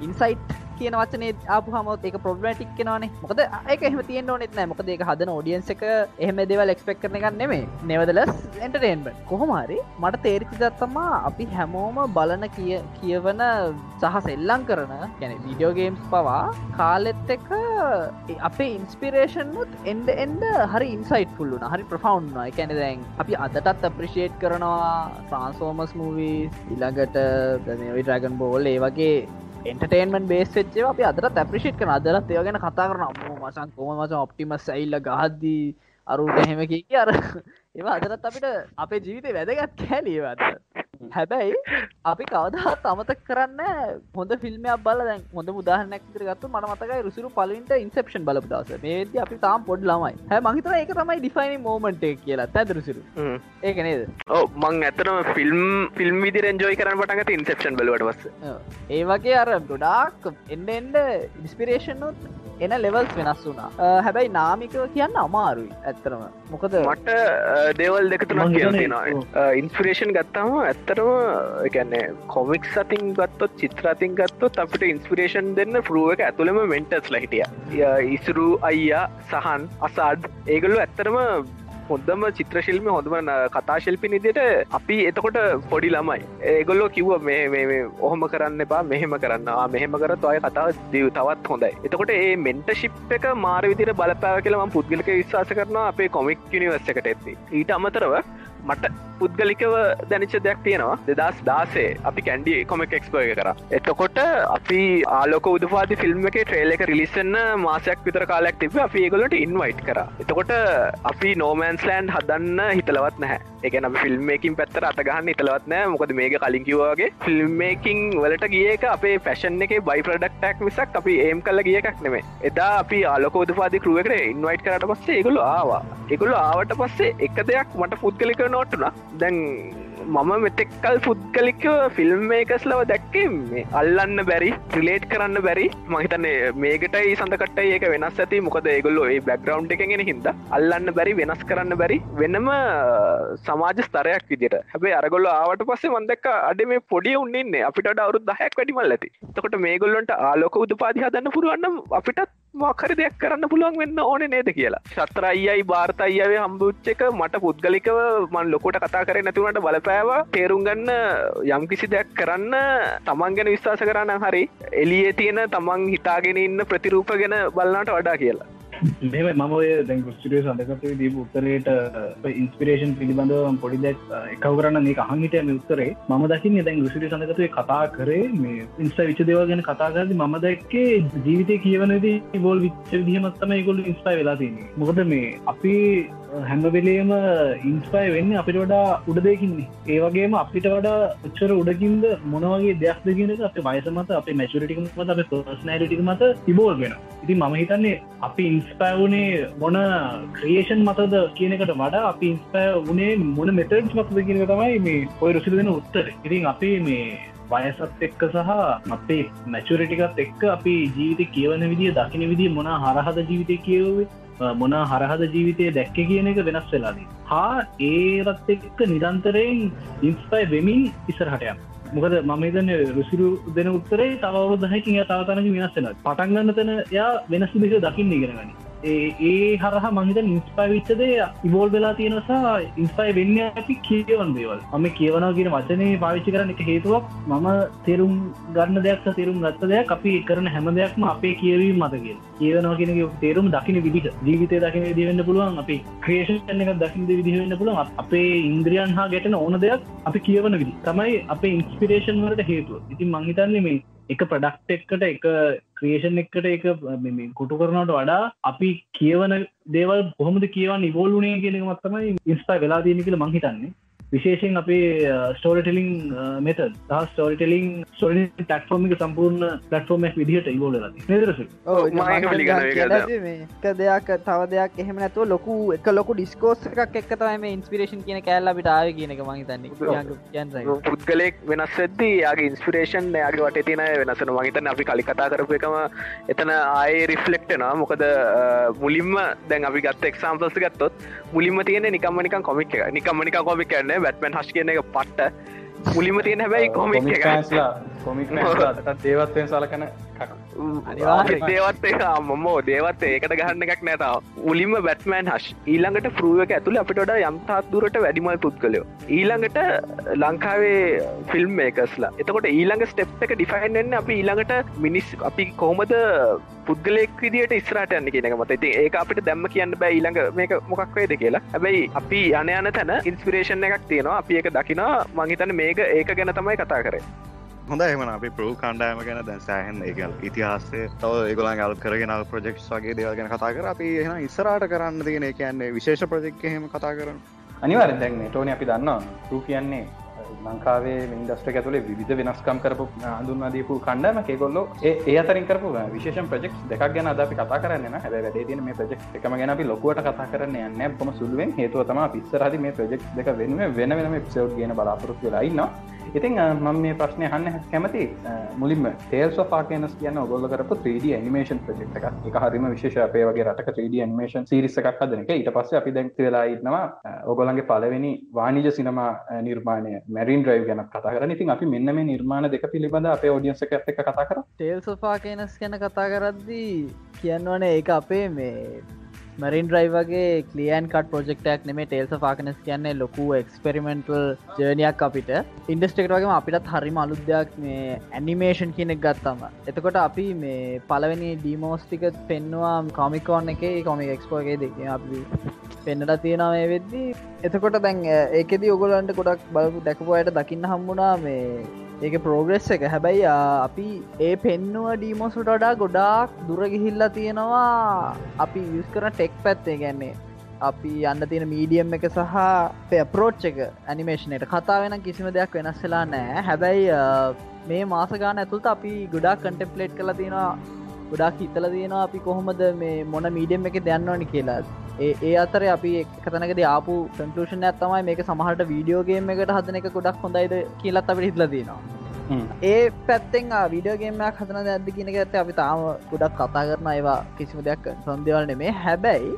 ඉන්සයිට් කියන වචනේ ආපු හමොත් එක ප්‍රබ්ලටික් කෙනවානේ මොකද ඒක එහම තියෙන් ඕනෙත් නෑ. මොකද ඒක හදන ෝඩියන්ස එක එහෙම දෙවල් එක්ස්පෙක් කරන එකක් නෙමේ නෙවදලස් එන්ටර්ටේන්බ කොහොමරි මට තේරිචි දත්තමා අපි හැමෝම බලන කිය කියවන සහ සෙල්ලං කරන ගැන විඩියෝගේම්ස් පවා කාලෙත් එක අපේ ඉන්ස්පිරේෂන්නුත් එන්ඩ එන්ඩ හරි ඉන්සයිට් පුල්ලුන හරි ප්‍රෆවන්් එකැන දැන් අපි අදටත් අප්‍රිෂේට් කරනවා ට්‍රන්ස්ෝමස් මූවී ඉළඟට ඩ්‍රගන් බෝල් ඒ වගේ එන්ටර්ටේන්මන් බේස් වෙච්චේ අප අදර ඇප්‍රිෂිට් කන අදරත් ඒව ගැන කතා කරන මසන් කොම මස ඔප්ටිමස් ඇල්ල ගහද්දී? අරුට එහෙම කිය අර ඒවා අදරත් අපිට අපේ ජීවිතය වැදගත් කෑලීවද හැබැයි අපි කවදහත් අමතක් කරන්න හොඳ ෆිල්ම්යක් බල හොඳ මුදාහනක් ගත්තු මට මතකයි රුසිරු පලින්ට ඉන්සප්ෂන් බලපු දවස. මේද අපි තාම් පොඩ් ළමයි. හැ මහිතන ඒක තමයි ඩිෆයිනි මෝමන්ට කියලා. ඇදරුසිරු ඒක නේද? ඕ මං ඇතනම ෆිල්ම් ෆිල්ම් විදි රෙන්ජෝයි කරන පටගත ඉන්සප්ෂන් බලවට වස්ස ඒ වගේ අර ගොඩාක් එන්ඩ එන්ඩ ඉන්ස්පිරේෂන්නුත් එන ලෙවල්ස් වෙනස් වුනා හැබැයි නාමිකව කියන්න අමාරුයි ඇත්තරම මොකද මට දේවල් දෙකතුනක් කියතිනවා ඉන්ස්පිරේෂන් ගත්තාම ඇත්තරම ගැන්නේ කොමික් සතින් ගත්තොත් චිත්‍රතින් ගත්තොත් අපිට ඉන්ස්පිරේෂන් දෙන්න පරුව එක ඇතුළම මෙන්ටස් ලහිටිය ඉසුරු අයියා සහන් අසාඩ් ඒගලු ඇත්තරම හොඳම චිත්‍රශිල්ම හොඳම කතා ශිල්පි නිදිට අපි එතකොට පොඩි ළමයි. ඒගොල්ලෝ කිව්ව මේ ඔහොම කරන්න එපා මෙහෙම කරන්න. මෙහෙම කරත් අය කතාව දව තවත් හොඳයි. එතකොට ඒ මෙන්ටශිප් එක මාර විදිර බලපෑව කියලම පුද්ගලික විශවාස කරනවා අපේ කොමික් නිවර්ස එකට ඇත්ති ඊට අමතරව මට පුද්ගලිකව දැනිච්ච දෙයක් තියෙනවා. දෙදස් දාසේ අපි කැන්ඩි කොමක් එක්ස්පර්ය කර. එතකොට අපි ආලෝක උදපාති ෆිල්ම් එක ට්‍රේල එක රිලිසන්න මාසයක් විතර කාලයක් තිබ අපි ඒගොලට ඉන්වයිට් කර. එතකොට අපි නෝමන්ස්ලෑන්් හදන්න හිතලවත් නැහැ. එකන ෆිල්ම්මකින් පැත්තර අතගහන්න හිතලවත් නෑ මොකද මේක කලින් කිවවාගේ ෆිල්ම්මකින් වලට ගියක අපේ ෆැෂන් එක බයි ප්‍රඩක්ටක් මිසක් අපි ඒම් කල්ල ගිය එකක් නෙමේ එදා අපි ආලකෝදපාති කරුවකට ඉන්වයිට් කරට පස්සේ ඒගොලු ආවා. ඒගොල්ල ආවට පස්සේ එක දෙයක් මට පුද්ගලික නෝට්ටුනා. දැන් මම මෙතෙක්කල් පුද්ගලික ෆිල්ම් එකස් ලව දැක්කේ මේ අල්ලන්න බැරි ්‍රිලේට් කරන්න බැරි. මහිතන්නේ මේකටයි සඳකටයි ඒක වෙනස් ඇති. මොකද ඒගොල්ලො ඒ බැක්ග්‍රවන්් එකගෙන හිද අල්ලන්න බැරි වෙනස් කරන්න බැරි වෙනම සමාජ ස්තරයක් විදිට හැබේ අරගොල්ල ආවට පස්සේ මන්දක් අඩ මේ පොඩි උන්නන්නේ අපිට අවුත් දහයක් වැඩිමල් ඇති. තකොට මේගොල්ලොන්ට ආලෝක උද පාදිහදන්න පුරුවන්න අපිටත් මකර දෙයක් කරන්න පුළුවන් වෙන්න ඕන නේද කියලා. ශත්‍ර අයියයි භාර්ත අයියාවේ හම්බුච්චක මට පුද්ගලිකව මන් ලොකොට කතා කර නැතිවනට බලපෑවා තේරුම් ගන්න යම් කිසි දෙයක් කරන්න තමන් ගැන විශ්වාස කරන්න හරි එලියේ තියෙන තමන් හිතාගෙන ඉන්න ප්‍රතිරූප ගැන බලන්නට වඩා කියලා. මෙම මම ඔය දැන් ස්ටිය සඳකට දීප උත්තරයට ඉන්ස්පිරේෂන් පිළිබඳව පොඩි දැක් එකව කරන්න මේ අහන්හිටම උත්තරේ. ම දකින්න දැන් ගුසිට සඳකතුවේ කතා කරේ මේ ඉන්ස්ට විච දේව ගැන කතා කරද ම දැක්කේ ජීවිතය කියවනදී බෝල් විච්ච දිහමත්තම ගොල්ල ඉස්පයි වෙලා තින්නේ මොකද මේ අපි හැමවෙලේම ඉන්ස්පයි වෙන්න අපිට වඩා උඩදයකින්නේ ඒවගේම අපිට වඩා උච්චර උඩකින්ද මොනවගේ දෙයක් දෙගෙන අප වයසමත අප මැචුරටික මත අප පර්ස්නෑලිටික මත තිබෝල්ගෙන ඉති මම හිතන්නේ අපි ඉන්ස්පෑවනේ මොන ක්‍රියේෂන් මතද කියනකට වඩා අපි ඉන්ස්පෑ වනේ මොන මෙතඩ් මතද කියන තමයි මේ ඔය රුසිල දෙන උත්තර. ඉතින් අපි මේ වයසත් එක්ක සහ අපේ මැචුරටිකත් එක්ක අපි ජීවිත කියවන විදිිය දකින විදිිය මොන හරහද ජීවිතය කියවේ මොන හරහද ජීවිතය දැක්ක කියන එක වෙනස් වෙලාදී හා ඒවත් එක්ක නිරන්තරයෙන් ඉන්ස්පයි වෙමින් ඉස්සරහටයම් මොකද මම තන රුසිරු දෙන උත්තරේ තවදහකින් තවතනක වෙනස්සෙන පටන්ගන්න තැන යා වෙනස් දෙක දකින්න ඉගෙනගනි ඒ හරහ මහිත ඉන්ස්පයි විච්චදේ ඉවෝල් වෙලා තියෙනසා ඉන්ස්පයි වෙන්න ඇති කියවන් දේවල්. මම කියවනා කියන වචනේ පාවිච්චි කරන එක හේතුවක්. මම තෙරුම් ගන්න දෙයක් තෙරුම් ගත්ත දෙයක් අපි කරන හැම දෙයක්ම අපේ කියවීම මතක කියවනවා කියෙන තේරුම් දකින විදිහ. ජීවිතය දකින දිවෙන්න පුළුවන් අපි ක්‍රේෂන් එක දකිින්ද විදිහවෙන්න පුළුවන් අපේ ඉන්ද්‍රියන් හා ගැටන ඕන දෙයක් අපි කියවන විදි තමයි අපේ ඉන්ස්පිරේෂන් වලට හේතුව. ඉතින් මංහිතන්නේ මේ එක ප්‍රඩක්් එක්කට එක ක්‍රේෂන් එක්කට එක කොටු කරනට වඩා අපි කියවන දේවල් බොහොමද කියවන් ඉවෝලුනේ කියෙන මත්තමයි ඉස්පා වෙලා දීම කියල මංහිතන්නේ විශේෂෙන් අපේ ස්ටෝරටලිං මෙත ස්ටෝරිටලිං ස්ටෝරි ටක්ෆෝර්මික සම්පූර්ණ පලටෆෝර්මක් විදිහට ඉවෝල නදරස එක දෙයක් තව දෙයක් එහෙම නැතුව ලොකු එක ලොකු ඩිස්කෝස් එකක් එක්කතම ඉන්ස්පිරේෂන් කියන කෑල්ලබිට ආය කියන එක මහිතන්නේ පුද්ගලෙක් වෙනස් වෙද්දී යාගේ ඉන්ස්පිරේෂන් යාගේ වට තින වෙනසන මහිතන අපි කලි කතා කරපු එකම එතන ආය රිෆලෙක්ටනා මොකද මුලින්ම දැන් අපි ගත්ත එක්සාම්පල්ස ගත්තොත් මුලින්ම තියෙන නිකම්මනිකන් කොමික් එක නිකම්මනික කොමික් කන්න බැට්මන් හස් කියන එක පට්ට. මුලිම තියෙන හැබැයි කොමික් කොමික් දේවත්වයෙන් සලකන දේවත් එක මෝ දේවත් ඒකට ගහන්න එකක් නැතාව උලිම බැට්මෑන් හස් ඊළඟට පරුවක ඇතුළ අපිට යම්තාත් දුරට වැඩිමල් පුද්ගලයෝ. ඊළඟට ලංකාවේ ෆිල්ම් එකස්ලා එතකොට ඊළඟ ස්ටෙප් එක ඩිෆයින්න්න අපි ඊළඟට මිනිස් අපි කොහොමද පුද්ගලෙක් විදිට ස්රට යන්න කියනක මත. ති ඒ අපිට දැම්ම කියන්න බෑ ඊළඟ මේක මොකක් වේද කියලා. හැබැයි අපි යන යන තැන ඉන්ස්පිරේෂන් එකක් තියෙනවා. අපි එක දකිනා මංහිතන මේක ඒක ගැන තමයි කතා කරේ. හොඳ එම අපි පරු කණ්ඩෑම ගැන දැන් සෑහන් එක ඉතිහාසේ තව ඒගොලන් අල් කරගෙන ප්‍රජෙක්් වගේ දේවල් ගැන කතා කර. අපි එහන ඉස්සරට කරන්න තියෙන කියන්නේ විශේෂ ප්‍රජෙක්් හෙම කතා කරන අනිවාර දැන් ටෝන අපි දන්නවා. රු කියන්නේ ලංකාවේ මින්දස්ට ඇතුලේ විධ වෙනස්කම් කරපු හඳුන්වාදීපු කණ්ඩම කෙගොල්ලො ඒ අතරින් කරපු විශේෂ ප්‍රජෙක් දෙක් ගැන අද අපි කතා කරන්න හැබ වැඩේ තින මේ ප්‍රජෙක් එකම ගැන අපි ලොකුවට කතා කරන්න යන්න පොම සුළුවෙන්. හේතුවතම පිස්සරහද මේ ප්‍රජෙක් දෙක වෙනුව වෙන වෙනම පිසව් ගෙන බලාපොරොත්තු වෙලායින්නවා ඉතින් මම මේ ප්‍රශ්නය හන්න කැමති මුලින්ම තේල් සෝපාකනස් කියන්න ඔගොල්ල කරපු 3D නිමේෂන් ප්‍රජෙක්් එක එක හරිම විශේෂ අපේ වගේ රටක 3D නිමේෂන් සිරිස එකක් හදනක ඊට පස්ස අපි දැක්ති වෙලා ඉන්නවා ඔගොලන්ගේ පලවෙනි වානිජ සිනමා නිර්මාණය මැරින් ්‍රයි් ගැන කතා කර ඉතින් අපි මෙන්න මේ නිර්මාණ දෙක පිළිබඳ අපේ ෝඩියන්ස එක එක කතා කර තේල් සෝපාකනස් ගැන කතා කරද්දී කියන්නවනේ ඒ අපේ මේ මරින් ්‍රයි වගේ කලියන් කට් ප්‍රජෙක්ටක් නෙේ ටේල්ස ෆාකනස් කියන්නේ ලොකු එක්ස්පෙරිමෙන්ටල් ජර්නයක් අපිට. ඉන්ඩස්ටෙක්ට වගේ අපිටත් හරි අලුද්‍යයක් මේ ඇනිමේෂන් කියනෙක් ගත්තම. එතකොට අපි මේ පලවෙනි ඩීමෝස්ටික පෙන්නවා කොමිකෝන් එක කොමි එක්ස්පෝගේ දෙක අපි පෙන්නට තියෙනවේ වෙද්දී. එතකොට දැන් ඒකෙද ඔගොලන්ට ගොඩක් බලපු දැකපුයට දකින්න හම්බුණා මේ ඒක ප්‍රෝග්‍රෙස් එක. හැබැයි අපි ඒ පෙන්නුව ඩීමෝසුට වඩා ගොඩාක් දුර ගිහිල්ලා තියෙනවා. අපි යස් කරන ටෙක් පැත්තේ ගැන්නේ අපි යන්න තියෙන මීඩියම් එක සහ පෙප්‍රෝච් එක ඇනිමේෂනයට කතා වෙන කිසිම දෙයක් වෙනස්සලා නෑ හැබැයි මේ මාස ගාන ඇතුළට අපි ගොඩාක් කටෙම්පලේට් කලා තියෙනවා. ගොඩාක් හිතල තියෙනවා අපි කොහොමද මේ මොන මීඩියම් එක දැන්නවනි කියලා. ඒ ඒ අතර අපි එකතනකද ආපු කන්කලෂන් ඇත්තමයි මේක සමහට වීඩියෝගේම එකට හදන එක ගොඩක් හොඳයිද කියලත් අපට හිටලදනවා ඒ පැත්තෙන් විඩියෝගේමයක් හතන ඇද කියනක ඇත අපි තාම ගොඩක් කතා කරන ඒවා කිසිම දෙයක් සොන්දවල් නෙමේ. හැබැයි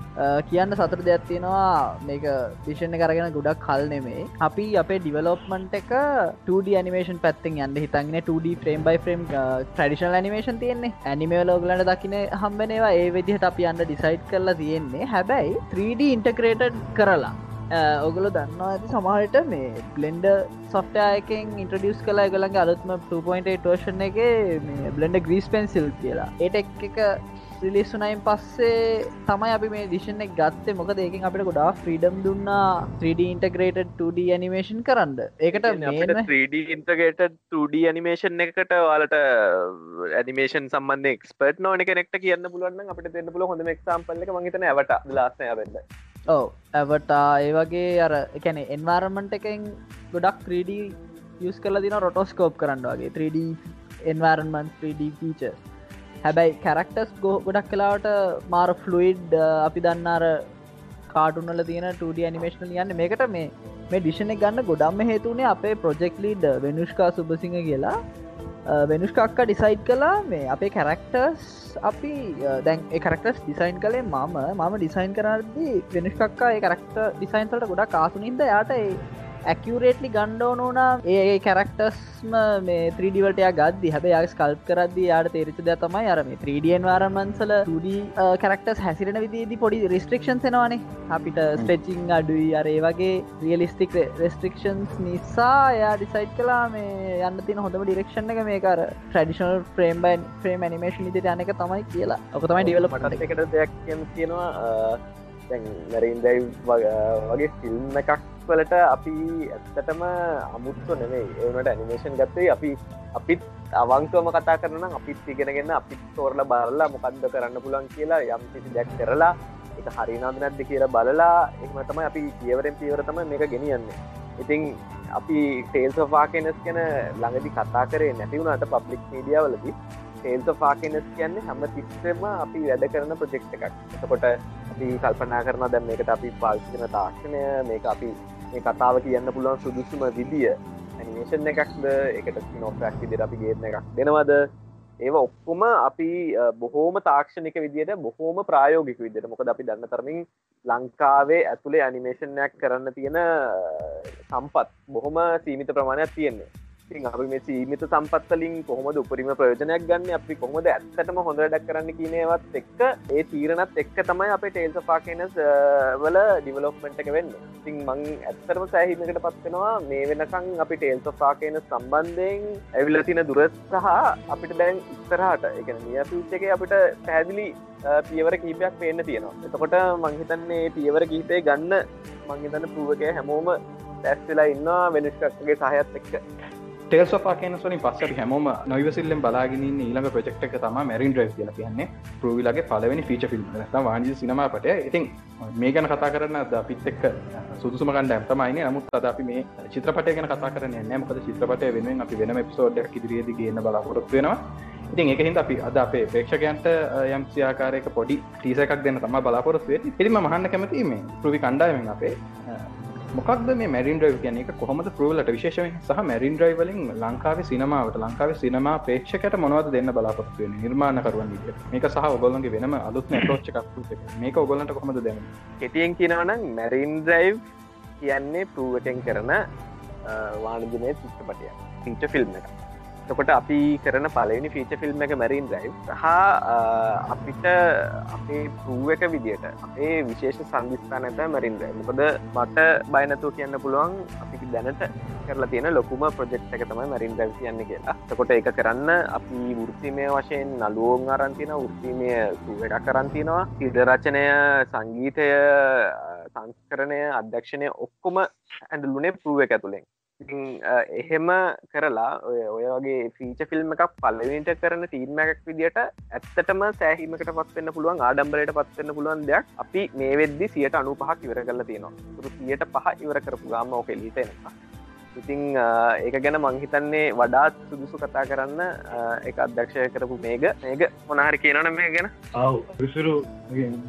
කියන්න සතර දෙයක් තියෙනවා මේක විෂණ කරගෙන ගොඩක් කල් නෙමේ. අපි අපේ ඩිවලොප්මන්ට් එක 2D නිමේෂන් පැත්තෙන් යන්න හිතන්න. 2D ෆ්‍රේම් බයි ෆ්‍රම් ට්‍රඩිෂල් නිමේෂන් තියෙන්නේ. ඇනිමේලෝගලට දකින හම්බෙනවා ඒ විදිහට අපි අන්න ඩිසයිට් කරලා තියෙන්නේ. හැබැයි 3D ඉන්ටක්‍රේටඩ් කරලා ඔගල දන්නවා ඇති සමහට මේ බ්ලෙන්ඩ සොෆ්ටයකෙන් ඉන්ට්‍රඩියස් කලා ගලන්ගේ අලුත්ම 2.8 ටෝෂන් එක මේ බ්ලෙන්ඩ ග්‍රීස් පෙන්සිල් කියලා. ඒට එක රිලිස්සුනයින් පස්සේ තමයි අපි මේ දිශන එක ගත්තේ. මොක ඒකින් අපිට ගොඩා ෆ්‍රීඩම් දුන්නා 3D ඉන්ටග්‍රේටඩ 2D ඇනිමේෂන් කරන්න. ඒකට 3D ඉන්ටගේට 2D ඇනිමේෂන් එකට වාලට ඇනිමේෂන් සම්බන්ධ එක්ස්පර්ට් නෝන කෙනෙක්ට කියන්න පුළුවන් අපට දෙන්න පුල හොඳ එක්සාම්පල්ල එක මහිතන ඇවට ලාස්නය වෙන්න ඔව. ඇවටා ඒ වගේ අර එකැන එන්වාරමන්ට එකෙන් ගොඩක් 3D යස් කල දින රොටෝස්කෝප් කරන්න වගේ. 3D එන්වාරන්මන් 3D ෆීච හැබැයි කැරක්ටස් ගෝ ගොඩක් කලාවට මාර ෆලුයිඩ් අපි දන්නාර කාටුනල තියෙන 2D නිමේශනල් යන්න. මේකට මේ මේ ඩිෂණ ගන්න ගොඩම්ම හේතුනේ අපේ ප්‍රොජෙක්් ලීඩ් වෙනුෂ්කා සුභසිංහ කියලා. වෙනුෂ්කක්ක ඩිසයිඩ් කලා මේ අපේ කැරක්ටර්ස් අපි දැන් කරක්ටස් ඩිසයින් කළේ මම. මම ඩිසයින් කරද්දි වෙනුෂ්කක්කා ඒ කරක්ට ඩිසයින්සලට ගොඩක් කාසුනින්ද යාට ඇකියරේටලි ගණ්ඩෝනෝනා ඒ කැරක්ටස්ම මේ ත්‍රීඩිවටය ගද හැබ යා ස්කල්ප් කරදදි යාට තේරිච ද තමයි අරම ත්‍රීඩියන් වාරමන්සල ටඩ කරක්ටස් හැසිරෙන විදිදී පොඩි රිස්ට්‍රක්ෂන් එනවානේ. අපිට ස්ට්‍රෙචිං අඩුයි අරේ වගේ රියලිස්ටික් රෙස්ට්‍රක්ෂන්ස් නිසා යා ඩිසයිට් කලා මේ යන්න තින හොඳම ඩිරක්ෂණ එක මේකර traditional frame by frame animation ඉදිරි යනක තමයි කියලා. ඔක තමයි ඩිවල මට එකට දෙයක් තියෙනවා. නැරින්දයි වගේ ෆිල්ම් එකක් වලට අපි ඇත්තටම අමුත්තු නෙවේ ඒනට ඇනිමේෂන් ගත්තේ අපි අපිත් අවංකවම කතා කරන අපිත් ඉගෙනගෙන අපිත් තෝරල බලලා මොකක්ද කරන්න පුලන් කියලා යම් කිසි දැක් කරලා එක හරිනාද නැද්ද කියලා බලලා එහම තමයි අපි පියවරෙන් පියවරතම මේක ගෙනියන්නේ. ඉතිං අපි ටේල් සෝෆා කෙනස් ගැන ළඟදි කතා කරේ නැතිවුණට පබ්ලික් මීඩියවලදී ටේල් සෝෆා කෙනස් කියන්නේ හැම තිස්සෙම අපි වැඩ කරන ප්‍රජෙක්් එකක්. එතකොට අපි කල්පනා කරන දැම් මේකට අපි පාල්සින තාක්ෂණය මේක අපි මේ කතාව කියන්න පුළුවන් සුදුසුම විදිිය. ඇනිමේෂන් එකක්ද? එකට නොෆයක් විදිර අපි ගේන එකක් දෙනවද? ඒව ඔක්කොම අපි බොහෝම තාක්ෂණක විදියට බොහෝම ප්‍රායෝගික විදියට. මොකද අපි දන්න තරමින් ලංකාවේ ඇතුළේ ඇනිමේෂන්යක් කරන්න තියෙන සම්පත් බොහොම සීමිත ප්‍රමාණයක් තියෙන්නේ. ඉතින් අපි මේ සීමිත සම්පත්තලින් කොහොමද උපරිම ප්‍රයෝජනයක් ගන්න? අපි කොහොමද ඇත්තටම හොඳ ඩක් කරන්න කියනවත් එක්ක ඒ තීරණත් එක්ක තමයි අප ටේල්ස පාකනස් වල ඩිවලොක්මෙන්ට් එක වෙන්න. ඉතින් මං ඇත්තරම සෑහිමකට පත්වෙනවා මේ වෙනකං අපි ටේල්ස පාකන සම්බන්ධයෙන් ඇවිල තින දුරස් සහ අපිට දැන් ඉස්තරහට එක නිය පිච් එක අපිට පැදිලි පියවර කීපයක් පේන්න තියෙනවා. එතකොට මංහිතන්නේ පියවර කීපේ ගන්න මංහිතන්න පුුවක හැමෝම ඇස් වෙලා ඉන්නවා වෙනස්කක්ගේ සහයත් එක්ක. ටේල්ස් පාකනස්වනි පස්සට හැමෝම නොවසිල්ලෙන් බලාගෙන ඊළඟ ප්‍රජෙක්් එක තම මැරින් ්‍රයි් කියල කියන්නේ. ප්‍රවිලගේ පලවෙනි ෆීච ෆිල්ම් වාජි සිනමාපට ඉතින් මේ ගැන කතා කරන්න ද පිත් එක්ක සුදුසුමකන්ඩ ඇතමයින නමුත් අද අපි මේ චිත්‍රපටය ගැන කතා කරන නෑමකද චිත්‍රපටය වෙනුවෙන් අපි වෙනම පිසෝඩ් ඉදිරියේද ගන්න බලාපොරොත් වෙනවා. ඉතින් එකහින්ද අපි අද අපේ ප්‍රේක්ෂකයන්ට යම් සියාකාරයක පොඩි ටීසකක් දෙන්න තම බලාපොරොත්වේ පිරිම මහන්න කැමතිීම ප්‍රවි කණ්ඩායමෙන් අපේ මොකක්ද මේ මැරින් ්‍රයි් කියන එක කොහොමද ප්‍රවලට විශේෂෙන් සහ මැරින් ්‍රයි් වලින් ලංකාවේ සිනමාවට ලංකාවේ සිනමා ප්‍රේක්ෂකට මොනවද දෙන්න බලාපොත්තුවෙන නිර්මාණකරුවන් විට මේක සහ ඔගොලන්ගේ වෙනම අලුත් රෝච්චකක් මේක ඔගොලට කොහොමද දෙන්න? කෙටියෙන් කියනවනම් මැරින් ්‍රයි් කියන්නේ පරුවටෙන් කරන වාණජනය චිත්‍රපටය පිච ෆිල්ම් එක තකොට අපි කරන පලනි ෆීච ෆිල්ම් එක මැරින් රයි හා අපිට අපේ පරුව එක විදිට අපේ විශේෂ සංවිස්ථාන ඇත මැරින් රයි මොකද මට බයනතු කියන්න පුළුවන් අපි දැනට කරලා තියෙන ලොකුම ප්‍රජෙක්් එක තමයි මැරින් රැව් කියන්න කියලා. තකොට එක කරන්න අපි වෘතිමය වශයෙන් නලුවෝන් අරන්තින වෘතිමය සුවඩක් කරන්තිනවා ඉදරචනය සංගීතය සංස්කරණය අධ්‍යක්ෂණය ඔක්කොම ඇඩලුනේ පරුව එක ඇතුළෙන් එහෙම කරලා ඔය ඔය වගේ ෆීච ෆිල්ම් එකක් පල්ලවිට කරන තීර්ම එකක් විදිට ඇත්තටම සෑහීමකට පත්වන්න පුළුවන් ආඩම්බලට පත්වන්න පුළුවන් දෙයක් අපි මේ වෙද්දි සියට අනු පහක් ඉවර කරලා තියෙනවා. තුරු සියට පහ ඉවර කරපු ගාම ඕක ලිතෙනවා ඉතිං ඒක ගැන මංහිතන්නේ වඩාත් සුදුසු කතා කරන්න එක අධ්‍යක්ෂය කරපු මේක මේක මොනහරි කියනන මේ ගැන? අව විසුරු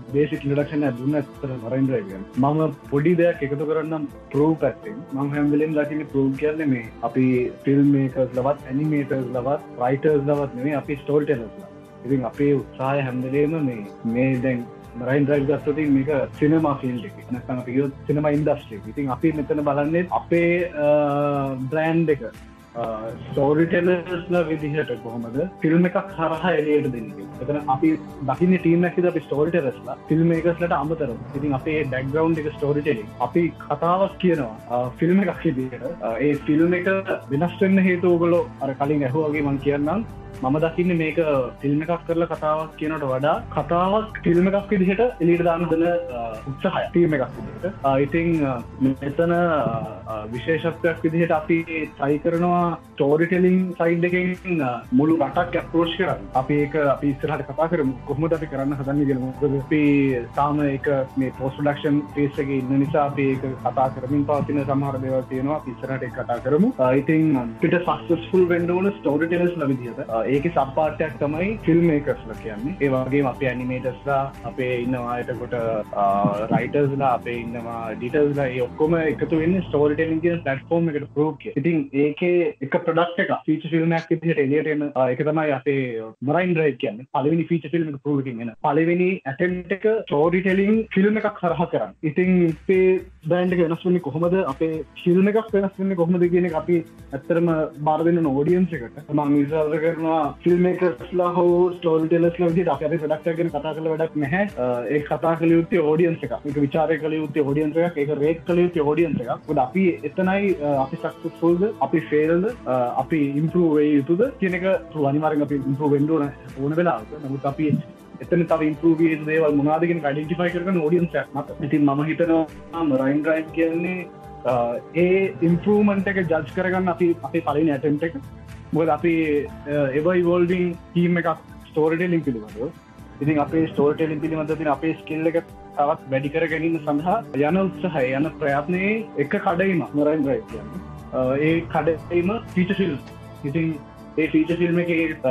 බේසික් ඉඩක්ෂණ දුන්න ඇතර මරයින්දරගෙන මම පොඩි දෙයක් එකතු කරන්නම් ප්‍රෝ පැත්තෙන්. මං හැම්බලෙන් දකින ප්‍රෝ කියන්න මේ අපි ෆිල්ම් මේකස් ලවත් ඇනිමේටර්ස් ලවත් රයිටර්ස් ලවත් නේ අපි ස්ටෝල්ටෙලස්ලා ඉතින් අපේ උත්සාහය හැම්දලේම මේ මේ දැන් රයින් රයිල් ගස්තුති මේක සිනමා ෆිල්් එක. නැතම පියොත් සිනම ඉන්දස්ට්‍රේ ඉතින් අපි මෙතන බලන්නේ අපේ බ්‍රෑන්් එක. ස්ටෝරිටෙලස්ල විදිහට කොහොමද ෆිල්ම් එකක් හරහා එලියට දෙන්න. එතන අපි දකින්න ටීම ඇති අපි ස්ටෝරිටරස්ලා ෆිල්ම් එකස්ලට අමතර ඉතින් අපේ ඩැක්ග්‍රවන්් එක ස්ටෝරිටෙලින් අපි කතාවක් කියනවා ෆිල්ම් එකක් දිට ඒ ෆිල්ම් එක වෙනස්වෙන්න හේතුෝගලෝ අර කලින් ඇහුවගේ මං කියන්නම්. මම දකින්න මේක ෆිල්ම් එකක් කරලා කතාවක් කියනට වඩා කතාවක් ෆිල්ම් එකක් විදිහට එලිට දාන්න දන උත්සාහය ටීම එකක් විදිහට. ඉතිං මෙතන විශේෂත්වයක් විදිහට අපි සයි කරනවා ටෝරිටෙලින් සයිඩ් එකෙන් මුළු රටක් ඇප්‍රෝෂ් කරන්න. අපි ඒක අපි ඉස්සරහට කතා කරම. කොහොමද අපි කරන්න හදන්න ගෙන අපි තාම එක මේ පෝස්ඩක්ෂන් පේසක ඉන්න නිසා අපි ඒක කතා කරමින් පවතින සමහර දේවල් තියෙනවා. පිස්සරට කතා කරමු. ඉතින් පිට සක්සස්ෆුල් වෙන්ඩෝන ස්ටෝරිටෙලස් ලවිදිහට ඒක සම්පාටයක් තමයි ෆිල්ම් එකස්ල කියන්නේ. ඒ වගේ අපේ ඇනිමේටස්ලා අපේ ඉන්නවායටකොට රයිටර්ස්ලා අපේ ඉන්නවා ඩිටර්ස්ලා ඒ ඔක්කොම එකතු වෙන්න ස්ටෝරිටලින් කියන පලටෆෝර්ම් එකට ප්‍රෝග ඉතින් ඒකේ එක ප්‍රඩක්් එක ෆීච ෆිල්ම්මක් විදිහට එලියටන එක තමයි අපේ මරයින් රයි කියන්න. පලවෙනි ෆීච ෆිල්ම් ප්‍රෝගින් පලවෙනි ඇටෙන්ට එක ටෝරිටලින් ෆිල්ම් එකක් හරහ කරන්න. ඉතින් පේ බෑන්ඩ වෙනස් වන්නේ කොහොමද? අපේ ශිල්ම එකක් වෙනස් වන්නේ කොහොමද කියන අපි ඇත්තරම බාරදන්න ෝඩියන්ස එකට. ම මිසාර කරනවා ෆිල්ම්මේකස්ලා හෝ ස්ටෝල්ටෙලස් ලවිදි අප ඩක්ට ගෙන කතා කළ වැඩක් නැහැ. ඒ කතා කළ යුත්තේ ෝඩියන්ස එක එක විචාරය කළ යුත්තේ ෝඩියන්ස එක එක රේක් කළ යුත්තේ ෝඩියන්ස එක ොඩ අපි එතනයි අපි සක්සුල්ද අපි ෆේල්ද අපි ඉම්පරවේ යුතුද කියනක අනිවාරෙන් අපි ඉම්පරෝ වෙන්ඩුවන ඕන වෙලා නමුත් අපි එතන තව ඉම්පරූවී දේවල් මොනාදගෙන ඩිටිෆයි කරන ෝඩියන්ස මත. ඉතින් ම හිතනවා රයින් රයින් කියන්නේ ඒ ඉම්පරූමන්ට එක ජජ් කරගන්න අපි අපි පලින් ඇටෙන්ට එක. මොද අපි එවයි වෝල්ඩිං ටීම් එකක් ස්ටෝරටලින් පිළිබඳව. ඉතින් අපේ ස්ටෝර්ටලින් පිළිබඳ තින අපේ ස්කිල්ල එක තවත් වැඩිකර ගැනීම සඳහා යන උත්සහය යන ප්‍රයත්නයේ එක කඩයිම මොරයින් රයි කියන්න. ඒ කඩයිම ෆීචසිල් ඉතින් ඒ ෆීච ෆිල්ම් එක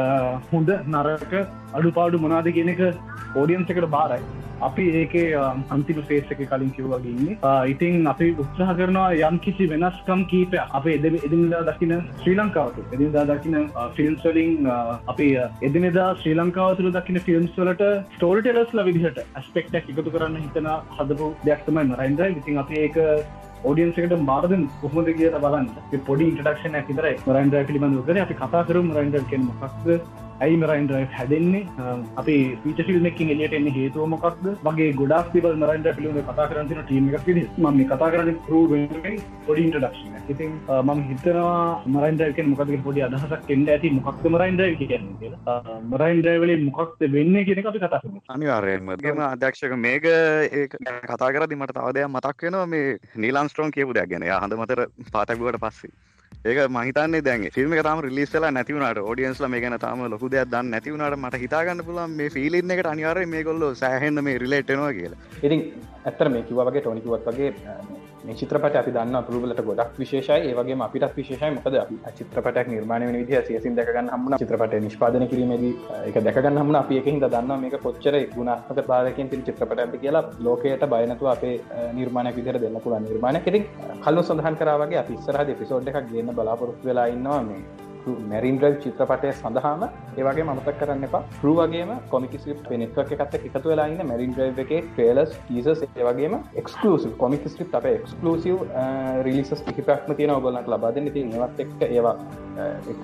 හොඳ නරක අඩුපාඩු මොනාද කියන එක ඕඩියන්ස එකට බාරයි. අපි ඒක අන්තිම ෆේස් එක කලින් කිව්වගේන්නේ ඉතින් අපි උත්සාහ කරනවා යම් කිසි වෙනස්කම් කීපය අප එද එදිනදා දකින ශ්‍රී ලංකාවතු එදිනදා දකින ෆිල්ම්ස්වලින් අපි එදිනෙදා ශ්‍රී ලංකාවතුර දකින ෆිල්ම්ස් වලට ස්ටෝල්ටෙලස්ල විදිහට ඇස්පෙක්ටක් එකතු කරන්න හිතන හදපු දෙයක්තමයි මරයින්දයි ඉතින් අප ඒක ෝඩියන්සකට බාරද කොහොද කිය බලන්න. පොඩි ඉන්ටඩක්ෂන ඇතිර රයින්ද පිළිබඳ කර. අපි කතා කරු රයින්ඩ කියෙන මොක්ද ඇයි මරයින්ඩ හැදෙන්නේ? අපි පිච ිල්මකින් එලියට එන්න හේතුව මොකක්ද? වගේ ගොඩක් තිබල් මරයින්ඩ පිළිබඳ කතා කරතින ටීම එකක් ම කතා කරන පරූ පොඩි ඉන්ටඩක්ෂන ඉතින් මම හිතනවා මරයින්ඩයකෙන් මොකද පොඩි අදහසක් එන්න ඇති මොකක්ද මරයින්ඩ කියන්න මරයින්ඩවලේ මොකක්ද වෙන්න කියන අපි කතා අනිවාර්යයෙන්ම. ම අධ්‍යක්ෂක මේක කතා කරදි මට තවදයක් මතක් වෙනවා මේ නීලාම් ස්ට්‍රෝන් කියපු දෙයක් ගැන. හඳ මතර පාතකුවට පස්සේ ඒක මහිතන්නේ දැන් ෆිල්ම් තම රිලිස්සලා නැතිවුණට ෝඩියන්ස්ල මේ ගැන තම ලොකු දෙයක් දන්න නැතිවුණට මට හිතාගන්න පුලන් මේ ෆිලින් එකට අනිවාර මේ කොල්ල සෑහෙන්න මේ රිලේට්නවා කියලා. ඉතින් ඇත්තර මේ කිවගේ ටොනිකුවත් වගේ මේ චිත්‍රපට අපි දන්න පුරුවලට ගොඩක් විශේෂයි. ඒවගේ අපිට විශේෂයි. මොකද අපි චිත්‍රපටක් නිර්මාණය වන විදිහ සියසින් දැකගන්න හම්න චිත්‍රපට නිෂ්පාදන කිරීමේදී එක දැකගන්න හම්න අපි එකහිද දන්න මේක කොච්චර ගුණාත්මක පාදකින් තින් චිත්‍රපට ඇති කියලා. ලෝකයට බයනතු අපේ නිර්මාණයක් විදිර දෙන්න පුළ නිර්මාණ කෙරින් කල්ලු සඳහන් කරාවගේ අපි ඉස්සරහ පිසෝඩ් එකක් ගන්න බලාපොරොත්තු වෙලා ඉන්නවා මේ මැරින් ්‍රයි් චිත්‍රපටය සඳහාම ඒවගේ මතක් කරන්න එපා. පරුවගේම කොමික ස්ිප් නෙට්වක් එකත් එකතු වෙලාන්න මැරින් ්‍රයි් එක ට්‍රේලස් ටීසස් ඒවගේම එක්ස්කලසිව කොමික ස්ිප් අප එක්ස්කලසිව රිලිසස් කිහිපක්ම තියෙන ඔගලන්ට ලබාද ති ඒවත් එක්ක ඒවා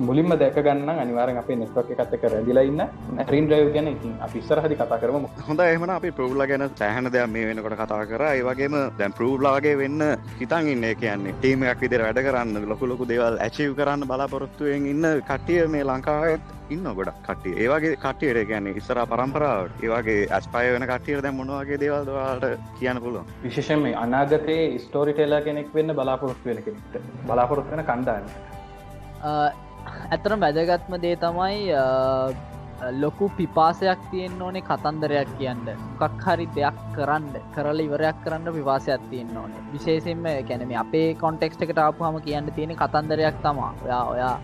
මුලින්ම දැක ගන්න අනිවාරෙන් අපේ නෙට්වක් එකත් එක රැදිලයින්න රින් ්‍රයි් ගැන ඉතින් අපිස්සර හදි කතා කරම. හොඳ එහමන අපි ප්‍රෝල්ල ගැන සෑහන දෙයක් මේ වෙනකොට කතා කර. ඒවගේම දැන් ප්‍රූබ්ලාගේ වෙන්න හිතන් ඉන්න. කියන්නේ ටීමයක් විදිර වැඩ කරන්න ලොකු ලොකු දේවල් ඇචිව් කරන්න බලාපොරොත්තුවෙන් ඉන්න කට්ටිය මේ ලංකාවත් ඉන්න ගොඩක් කට්ටිය. ඒවගේ කට්ටියට ගැන ඉස්සර පරම්පරාවට. ඒවගේ ඇස්පය වෙන කට්ටියට දැ මොනවගේ දේවල්දවාට කියන්න පුළුව විශේෂම අනාගතයේ ස්ටෝරිටේලා කෙනෙක් වෙන්න බලාපොරොත්තු වෙන කෙනෙක්ට බලාපොරොත්තු වෙන කණ්ඩාන්න ඇතරම් වැදගත්ම දේ තමයි ලොකු පිපාසයක් තියෙන් ඕනේ කතන්දරයක් කියන්න. කක් හරි දෙයක් කරන්න කරල ඉවරයක් කරන්න පිවාසයක් තියෙන් ඕනේ. විශේෂෙන්ම කැනම අපේ කොන්ටෙක්ස්ට එකට ආපුහම කියන්න තියෙන කතන්දරයක් තමා ඔයා ඔයා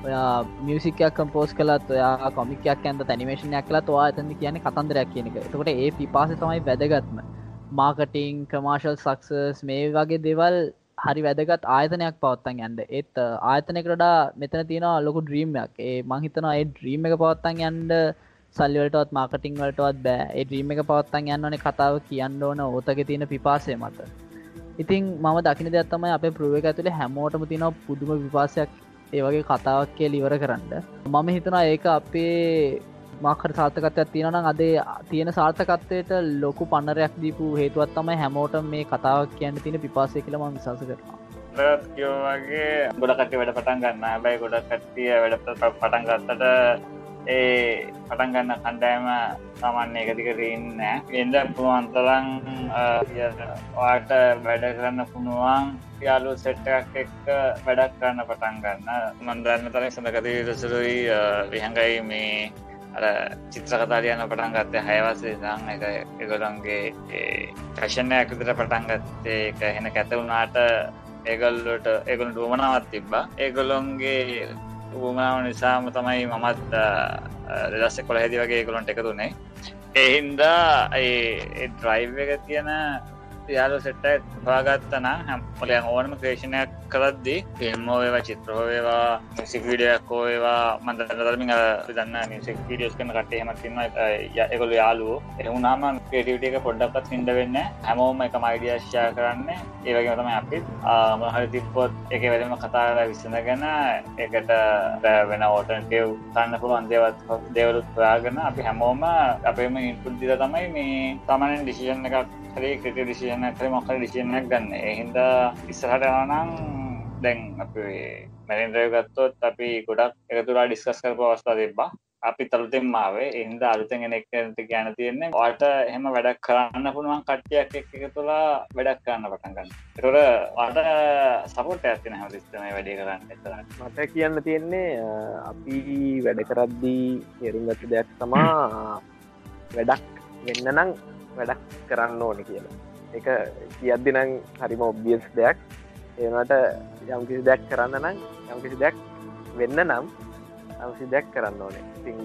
ඔයා මියසිකයක් කම්පෝස් කලත් ඔයා කොමිකයක් ඇන්ද තැනිමේෂණයක් කලා තුවා ඇතද කියන කතන්දරයක් කියනක එතකොට ඒ පිපාස තමයි වැදගත්ම. මාකටිං කමාශල් සක්සස් මේ වගේ දෙවල් හරි වැදගත් ආයතනයක් පවත්තන් යන්ඩ ඒත් ආයතනකටඩා මෙතන තියෙන ලොකු ඩ්‍රීම්යක් ඒ මංහිතන ඒ ඩ්‍රීම් එක පවත්තන් යන්ඩ සල්ලිවලටත් මාකටිං වලටවත් බෑ. ඒ ඩ්‍රීම් එක පවත්තන් යන්නන කතාව කියන්න ඕන ඕතක තියෙන පිපාසය මත. ඉතින් මම දකින දෙයක්ත්තමයි අප පරුව එක ඇතුළේ හැමෝටම තින පුදුම විපාසයක් ඒවගේ කතාවක් කිය ලිවර කරන්න. මම හිතනා ඒක අපේ මක්කට සාර්ථකත්වයක් තියෙනනම් අදේ තියෙන සාර්ථකත්වයට ලොකු පන්නරයක් දීපු හේතුවත් තමයි හැමෝට මේ කතාවක් කියන්න තියෙන පිපාසය කියලම විශස කරනවා. කියෝවගේ ගොඩකට වැඩ පටන් ගන්න බැයි ගොඩක් කට්ටිය වැඩ පටන් ගත්තට ඒ පටන් ගන්න කණ්ඩෑම සාමාන්‍ය එකතිකට ඉන්න එන්ද පුළුවන්තරං වාට වැඩ කරන්න පුුණුවන් යාලු සෙට්ටක් එක්ක වැඩක් කරන්න පටන් ගන්න. මන්දන්න තරක් සඳකති රසරුයි විහඟයි මේ අර චිත්‍රකතාරයන්න පටන් ගත්තේ හයවසේ දං එක එගොලන්ගේ ෆැෂණයක් විතර පටන් ගත්තේ. එක හෙන කැත වුණාට ඒගල්ලට ඒගොලට ුවමනාවත් තිබ්බා. ඒගොලොන්ගේ උවමනාව නිසාම තමයි මමත් දෙදස්ස කොළ හැදි වගේ ගොලොන්ට එකතුනේ එහින්දා ඒ ඩ්‍රයිව් එක තියෙන යාලු සෙට්ට පාගත්තන හැම්පලය ඕනම ක්‍රේෂණයක් කරද්දි ෆිල්ම්මෝ වේවා චිත්‍රහෝවේවා මිසික් විඩියක් හෝේවා මන්දරමින් දන්න මිසික් විඩියස් කන කටේ හමත්තින්න එකොළු යාලුවෝ එහුනාම ක්‍රේටිවිට එක පොඩ්ඩක්ත් හිට වෙන්න හැමෝම එක මයිඩියශ්ෂා කරන්න. ඒවගේ තම අපිත් මහරි තිප්පොත් එක වැදම කතාර විස්සඳගෙන එකට වෙන ඕටන්ටව් තන්න පුළුවන් දේවත් දෙවලුත් ප්‍රාගන අපි හැමෝම අපේම ඉන්පුද්දිර තමයි මේ තමනෙන් ඩිසිෂන් එකක් හරි ක්‍රට ඩිසිෂන කර මොකර ඩිසිෂනක් ගන්න. එහින්ද ඉස්සහට යනනම් දැන් අප මැරින්ද්‍රය ගත්තොත් අපි ගොඩක් එකතුරා ඩිස්කස් කරපු අවස්ථා තිබ්බා. අපි තලුතෙන් මාවේ එහින්ද අලුතෙන් එනෙක්ට ගැන තියෙන්නේ. වාට එහෙම වැඩක් කරන්න පුළුවන් කට්ටියක් එක් එක තුලා වැඩක් කරන්න පටන්ගන්න තොර වාට සපොට ඇතින හැම සිස්ටම වැඩි කරන්න. එතරන්න මට කියන්න තියෙන්නේ අපි වැඩ කරද්දී තේරුම් ගත දෙයක් තමා වැඩක් වෙන්න නම් වැඩක් කරන්න ඕන කියලා. එක කියද්දිනං හරිම ඔබ්ියස් දෙයක්. ඒනට යම්කිසි දෙයක් කරන්න නම් යම්කිසි දෙයක් වෙන්න නම් යම්සි දෙයක් කරන්න ඕනේ. ඉතිං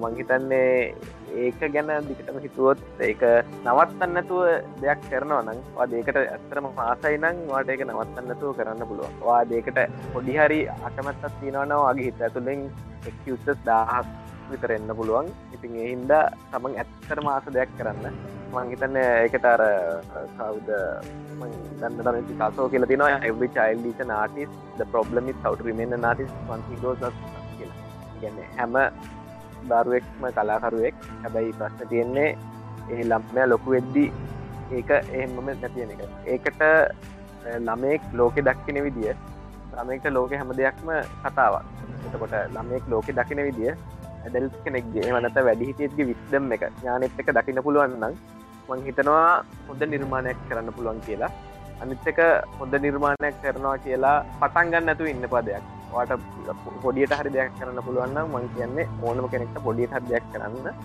මංහිතන්නේ ඒක ගැන දිකටම හිතුවොත් ඒක නවත්තන්නතුව දෙයක් කරනවා නම් වා දේකට ඇත්තරම පාසයි නං වාට ඒක නවත්තන්නතුව කරන්න පුළුවන්. වා දේකට පොඩිහරි අකමැත්තත් තියෙනවනවා වගේ හිත ඇතුළෙන් එක්යුස්සස් දාහක් විතර එන්න පුළුවන්. ඉතින් එහින්ද තමන් ඇත්තර මාස දෙයක් කරන්න. මංහිතන්න ඒකට අර කවුද දන්න තම කාසෝ කියල තින එවි චයිල්ලිච නාටිස් ද ප්‍රබ්ලමි සවට රිමෙන්න්න නාටිස් පන්සිගෝස් කියන්න හැම දරුවෙක්ම කලාකරුවෙක් හැබැයි ප්‍රශ්න තියෙන්නේ එහි ලම්පනය ලොකු වෙද්දී ඒක එහෙමම නැතියෙන එක. ඒකට ළමෙක් ලෝකෙ දක්කින විදිිය ළමෙක්ට ලෝක හැම දෙයක්ම කතාවක්. එතකොට ළමෙක් ලෝකෙ දකින විදිිය ඇඩල් කෙනෙක්ගේ වනත වැඩිහිටියගේ විස්්දම් එක ඥානෙත් එක දකින පුළුවන්නම් මං හිතනවා හොඳ නිර්මාණයක් කරන්න පුළුවන් කියලා. අනිත්තක හොඳ නිර්මාණයක් කරනවා කියලා පටන් ගන්න ඇතු ඉන්න පදයක් වාට පොඩියට හරි දෙයක් කරන්න පුළුවන්න මං කියන්නේ ඕනම කෙනෙක්ට පොඩියට හර දෙයක් කරන්න.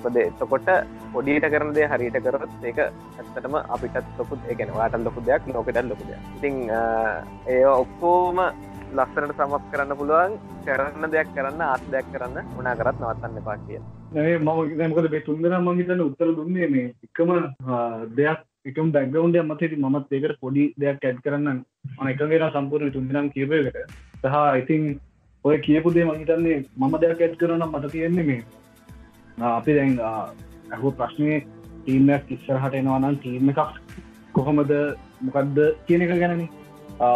උපද එතකොට පොඩියට කරන දේ හරියට කරත් ඒක ඇත්තටම අපිටත් ලොකුත් ඒගෙන වාට ලොකු දෙයක් ලෝකටත් ලොකුද ඉතිං ඒ ඔක්කෝම ලස්සනට සමත් කරන්න පුළුවන්. කරන්න දෙයක් කරන්න ආස් දෙයක් කරන්න උනා කරත් නවත්තන්න පා කිය මම මොකද මේ තුන්දෙන මං හිතන්න උත්තර දුන්නේ මේ එකම දෙයක් එකම බැක්ගවන්ඩ මතති මත් ඒකට පොඩි දෙයක් ඇඩ් කරන්න මන එකගේෙන සම්පූර්ණ තුන්දනම් කියවකට සහ ඉතින් ඔය කියපු දේ මහිතන්නේ මම දෙයක් ඇත් කරන මට තියෙන්නේ මේ අපි දැන් ඇහු ප්‍රශ්නය ටීමක් ඉස්සරහට එනවානම් ටීම එකක් කොහොමද මොකක්ද කියන එක ගැනනි.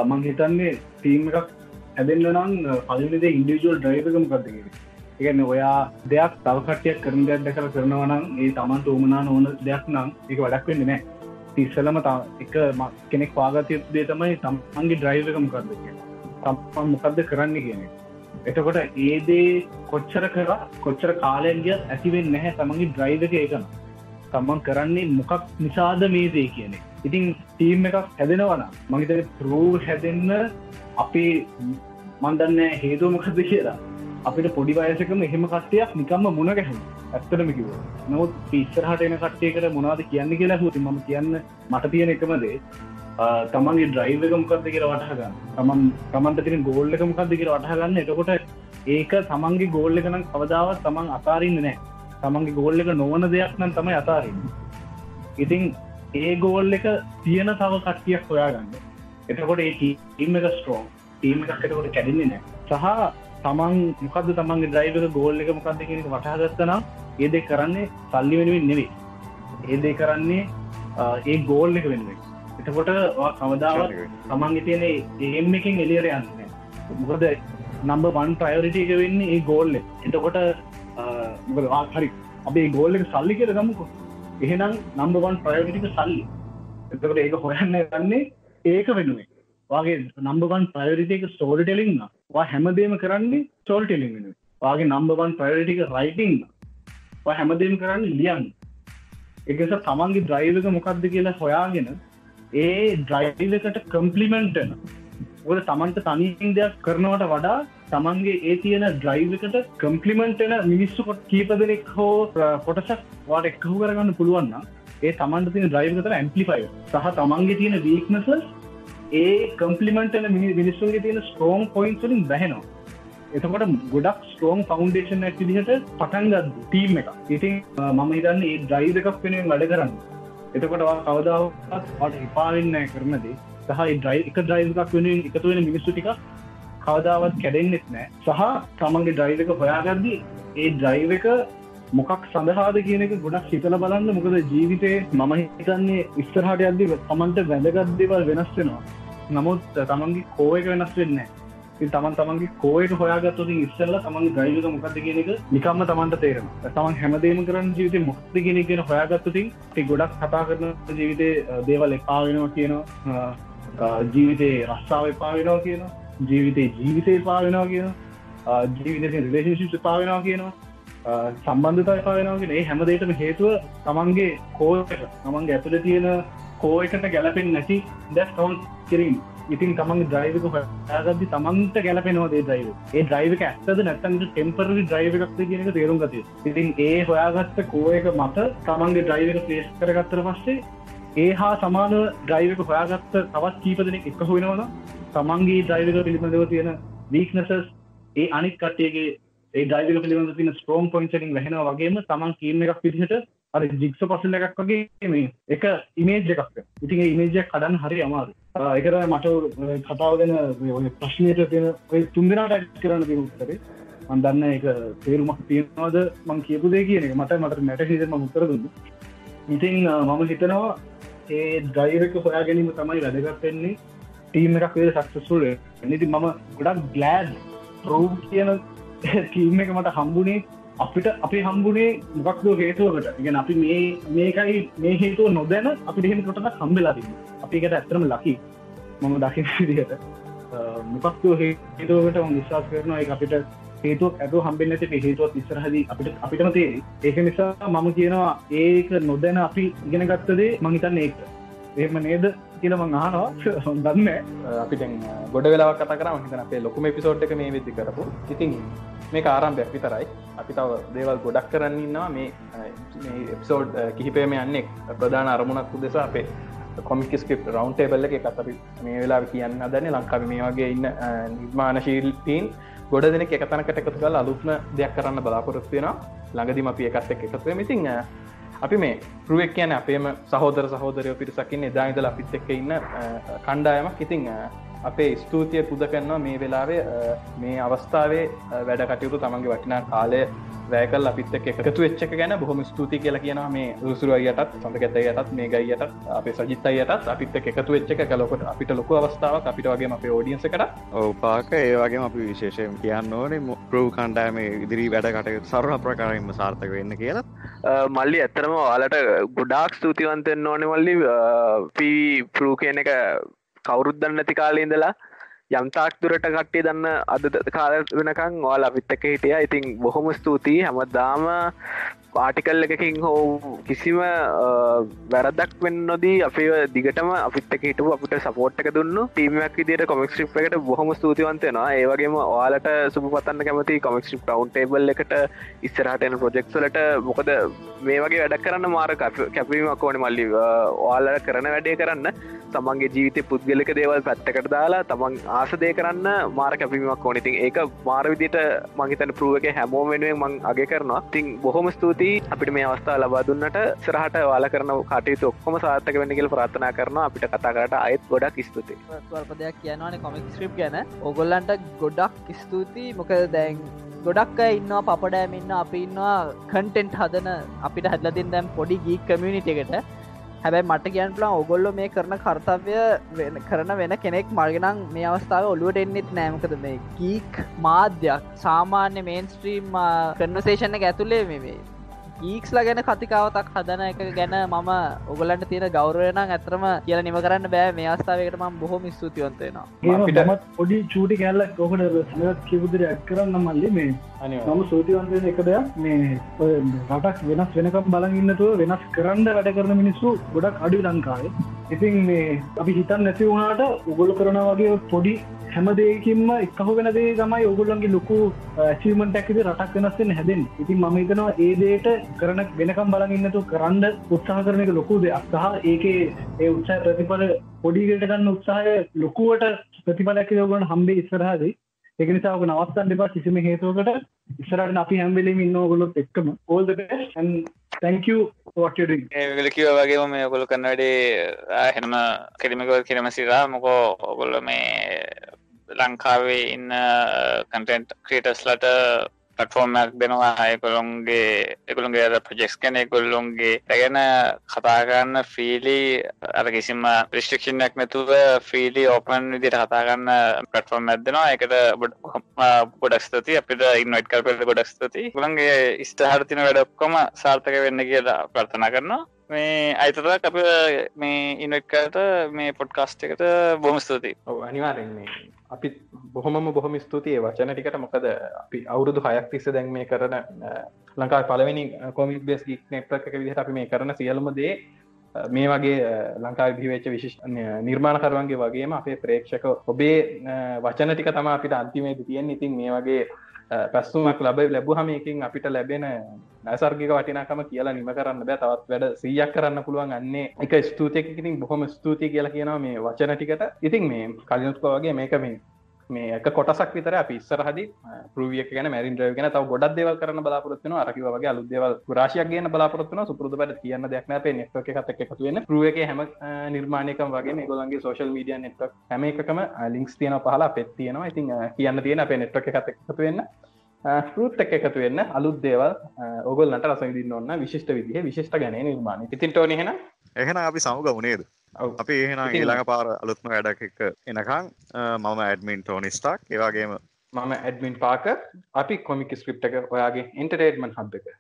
මං හිතන්නේ ටීම් එකක් හැදෙන්න්න නම් පලිනිද ඉන්ඩිජුවල් ඩ්‍රයිවක මොකක්දගෙන එකන්න ඔයා දෙයක් තවකටයක් කරන දෙයක් දැකර කරනවනම් ඒ තමන්ට උමනා ඕන දෙයක් නම් එක වඩක් වෙන්න නෑ තිස්සලම එක කෙනෙක් පාගතය දේ තමයි තමන්ගේ ඩ්‍රයිවක මොකක්ද කිය තම් මොකක්ද කරන්න කියන එතකොට ඒදේ කොච්චර කර කොච්චර කාලයන්ග ඇතිවෙන් නැහැ තමන්ගේ ඩ්‍රයිව එක ඒකන තමන් කරන්නේ මොකක් නිසාද මේ දේ කියන්නේ. ඉතින් ටීම් එකක් හැදෙනවන මගේත ප්‍රූ හැදෙන්න අපි මන්දන්න හේතුව මොකද කියලා. අපිට පොඩි වයසකම එහෙම කට්ටයක් නිකම්ම මුණ ගැහම ඇත්තටම කිව නොත් පිස්සරහට එන කට්ටයකට මොනාද කියන්න කියලා හුති ම කියන්න මට තියෙන එකමදේ තමන්ගේ ඩ්‍රයිවක මොකක්ද කියර වටහගන්න තමන් තමන්ට තින ගෝල්ල එක මොකක්ද කියර වටහගන්න එතකොට ඒක තමන්ගේ ගෝල්ල එකනම් කවදාවත් තමන් අතාරන්න නෑ තමන්ගේ ගෝල්ල එක නොවන දෙයක් නම් තමයි අතාරන්න. ඉතින් ඒ ගෝල් එක තියෙන තව කට්ටියක් හොයාගන්න. එතකොට ඒ ටීම් එක ස්ට්‍රෝන් ටීම් එකක් එතකොට කැඩින්නේ නෑ සහ තමන් මොකද තමන්ගේ ඩ්‍රයිවක ගෝල් එක මොකක්ද කියෙනෙ වටහගත්තනම් ඒදේ කරන්නේ සල්ලි වෙනුවෙන් නෙවේ ඒදේ කරන්නේ ඒ ගෝල් එක වෙනුවෙන්. එතකොට කවදාවත් තමන්ගේ තියෙන ඒම් එකින් එලියර යන්න මොකද නම්බ වන් ප්‍රයෝරිට එක වෙන්නේ ඒ ගෝල්ල එතකොට හරි. අපේ ගෝල්ල එක සල්ලි කියල ගමුකෝ. එහෙනම් නම්බවන් ප්‍රයෝටික සල්ලි. එතකට ඒක හොයන්න ගන්නේ ඒක වෙනුවේ වගේ නම්බවන් ප්‍රයෝරිටක ස්ටෝල් ටෙලින්න වා හැමදේම කරන්නේ ස්ටෝල් ටෙලින් වෙන වගේ නම්බවන් ප්‍රයෝටික රයිටිං හැමදේම කරන්න ලියන් එකස තමන්ගේ ද්‍රයිවක මොකක්ද කියලා හොයාගෙන ඒ ඩ්‍රයිවකට කම්පලිමෙන්ටන ඔද තමන්ට තනින් දෙයක් කරනවට වඩා තමන්ගේ ඒ තියෙන ඩ්‍රයිවකට කම්පලිමෙන්ටන මිනිස්සු කොට කීපදනෙක් හෝ කොටසක් වාට එක්හු කරගන්න පුළුවන්න ඒ තමන්ට තින ඩ්‍රයිවතර ඇම්පලිෆයි සහ තමන්ගේ තියෙන වීක්නස ඒ කම්පලිමෙන්ටන මිනිස්සුන්ගේ තියෙන ස්ටෝන් පොයින්ස්ලින් බැහෙනවා. එතකොට ගොඩක් ස්ටෝන් ෆෞන්ඩේෂන් ඇති දිහට පටන්ගත් ටීම් එක ඉතින් මම ඉදන්න ඒ ඩ්‍රයිව එකක් වෙනෙන් වැඩ කරන්න. එතකොට කවදාවත් ට හිපාවෙන්න කරනදේ සහ ඩ්‍රයි එක ඩ්‍රයිව එකක් වෙන එකතු වෙන මිනිස්සු ටික කවදාවත් කැඩෙන්න්නෙත් නෑ. සහ තමන්ගේ ඩ්‍රයිව එක හොයාගද්දි ඒ ඩ්‍රයිව එක මොකක් සඳහාද කියන එක ගොඩක් හිතල බලන්න. මොකද ජීවිතය මම හිතන්නේ ඉස්සරහට අද්දි තමන්ට වැදගත්දේවල් වෙනස්වෙනවා නමුත් තමන්ගේ කෝ එක වෙනස් වෙන්න තමන් තමන්ගේ කෝයට හොයාගත්තු ඉස්සල්ල තමන් ග්‍රයික මොකක්ද කියන එක නිකම්ම තමන්ට තේරම තමන් හැමදේම කරන ජීවිත මොක්ද ගෙන කියෙන හොයාගත්තුතින් ති ගොඩක් කතා කරන ජීවිතය දේවල් එපාවෙනවා කියනවා. ජීවිතේ රස්සාාව එපාවෙනවා කියනවා ජීවිතේ ජීවිතය පාවෙනවා කියන ජීවිත රිලේශිප් පාවෙනවා කියනවා සම්බන්ධතා පාවෙනවාගෙන ඒ හැමදේටම හේතුව තමන්ගේ කෝක තමන්ගේ ඇතුළ තියෙන කෝයකට ගැලපෙන් නැති දැස් කවන්් කිරීම ඉතින් තමන් ද්‍රයිවක හයාගදදි තමන්ට ගැලපෙනවාදේ ද්‍රයිව ඒ ද්‍රයිවක ඇත්තද නැත්තන්ට ටෙම්පරි ද්‍රයිව එකක්ද කියනක තේරුම් ගතිය ඉතින් ඒ හොයාගත්ත කෝයක මත තමන්ගේ ද්‍රයිවක පේස් කරගත්තර පස්සේ ඒ හා සමාන ද්‍රයිවක හොයාගත්ත තවත් කීපදනෙක් එක හොෙනවන තමන්ගේ ද්‍රයිවක පිළිබඳව තියෙන වීක්නසස් ඒ අනිත් කට්ටයගේ ඒ ඩයික පිළිබඳ තින ස්ටෝම් පොයින්ටලින් වැහෙන වගේම තමන් කීම එකක් පිදිහට අර ජික්ස පසල එකක් වගේ මේ එක ඉමේජ් එකක් ඉතින් ඉමේජයක් කඩන්න හරි අමාරු එකර මට කතාවගෙන ප්‍රශ්නයට තියෙන තුන්දෙනට ඇත් කරන්න තින උත්තරේ. අන්දන්න එක තේරුමක් තියෙනවාද? මං කියපු දේ කියන එක. මට මට මැට හිතම උත්තර දුන්න. ඉතින් මම හිතනවා ඒ ඩයිරක හොයා ගැනීම තමයි වැදගත්වෙන්නේ ටීම එකක් වේ සක්සසුල් නිති මම ගොඩක් ගලෑඩ් රෝ් කියන ටීම් එක මට හම්බුණේ අපිට අපි හම්බුණේ මොකක්ද හේතුවකට? ගෙන අපි මේ මේකයි මේ හේතුව නොදැන අපි දෙහෙම කොටට හම්බෙලාති අපිකට ඇත්තරම ලකි මම දකි විදිහට. මොකක්ද හේතුවකට විශවාස කරනවා? එක අපිට හේතුව ඇතු හම්බෙන්නට හේතුවත් ඉස්සරහද අපිට අපිටම තේ ඒක නිසා මම කියනවා ඒක නොදැන අපි ඉගෙන ගත්තදේ මහිතන්න ඒක. එහෙම නේද කියලම ආනවා දන්න අපිට ගොඩ වෙලාවක් කත කර. හිතන අපේ ලොකුම පිසෝට් එක මේ වෙදදි කරපු. ඉතින් මේ කාරම්භයක් විතරයි. අපි තව දේවල් ගොඩක් කරන්නන්නවා මේ එපිසෝඩ් කිහිපේම යන්නෙක් ප්‍රධාන අරමුණක් උදෙස අපේ කොමික ස්ක්‍රප් රවන්් ටේබල්ල එක අපි මේ වෙලා කියන්න දන්න ලංකාව මේ වගේ ඉන්න නිර්මාණශීල්පීන් ගොඩ දෙනෙක් එකතනකට එකතු කල් අලුත්ම දෙයක් කරන්න බලාපොරොත්වෙන ළඟදිම අපි එකත් එක් එකතුව මිතිං අපි මේ පරුවක් කියන අපේම සහෝදර සහෝදරය පිරිසකින්න එදායිදල අපිත් එක්ක ඉන්න කණ්ඩායමක්. ඉතිං අපේ ස්තුතිය පුද කරනවා මේ වෙලාවේ මේ අවස්ථාවේ වැඩ කටයුතු තමන්ගේ වටිනා කාලය වැෑකල් අපිත් එකතු වෙච්චක ගැන බොහොම ස්තුති කියලා කියනවා මේ රුසුරුවයටත් සඳකැතයටත් මේ ගයියටත් අප සජිතයටත් අපිත් එකතු වෙච්චක කලොකොට අපිට ලොක අවස්ථාවක්. අපිට වගේ අපේ ෝඩියන්සකට ඕපාක ඒවගේ අපි විශේෂයෙන් කියන්න ඕනේ ප්‍රූ කණ්ඩෑම ඉදිරී වැඩ කටයුතු සරහ ප්‍රකාරයෙන්ම සාර්ථක වෙන්න කියලා. මල්ලි ඇත්තරම ඔයාලට ගොඩාක් ස්තුතිවන්තෙන් ඕනෙ මල්ලි. පී පරූ කියන එක කවුරුද්දන්න නැති කාලඉඳලා යම්තාක් දුරට කට්ටිය දන්න අද කාල වෙනකං වාලා අපිත්තක හිටිය. ඉතින් බොහොම ස්තුතියි. හැමදාම පාටිකල් එකකින් හෝ කිසිම වැරදක් වෙන්න නොදී අපේ දිගටම අපිත් හිටපු අපට සපෝට්ක දුන්න. ටීමක් විදිට කොමික් ්‍රිප් එකට බොහොම ස්තුතිවන්තයෙනවා ඒවගේම ඔයාලට සුප පතන්න කැමති කොමික් ්‍රිප් ටවන් ටේබල් එකට ඉස්සරහටන ප්‍රජෙක්්ලට මොකද මේ වගේ වැඩ කරන්න මාර කැපීමක් ඕන මල්ලි. ඔයාලට කරන වැඩේ කරන්න තමන්ගේ ජීවිත පුද්ගලක දේවල් පැත්තකට දාලා තමන් ආසදය කරන්න මාර කැපීමක් ඕනඉතින් ඒක මාර විදිට මහිතන පරුව එක හැමෝ වෙනුවෙන් මං අගේ කරනවා. තින් බොහොම ස්තුති ස්තුතියි අපිට මේ අවස්ථා ලබා දුන්නට සරහට වාල කරන කටයුතු ඔක්කොම සාර්ථක වෙන්න කියල ප්‍රාථනා කරන අපිට කතාකට අයත් ගොඩක් ස්තුති ස්වල්පදයක් කියනවාන කොමික් ස්්‍රිප් ගැන. ඔගොල්ලන්ට ගොඩක් ස්තුතියි. මොක දැන් ගොඩක් අය ඉන්නවා පපඩෑම ඉන්න අපි ඉන්නවා. කන්ටෙන්ට් හදන අපිට හැදලතින් දැම් පොඩි ගී කමියනිට එකට. හැබැයි මට කියන් පලා ඔගොල්ලො මේ කරන කර්තව්‍ය කරන වෙන කෙනෙක් මර්ගෙනම් මේ අවස්ථාව ඔලුවට එන්නෙත් නෑමකද මේ ගීක් මාධ්‍යයක් සාමාන්‍ය මේන් ස්ත්‍රීම් කන්වසේෂණ ඇතුලේ මේ ඊක්ස්ලා ගැන කතිකාවතක් හදන එක ගැන මම ඔගලන්ට තියෙන ගෞරවයන ඇතරම කියල නිම කරන්න බෑ. මේ අවස්ථාවකට ම බොහොම ස්තුතිවන්තයෙනවා මත් පොඩි චූටි කැල්ලක් ඔකට සනත් කිවුදර ඇත් කරන්න මල්ලි මේ. නම සූතිවන්තය එක දෙයක් මේ රටක් වෙනස් වෙනකම් බලගන්නතුව වෙනස් කරන්න වැඩ කරන මිනිස්සු ගොඩක් අඩු ලංකාවේ. ඉතින් මේ අපි හිතන් නැති වුණාට උගොල කරන වගේ පොඩි හැම දෙයකින්ම එක්කහු වෙන දේ තමයි ඔගුල්ලන්ගේ ලොකු චීමට ඇකිද රටක් වෙනස්සෙන් හැදෙන් ඉතින් මම හිතනවා ඒ දේට කරන වෙනකම් බලගන්නතු කරන්න උත්සාහ කරන එක ලොකු දෙයක්. සහ ඒක ඒ උත්සාහ ප්‍රතිඵල පොඩිගට ගන්න උත්සාහය ලොකුවට ප්‍රතිඵලයක් යෝගන හම්බේ ඉස්සරහදී. ඒක නිසාක නවස්සන් දෙපා කිසිම හේතුවකට. ඉස්සරට අපි හැම්බෙලීම ඉන්න ඔගොලොත් එක්කම. ඕල්ද තැංකව ගලකිව වගේම මේ ඔගොලු කන්න වැඩේ හෙනම කෙරිමකව කිරම සිරා. මොකෝ ඔගොල්ල මේ ලංකාවේ ඉන්න uh, කටෙන්ට් ක්‍රේටස්ලට පටෆෝර්මයක් දෙනවා අයකොළොන්ගේ එකුළුන්ගේ අර ප්‍රජෙක්ස් කන කොල්ලොන්ගේ ගැන කතාගන්න ෆීලි අර කිසිම ප්‍රිස්ටික්ෂණයක් නැතුව ෆීලි ඕපන් විදිට කතාගන්න පටෆෝර්ම් ඇදෙනවා එකට ගොඩක්ස්තති අපිට ඉන්වයිට කරපට ගොඩක්ස්තති ගුලන්ගේ ස්ටහරතින වැඩක්කොම සාර්ථක වෙන්න කියලා ප්‍රර්ථනා කරනවා. මේ අයිතර අප මේ ඉනකට මේ පොඩ්කාස්ට එකට බොම ස්තුති අනිවාරෙන්නේ අපි බොහොම බොහොම ස්තුතියි. වචන ටිකට මොකද අපි අවුරුදු හයක් තිස්ස දැන් මේ කරන ලංකා පලවෙනි කොමික් බෙස් නෙට්ක විදිහට අපි මේ කරන සියලුම දේ මේ වගේ ලංකා විවෙච්ච විශෂ නිර්මාණකරුවන්ගේ වගේම අපේ ප්‍රේක්ෂක ඔබේ වචන ටික තම අපිට අන්තිමේද තියෙන් ඉතින් මේ වගේ පැස්සුමක් ලබ ලැබු හමයකින් අපිට ලැබෙන නැසර්ගික වටිනාකම කියලා නිම කරන්න බෑ. තවත් වැඩ සීයක් කරන්න පුළුවන් අන්නේ. එක ස්තුතියකින් බොහොම ස්තුතිය කියලා කියනවා මේ වචන ටිකට. ඉතින් මේ කලිනුත්කෝ වගේ මේක මේ මේ එක කොටසක් විතර පිස්සරහද ප්‍රවිය ගැන මැරින් ්‍රව ගෙන තව ගොඩක් දෙවල් කරන බලාපොරත්න අරකිව වගේ අලුදේවල් රාශයක් ගෙන බලාපොරත්න සුපුරද පට කියන්න දෙයක් නැේ. නෙක් එකක් එකතුවෙන පරුවක හැම නිර්මාණයකම් වගේ ගොලන්ගේ සෝශල් මීඩිය නෙට්ක් හැම එකම ලින්ක්ස් තියන පහලා පෙත්තියනවා ඉතින් කියන්න තියෙන අපේ නෙට්ක එකත් එකතු වෙන්න. ෘත් එක එකතු වෙන්න අලුත් දේවල් ඔගොල්ලට රසවිදින්න ඔන්න විශිෂ්ට විදිහ විශිෂ්ට ගැන නිර්මාණ ඉතින් ටෝනහෙන එහෙන අපි සමුග වනේද අපි එහෙන ඊළඟ පාර අලුත්ම වැඩක් එක එනකං මම ඇඩමින් ටෝනිස්ටක් ඒවාගේම මම ඇඩමින් පාක අපි කොමික ස්ක්‍රප් එක ඔයාගේ ඉන්ටරේටමන් හබ් එක